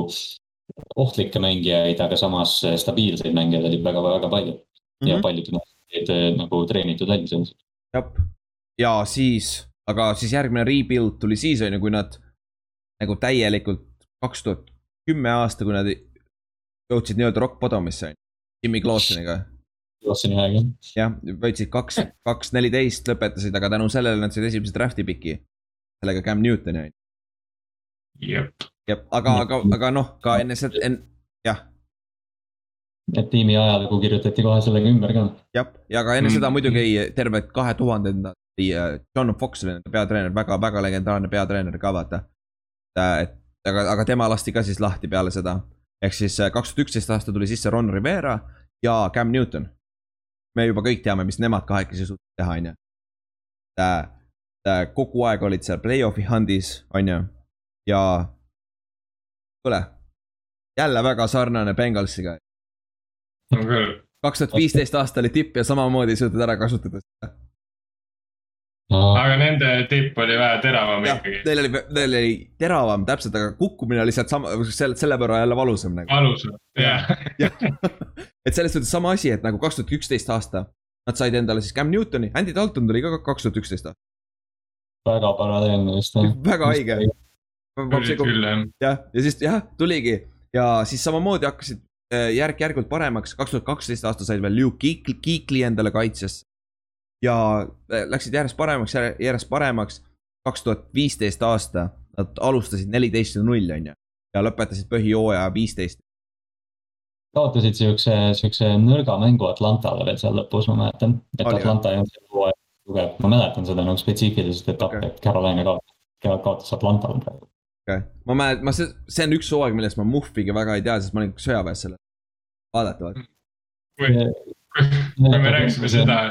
ohtlikke mängijaid, aga samas stabiilseid mängijaid oli väga-väga palju mm. -hmm. ja mhm. paljud olid eh, nagu treenitud välja selles. jah, ja siis, aga siis järgmine rebuild tuli siis on ju, kui nad nagu täielikult kaks tuhat kümme aasta, kui nad jõudsid nii-öelda rock bottom'isse Jimmy Clauseniga. Clauseni aeg jah. jah, võitsid kaks, kaks neliteist lõpetasid, aga tänu sellele nad said esimese draft'i piki. sellega Cam Newtoni on ju. Jep jah, aga, aga, aga noh, ka enne seda, en-, jah. et tiimi ajalugu kirjutati kohe sellega ümber ka. jah, ja ka enne mm. seda muidugi terve kahe tuhandenda äh, John Fox oli nende peatreener väga,, väga-väga legendaarne peatreener ka vaata. et aga, aga tema lasti ka siis lahti peale seda. ehk siis äh, kaks tuhat üksteist aasta tuli sisse Ron Rivera ja Cam Newton. me juba kõik teame, mis nemad kahekesi suutsid teha, on ju. äh, äh, kogu aeg olid seal play-off'i hand'is, on ju, ja. kuule, jälle väga sarnane Bengalsiga. on küll. kaks tuhat viisteist aasta oli tipp ja samamoodi ei suutnud ära kasutada seda no.. aga nende tipp oli vähe teravam ja, ikkagi. Neil oli, neil oli teravam täpselt, aga kukkumine oli sealt sama, selle, selle võrra jälle valusam nagu. valusam, jah. et selles suhtes sama asi, et nagu kaks tuhat üksteist aasta. Nad said endale siis Cam Newtoni, Andy Dalton tuli ka kaks tuhat üksteist aasta. väga paralleelne vist jah. väga haige. Jah, ja siis jah, tuligi ja siis samamoodi hakkasid äh, järk-järgult paremaks, kaks tuhat kaksteist aasta said veel Luke Kuechly endale kaitsesse ja äh, läksid järjest paremaks, järjest paremaks. kaks tuhat viisteist aasta, nad alustasid neliteist ja null, on ju, ja lõpetasid põhijooaja viisteist. kaotasid siukse, siukse nõrga mängu Atlantale veel seal lõpus, ma mäletan, et Oli, Atlanta ei olnud sel hooajal tugev, ma mäletan seda nagu spetsiifilisest etappi okay., et Carolina kaotas, kaotas Atlantale praegu. Okay., ma mäletan, ma see, see on üks hooaeg, millest ma Muhviga väga ei tea, sest ma olin sõjaväes selle, vaadata. kui, kui me rääkisime seda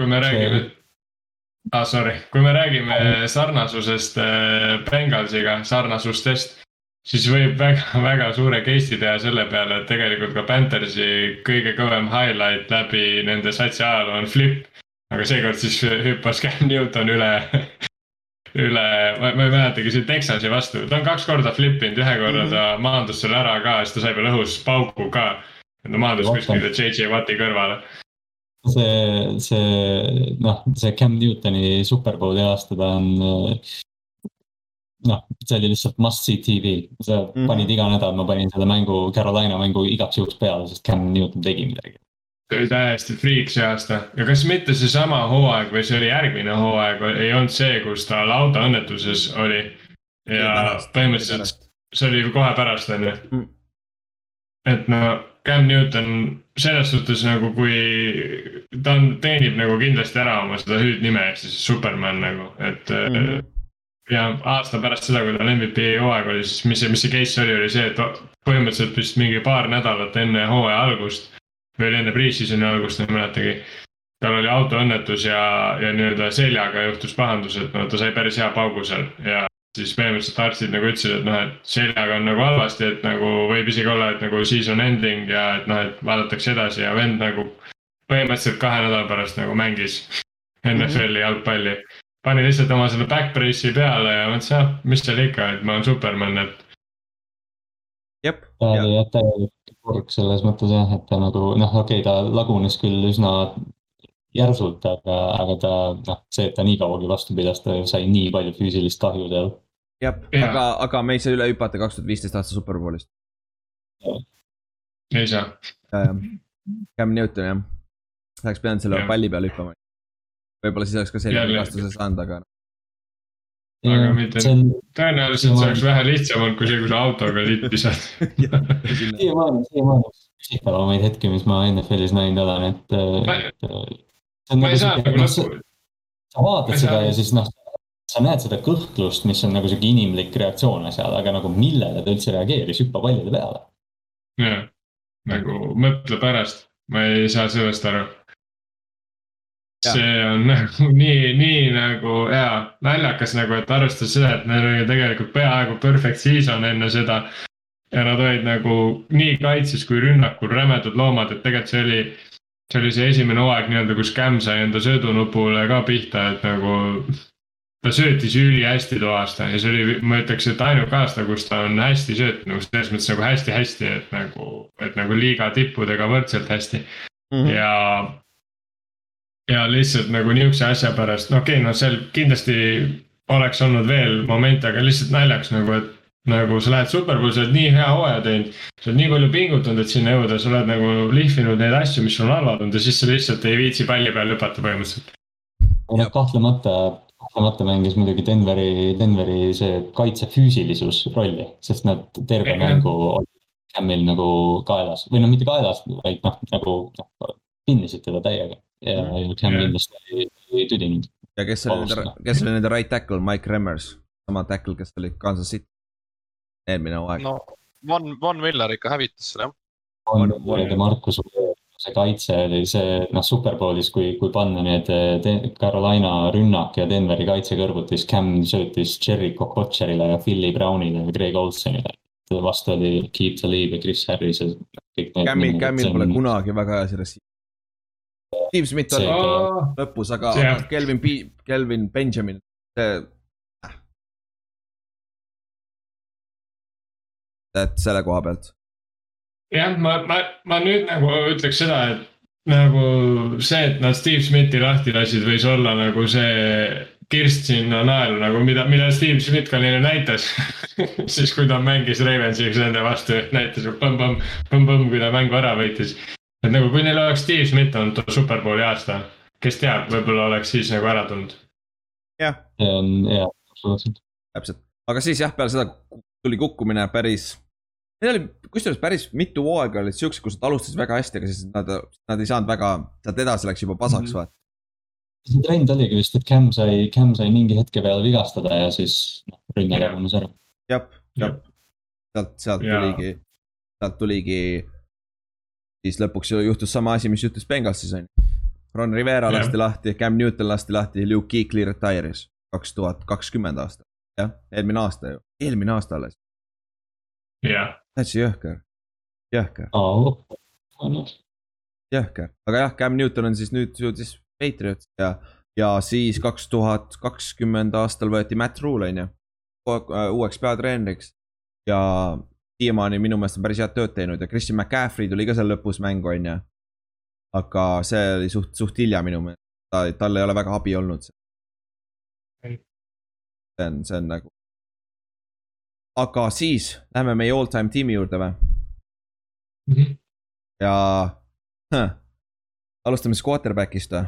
kui me räägime ah,, sorry, kui me räägime sarnasusest äh, Bengalsiga, sarnasustest, siis võib väga, väga suure case'i teha selle peale, et tegelikult ka Panthersi kõige kõvem highlight läbi nende satsi ajaloo on flip. aga seekord siis hüppas Cam Newton üle üle, ma, ma ei mäletagi, see Texasi vastu, ta on kaks korda flip inud, ühe korra ta mhm. maandus selle ära ka, siis ta sai veel õhus pauku ka. ta maandus kuskile JJ Watti kõrvale see, see noh, see Cam Newtoni superbowli aasta ta on. noh, see oli lihtsalt must see tv, sa mm -hmm. panid iga nädal, ma panin selle mängu, Carolina mängu igaks juhuks peale, sest Cam Newton tegi midagi. Täiesti friik see aasta ja kas mitte seesama hooaeg või see oli järgmine hooaeg, ei olnud see, kus ta autoõnnetuses oli. ja põhimõtteliselt see oli kohe pärast, on ju. Mm. et no Cam Newton selles suhtes nagu kui ta on, teenib nagu kindlasti ära oma seda hüüdnime ehk siis Superman nagu, et mm. -hmm. ja aasta pärast seda, kui tal MVP hooaeg oli, siis mis see, mis see case oli, oli see, et põhimõtteliselt vist mingi paar nädalat enne hooaja algust. Või oli enne pre-season'i algust, ma ei mäletagi. tal oli autoõnnetus ja, ja nii-öelda seljaga juhtus pahandus, et no ta sai päris hea paugu seal ja siis põhimõtteliselt arstid nagu ütlesid, et noh, et seljaga on nagu halvasti, et nagu võib isegi olla, et nagu season ending ja et noh, et vaadatakse edasi ja vend nagu. põhimõtteliselt kahe nädala pärast nagu mängis NFL-i jalgpalli. pani lihtsalt oma selle back brace'i peale ja mõtles jah, mis seal ikka, et ma olen Superman, et. jep. Kurg selles mõttes jah, et ta nagu noh, okei okay,, ta lagunes küll üsna järsult, aga, aga ta noh, see, et ta nii kauagi vastu pidas, ta sai nii palju füüsilist kahju seal. jah ja., aga, aga me ei saa üle hüpata kaks tuhat viisteist aasta superbowlist. ei saa. Cam Newton jah, oleks pidanud selle ja. palli peale hüppama. võib-olla siis oleks ka selline vigastuse saanud, aga. Aga mitte, tõenäoliselt see oleks vähe lihtsam olnud, kui see, kui sa autoga liit visad. siiamaani, siiamaani küsitavamaid hetki, mis ma NFL-is näinud olen, et, et ma ei saa nagu lõppu. sa vaatad seda ja siis noh, sa näed seda kõhklust, mis on nagu sihuke inimlik reaktsioon asjale, aga nagu millele ta üldse reageeris, hüppa pallide peale. jah, nagu mõtle pärast, ma ei saa sellest aru. See on nagu nii, nii nagu hea, naljakas nagu, et arvestades seda, et neil oli tegelikult peaaegu perfect season enne seda. ja nad olid nagu nii kaitses kui rünnakul rämedad loomad, et tegelikult see oli see oli see esimene hooaeg nii-öelda, kus Cam sai enda söödunupule ka pihta, et nagu. ta söötis ülihästi too aasta ja see oli, ma ütleks, et ainuke aasta, kus ta on hästi söötnud nagu selles mõttes nagu hästi-hästi, et nagu, et nagu liiga tippudega võrdselt hästi mm. -hmm. ja. Ja lihtsalt nagu nihukese asja pärast, no okei okay,, no seal kindlasti oleks olnud veel momente, aga lihtsalt naljaks nagu, et nagu sa lähed superpool, sa oled nii hea hooaja teinud. sa oled nii palju pingutanud, et sinna jõuda, sa oled nagu lihvinud neid asju, mis sul on halvad olnud ja siis sa lihtsalt ei viitsi palli peal hüpata põhimõtteliselt. no kahtlemata, kahtlemata mängis muidugi Denveri, Denveri see kaitse füüsilisus rolli, sest nad terve ja, mängu olid Camil nagu kaelas või no mitte kaelas, vaid noh, nagu noh, pinnisid teda täiega ja mm. Cam kindlasti ei, tüdinud. ja kes oli nende, kes oli nende right tackle, Mike Remmers, sama tackle, kes oli Kansas City eelmine hooaeg. no Von, Von Miller ikka hävitas selle jah. Von Miller ja Markus see kaitse oli see, noh, Superbowlis, kui, kui panna need Carolina rünnak ja Denveri kaitse kõrvuti, siis Cam söötis Cherry Kokotšerile ja Philly Brownile ja Greg Olsonile. vastu oli Keith Talib ja Chris Harris ja kõik need. Camil, Camil pole kunagi väga hea see receiver. Steve Smith oli Oh, lõpus, aga See- aga Kelvin, Kelvin Benjamin, see. et selle koha pealt. jah, ma, ma, ma nüüd nagu ütleks seda, et nagu see, et nad Steve Smithi lahti lasid, võis olla nagu see kirst sinna naelu nagu mida, mida Steve Smith ka neile näitas siis kui ta mängis Ravensiga nende vastu, näitas põmm-põmm, põmm-põmm, kui ta mängu ära võitis. Et nagu kui neil oleks Steve Smith olnud superbowli aasta, kes teab, võib-olla oleks siis nagu ära tulnud. jah, hea, absoluutselt. täpselt, aga siis jah, peale seda tuli kukkumine päris. Neil oli kusjuures päris mitu hooaega olid siuksed, kus nad alustasid väga hästi, aga siis nad, nad ei saanud väga, sealt edasi läks juba pasaks Mhm. vaata. see trend oligi vist, et Cam sai, Cam sai mingi hetke peale vigastada ja siis noh, rünne Jah. lagunes ära. jah, jah, sealt, sealt tuligi, sealt tuligi. Siis lõpuks ju juhtus sama asi, mis juhtus Bengalsis on ju. Ron Rivera lasti lahti, Cam Newton lasti lahti, Luke Kuechly retire'is kaks tuhat kakskümmend aasta. jah, eelmine aasta ju, eelmine aasta alles, jah, täitsa jõhker, jõhker, jõhker, aga jah, Cam Newton on siis nüüd jõudis Patriots ja, ja siis kaks tuhat kakskümmend aastal võeti Matt Rule on ju. uueks peatreeneriks. Ja siiamaani minu meelest on päris head tööd teinud ja Christian McCaffrey tuli ka seal lõpus mängu on ju. aga see oli suht, suht hilja minu meelest, ta, tal ei ole väga abi olnud. See on, see on nagu. aga siis lähme meie all time tiimi juurde või? Mhm. ja huh, alustame siis quarterback'ist või?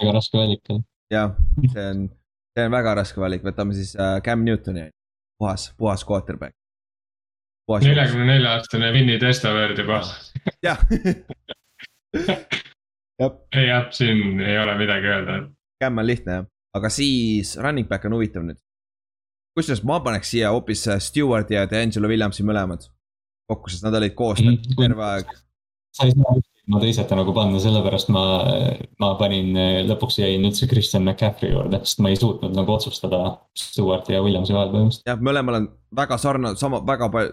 väga raske valik on. jah, see on, see on väga raske valik, võtame siis äh, Cam Newtoni, puhas, puhas quarterback. Neljakümne nelja aastane Winnie Testaverd juba. jah. jah, ei jah, siin ei ole midagi öelda. Cam on lihtne jah, aga siis running back on huvitav nüüd. kusjuures ma paneks siia hoopis äh, Stewardi ja D'Angelo Williamsi mõlemad kokku, sest nad olid koos Mhm. terve aeg. sa ei saa ilma teiseta nagu panna, sellepärast ma, ma panin, lõpuks jäin üldse Christian McCaffrey juurde, sest ma ei suutnud nagu otsustada Stewarti ja Williamsi vahel põhimõtteliselt. jah, mõlemal on väga sarnane, sama, väga palju,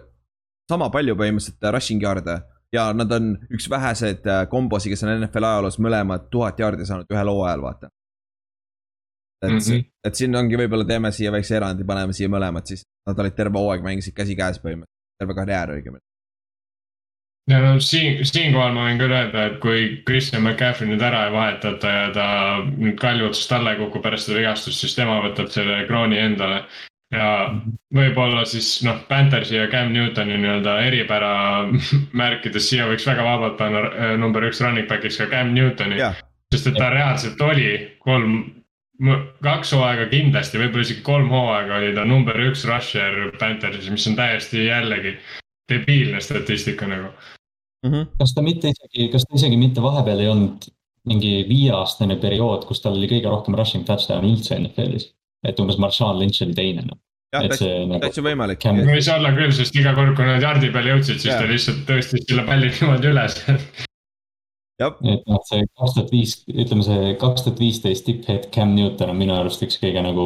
sama palju põhimõtteliselt äh, rushing yard'e ja nad on üks väheseid äh, kombosi, kes on NFL ajaloos mõlemad tuhat jaardi saanud ühel hooajal, vaata. et mm. -hmm. et siin ongi, võib-olla teeme siia väikse erandi, paneme siia mõlemad siis, nad olid terve hooaeg mängisid käsikäes põhimõtteliselt, terve karjäär õigemini. ja no siin, siinkohal ma võin küll öelda, et kui Christian McCaffrey nüüd ära ei vahetata ja ta nüüd kalju otsast alla ei kuku pärast seda vigastust, siis tema võtab selle krooni endale. Ja võib-olla siis noh, Panthersi ja Cam Newtoni nii-öelda eripära märkides siia võiks väga vabalt panna äh, number üks running back'iks ka Cam Newtoni. jah, sest et ta reaalselt oli kolm, kaks hooaega kindlasti, võib-olla isegi kolm hooaega oli ta number üks rusher Panthersis, mis on täiesti jällegi debiilne statistika nagu. mm -hmm. kas ta mitte isegi, kas ta isegi mitte vahepeal ei olnud mingi viieaastane periood, kus tal oli kõige rohkem rushing touchdown'i üldse NFL-is? Et umbes Marshawn Lynch oli teine noh. jah, et täitsa, see nagu täitsa võimalik. Võis olla küll, sest iga kord, kui nad jardi peale jõudsid, siis Jaa. ta lihtsalt tõstis selle palli niimoodi üles et noh, see kaks tuhat viis, ütleme see kaks tuhat viisteist tipphetk Cam Newton on minu arust üks kõige nagu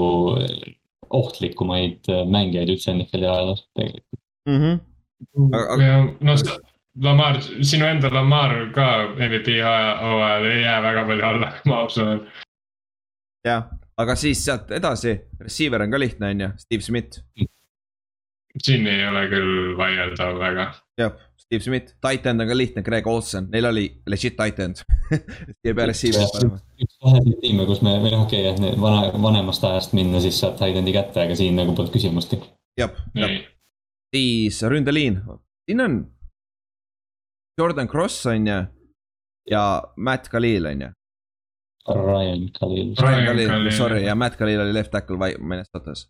ohtlikumaid mängijaid üldse NFL-i ajaloos tegelikult. mm -hmm. Aga- ja no s- Lamar, sinu enda Lamar ka MVP hooajal ei jää väga palju alla, ma usun. jah, aga siis sealt edasi, receiver on ka lihtne, on ju, Steve Smith. siin ei ole küll vaielda väga. jah, Steve Smith, titan on ka lihtne, Greg Olson, neil oli legit titan siia peale receiver'it panema. üks väheseid tiime, kus me, või noh, okei okay,, jah, vana, vanemast ajast minna, siis saad titan'i kätte, aga siin nagu polnud küsimustki. jah, jah, siis ründeliin, siin on. Jordan Cross on ju ja Matt Khalil on ju. Ryan Khalil. Ryan Khalil, Khalil. sorry ja Matt Khalil oli left tackle vai- Minnesotas.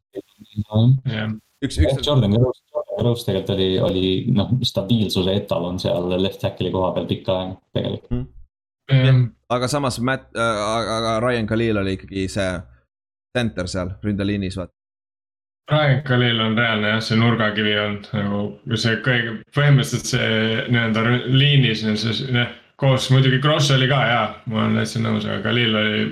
jah. üks, üks, Jordan Rose, Jordan Rose tegelikult oli, oli noh, stabiilsuse etalon seal left tackle'i koha peal pikka aega tegelikult. jah, aga samas Matt äh,, aga Ryan Khalil oli ikkagi see center seal ründeliinis, vaata. Ryan Khalil on reaalne jah, see nurgakivi olnud nagu see kõige, põhimõtteliselt see nii-öelda liinis, noh koos muidugi Kross oli ka hea, ma olen täitsa nõus, aga Khalil oli.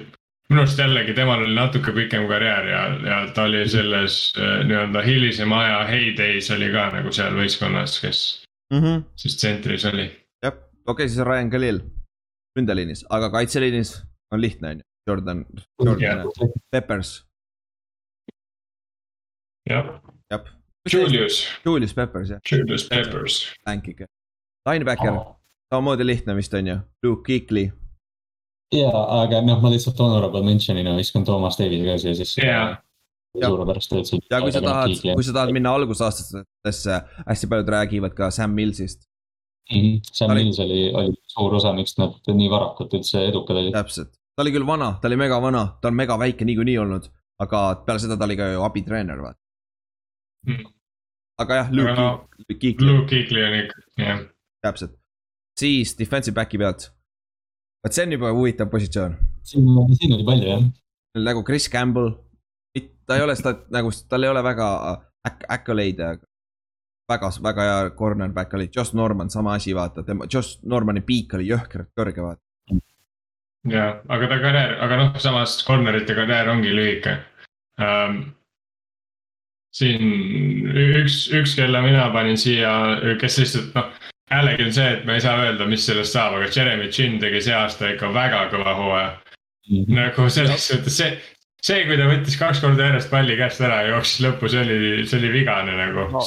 minu arust jällegi temal oli natuke pikem karjäär ja, ja ta oli selles äh, nii-öelda hilisema aja heydays oli ka nagu seal võistkonnas, kes mm -hmm. siis tsentris oli. jah, okei okay,, siis Ryan Khalil ründeliinis, aga kaitseliinis on lihtne on ju, Jordan, Jordan. Peppers. jah. jah. Julius. Julius Peppers jah. Julius Peppers. Länk ikka. Linebacker oh samamoodi lihtne vist on ju, Luke Kuechly. ja, aga noh, ma lihtsalt honorable mention'ina viskan Toomas Davise ka siia sisse yeah.. suurepärast tööd. ja kui sa tahad, kui sa tahad minna algusaastatesse, hästi paljud räägivad ka Sam Millsist mm. -hmm. Sam oli... Mills oli, oli suur osa, miks nad nii varakult üldse edukad olid. täpselt, ta oli küll vana, ta oli mega vana, ta on mega väike niikuinii olnud, aga peale seda ta oli ka ju abitreener, vaata mm.. aga jah, Luke Kuechly. Luke Kuechly on ikka, jah. täpselt, siis defensive back'i pealt. vot see on juba huvitav positsioon. siin, siin oli palju jah. nagu Chris Campbell, ta ei ole seda nagu, tal ei ole väga accolade, aga väga, väga hea cornerback oli, Josh Norman, sama asi, vaata, tema, Josh Normani piik oli jõhkralt kõrge, vaata. ja, aga ta karjäär, aga noh, samas corner'ite karjäär ongi lühike um, siin üks, üks, kelle mina panin siia, kes lihtsalt noh, jällegi on see, et me ei saa öelda, mis sellest saab, aga Jeremy Chin tegi see aasta ikka väga kõva hooaja mm. -hmm. nagu selles suhtes see, see, kui ta võttis kaks korda järjest palli käest ära ja jooksis lõppu, see oli, see oli vigane nagu no,.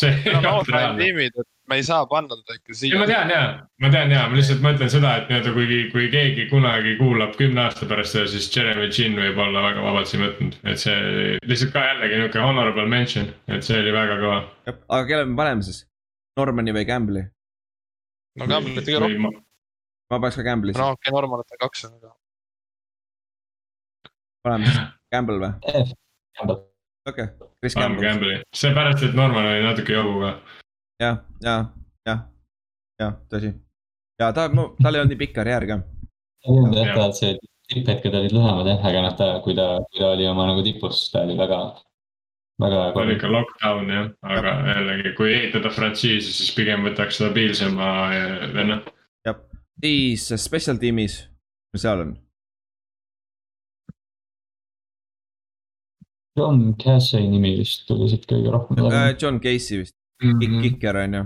tiimid, et me ei saa panna teda ikka siia. ma tean ja, ma tean ja, ma lihtsalt mõtlen seda, et nii-öelda kui, kui keegi kunagi kuulab kümne aasta pärast seda, siis Jeremy Chin võib olla väga vabalt siin võtnud, et see lihtsalt ka jällegi nihuke honorable mention, et see oli väga kõva. aga kelle me paneme siis, Normani või Gamble'i? No Gamble'it kõige rohkem. ma paneks ka Gamble'isse. no okei okay,, Normanit on kaks, aga. paneme siis Gamble või? Gamble. okei okay., Chris Gamble. Gamble'i, seepärast, et Norman oli natuke jobu ka. jah, ja, jah, jah, tõsi. ja ta, tal ei olnud nii pikk karjäär ka. ei olnud jah, ta, see tipphetked olid lühemad jah, aga noh, ta, kui ta, kui ta oli oma nagu tipus, ta oli väga väga. ta oli ikka lockdown jah, aga jällegi, kui ehitada frantsiisi, siis pigem võtaks stabiilsema venna. jah, siis special tiimis, mis seal on? John Casey nimi vist tuli siit kõige rohkem. Äh, John Casey vist mm, -hmm. kikker on ju.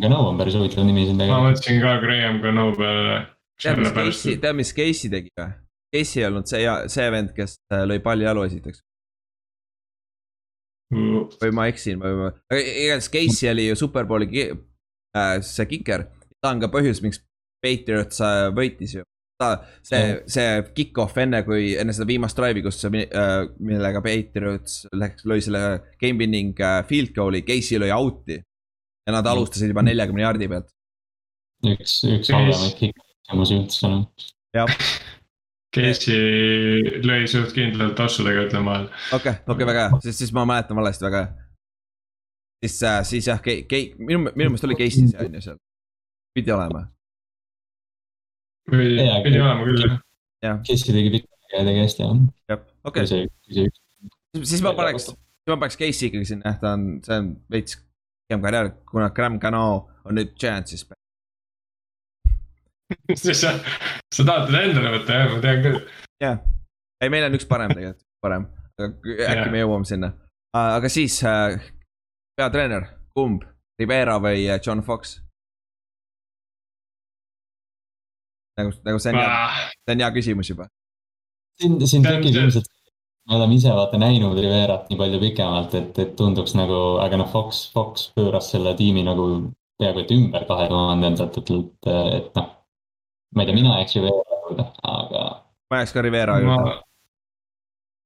Gano on päris huvitav nimi siin tegelikult. ma mõtlesin ka Graham Gano peale. tead, mis Casey, tead, mis Casey tegi või? Casey ei olnud see, see vend, kes äh, lõi palli jalu esiteks mm.. või ma eksin, või ma, igatahes Casey oli ju superbowli äh, see kiker. ta on ka põhjus, miks Patriots äh, võitis ju. ta, see, see kick-off enne, kui enne seda viimast drive'i, kus äh,, millega Patriots läks, lõi selle game winning äh, field goal'i, Casey lõi out'i. ja nad alustasid juba neljakümne jaardi pealt. üks, üks halvemaid kick-off'e üldse. jah Casey lõi suht kindlalt tossudega, ütlen vahel. okei okay,, okei okay,, väga hea, siis, siis ma mäletan valesti, väga hea. siis äh,, siis jah, Kei-, minu, minu meelest oli Casey see on ju seal, pidi olema. pidi, pidi olema küll jah. Casey tegi pikka ja tegi hästi jah. jah, okei okay.. siis ma paneks, siis ma paneks Casey ikkagi sinna, ta on, see on veits pikem karjäär, kuna Graham Cano on nüüd Giantsis sa, sa tahad teda endale võtta jah, ma tean küll. jah, ei, meil on üks parem tegelikult, parem, äkki yeah. me jõuame sinna. aga siis äh, peatreener, kumb, Rivera või äh, John Fox? nagu, nagu see on hea ah., see on hea küsimus juba. siin, siin tekib ilmselt, me oleme ise vaata näinud Riverat nii palju pikemalt, et, et tunduks nagu, aga noh, Fox, Fox pööras selle tiimi nagu peaaegu et ümber kahe tuhandendatel, et, et noh ma ei tea, mina jääks Rivera juurde, aga. ma jääks ka Rivera juurde.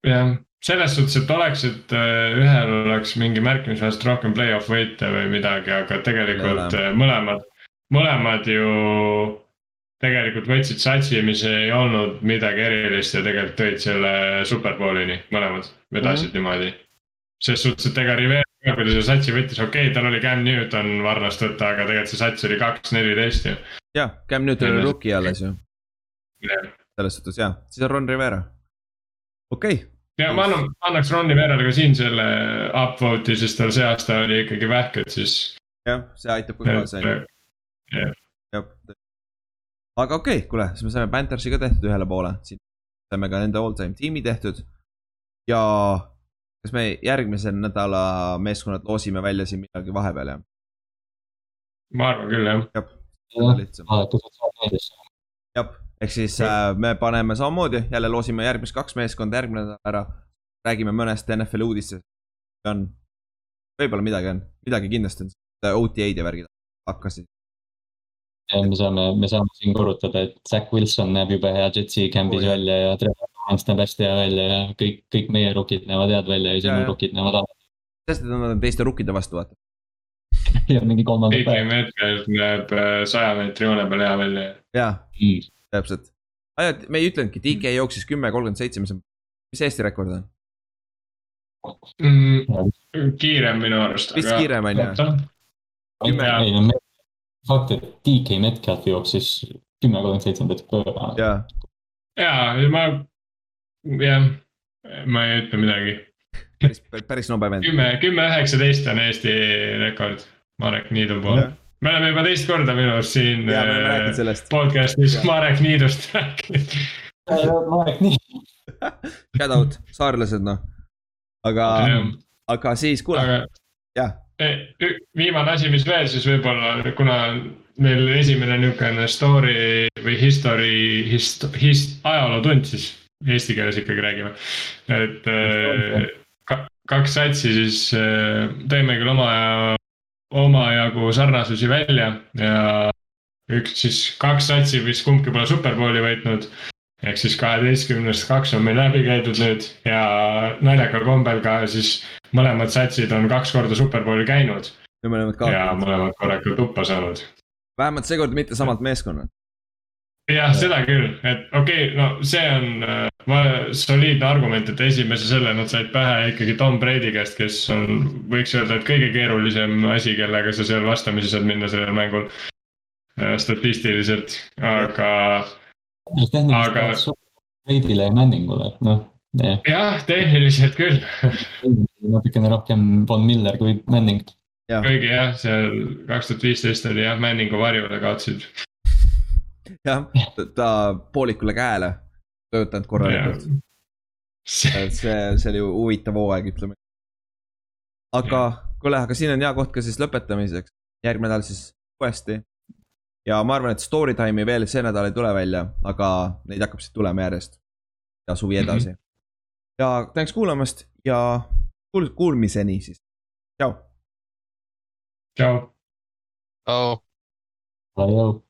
jah, selles suhtes, et oleks, et äh, ühel oleks mingi märkimisväärselt rohkem play-off võite või midagi, aga tegelikult äh, mõlemad, mõlemad ju tegelikult võtsid satsi, mis ei olnud midagi erilist ja tegelikult tõid selle superbowlini, mõlemad vedasid mm -hmm. niimoodi. ses suhtes, et ega Rivera, ta selle satsi võttis, okei okay,, tal oli Cam Newton varnast võtta, aga tegelikult see sats oli kaks neliteist ju jah, Cam Newton oli rookie alles ju. selles suhtes jah, siis on Ron Rivera. okei okay., ja ma annan, annaks Ronni Verele ka siin selle upvote'i, sest tal see aasta oli ikkagi vähk, et siis. jah, see aitab ka kaasa on ju. jah. aga okei okay,, kuule, siis me saime Panthersi ka tehtud ühele poole, siin saime ka nende all time tiimi tehtud. ja kas me järgmise nädala meeskonnad loosime välja siin midagi vahepeal, jah? ma arvan küll, jah. jah, seda lihtsam. jah ehk siis äh, me paneme samamoodi, jälle loosime järgmised kaks meeskonda järgmine nädal ära. räägime mõnest NFL uudistest. on, võib-olla midagi on, midagi kindlasti on, OTA-d ja värgid hakkasid. me saame, me saame siin korrutada, et Zack Wilson näeb jube hea Jetsi camp'is oh, välja ja Trevor Lawrence näeb hästi hea välja ja kõik, kõik meie rukid näevad head välja ja sinu rukid näevad halvad. sest, et nad on teiste rukkide vastu, vaata ja mingi kolmanda päev. Mayfield näeb äh, saja meetri joone peal hea välja. jaa mm täpselt. me ei ütlenudki, DK jookssis kümme, kolmkümmend seitse, mis on, mis Eesti rekord on mm,? kiirem minu arust. vist aga... kiirem on ju. ei no fakt, et DK Metcalf jooksis kümme, kolmkümmend seitse on täitsa pöörane. ja, ja ma, jah, ma ei ütle midagi. päris, päris nobe vend. kümme, kümme, üheksateist on Eesti rekord Marek Niidu poole me oleme juba teist korda minu arust siin ja, äh, podcast'is Marek Niidust rääkinud. Marek Niid. Shout out, saarlased noh. aga, aga siis kuule, jah. Viimane asi, mis veel siis võib-olla, kuna meil esimene niisugune story või history, hist-, hist-, ajalootund siis eesti keeles ikkagi räägime. et äh, kaks satsi siis äh, tõime küll oma omajagu sarnasusi välja ja üks siis kaks satsi vist kumbki pole superbowli võitnud. ehk siis kaheteistkümnest kaks on meil läbi käidud nüüd ja naljakal kombel ka siis mõlemad satsid on kaks korda superbowli käinud. ja mõlemad kaotanud. ja mõlemad korralikult tuppa saanud. vähemalt seekord mitte samalt meeskonnalt jah, seda küll, et okei okay,, no see on äh, soliidne argument, et esimese selle nad said pähe ikkagi Tom Brady käest, kes on, võiks öelda, et kõige keerulisem asi, kellega sa seal vastamisi saad minna sellel mängul äh, statistiliselt, aga. aga. Brady'le ja Manningule, et noh. jah, tehniliselt küll natukene rohkem Von Miller kui Manning. kuigi jah, seal kaks tuhat viisteist oli jah, Manningu varjule kaotsid jah, ta poolikule käele töötanud korralikult. see, see oli huvitav hooaeg, ütleme. aga kuule, aga siin on hea koht ka siis lõpetamiseks, järgmine nädal siis uuesti. ja ma arvan, et story time'i veel see nädal ei tule välja, aga neid hakkab siit tulema järjest. ja suvi mhm. edasi mm. -hmm. ja tänks kuulamast ja kuul-, kuulmiseni siis, tšau. tšau. tšau. Valeu.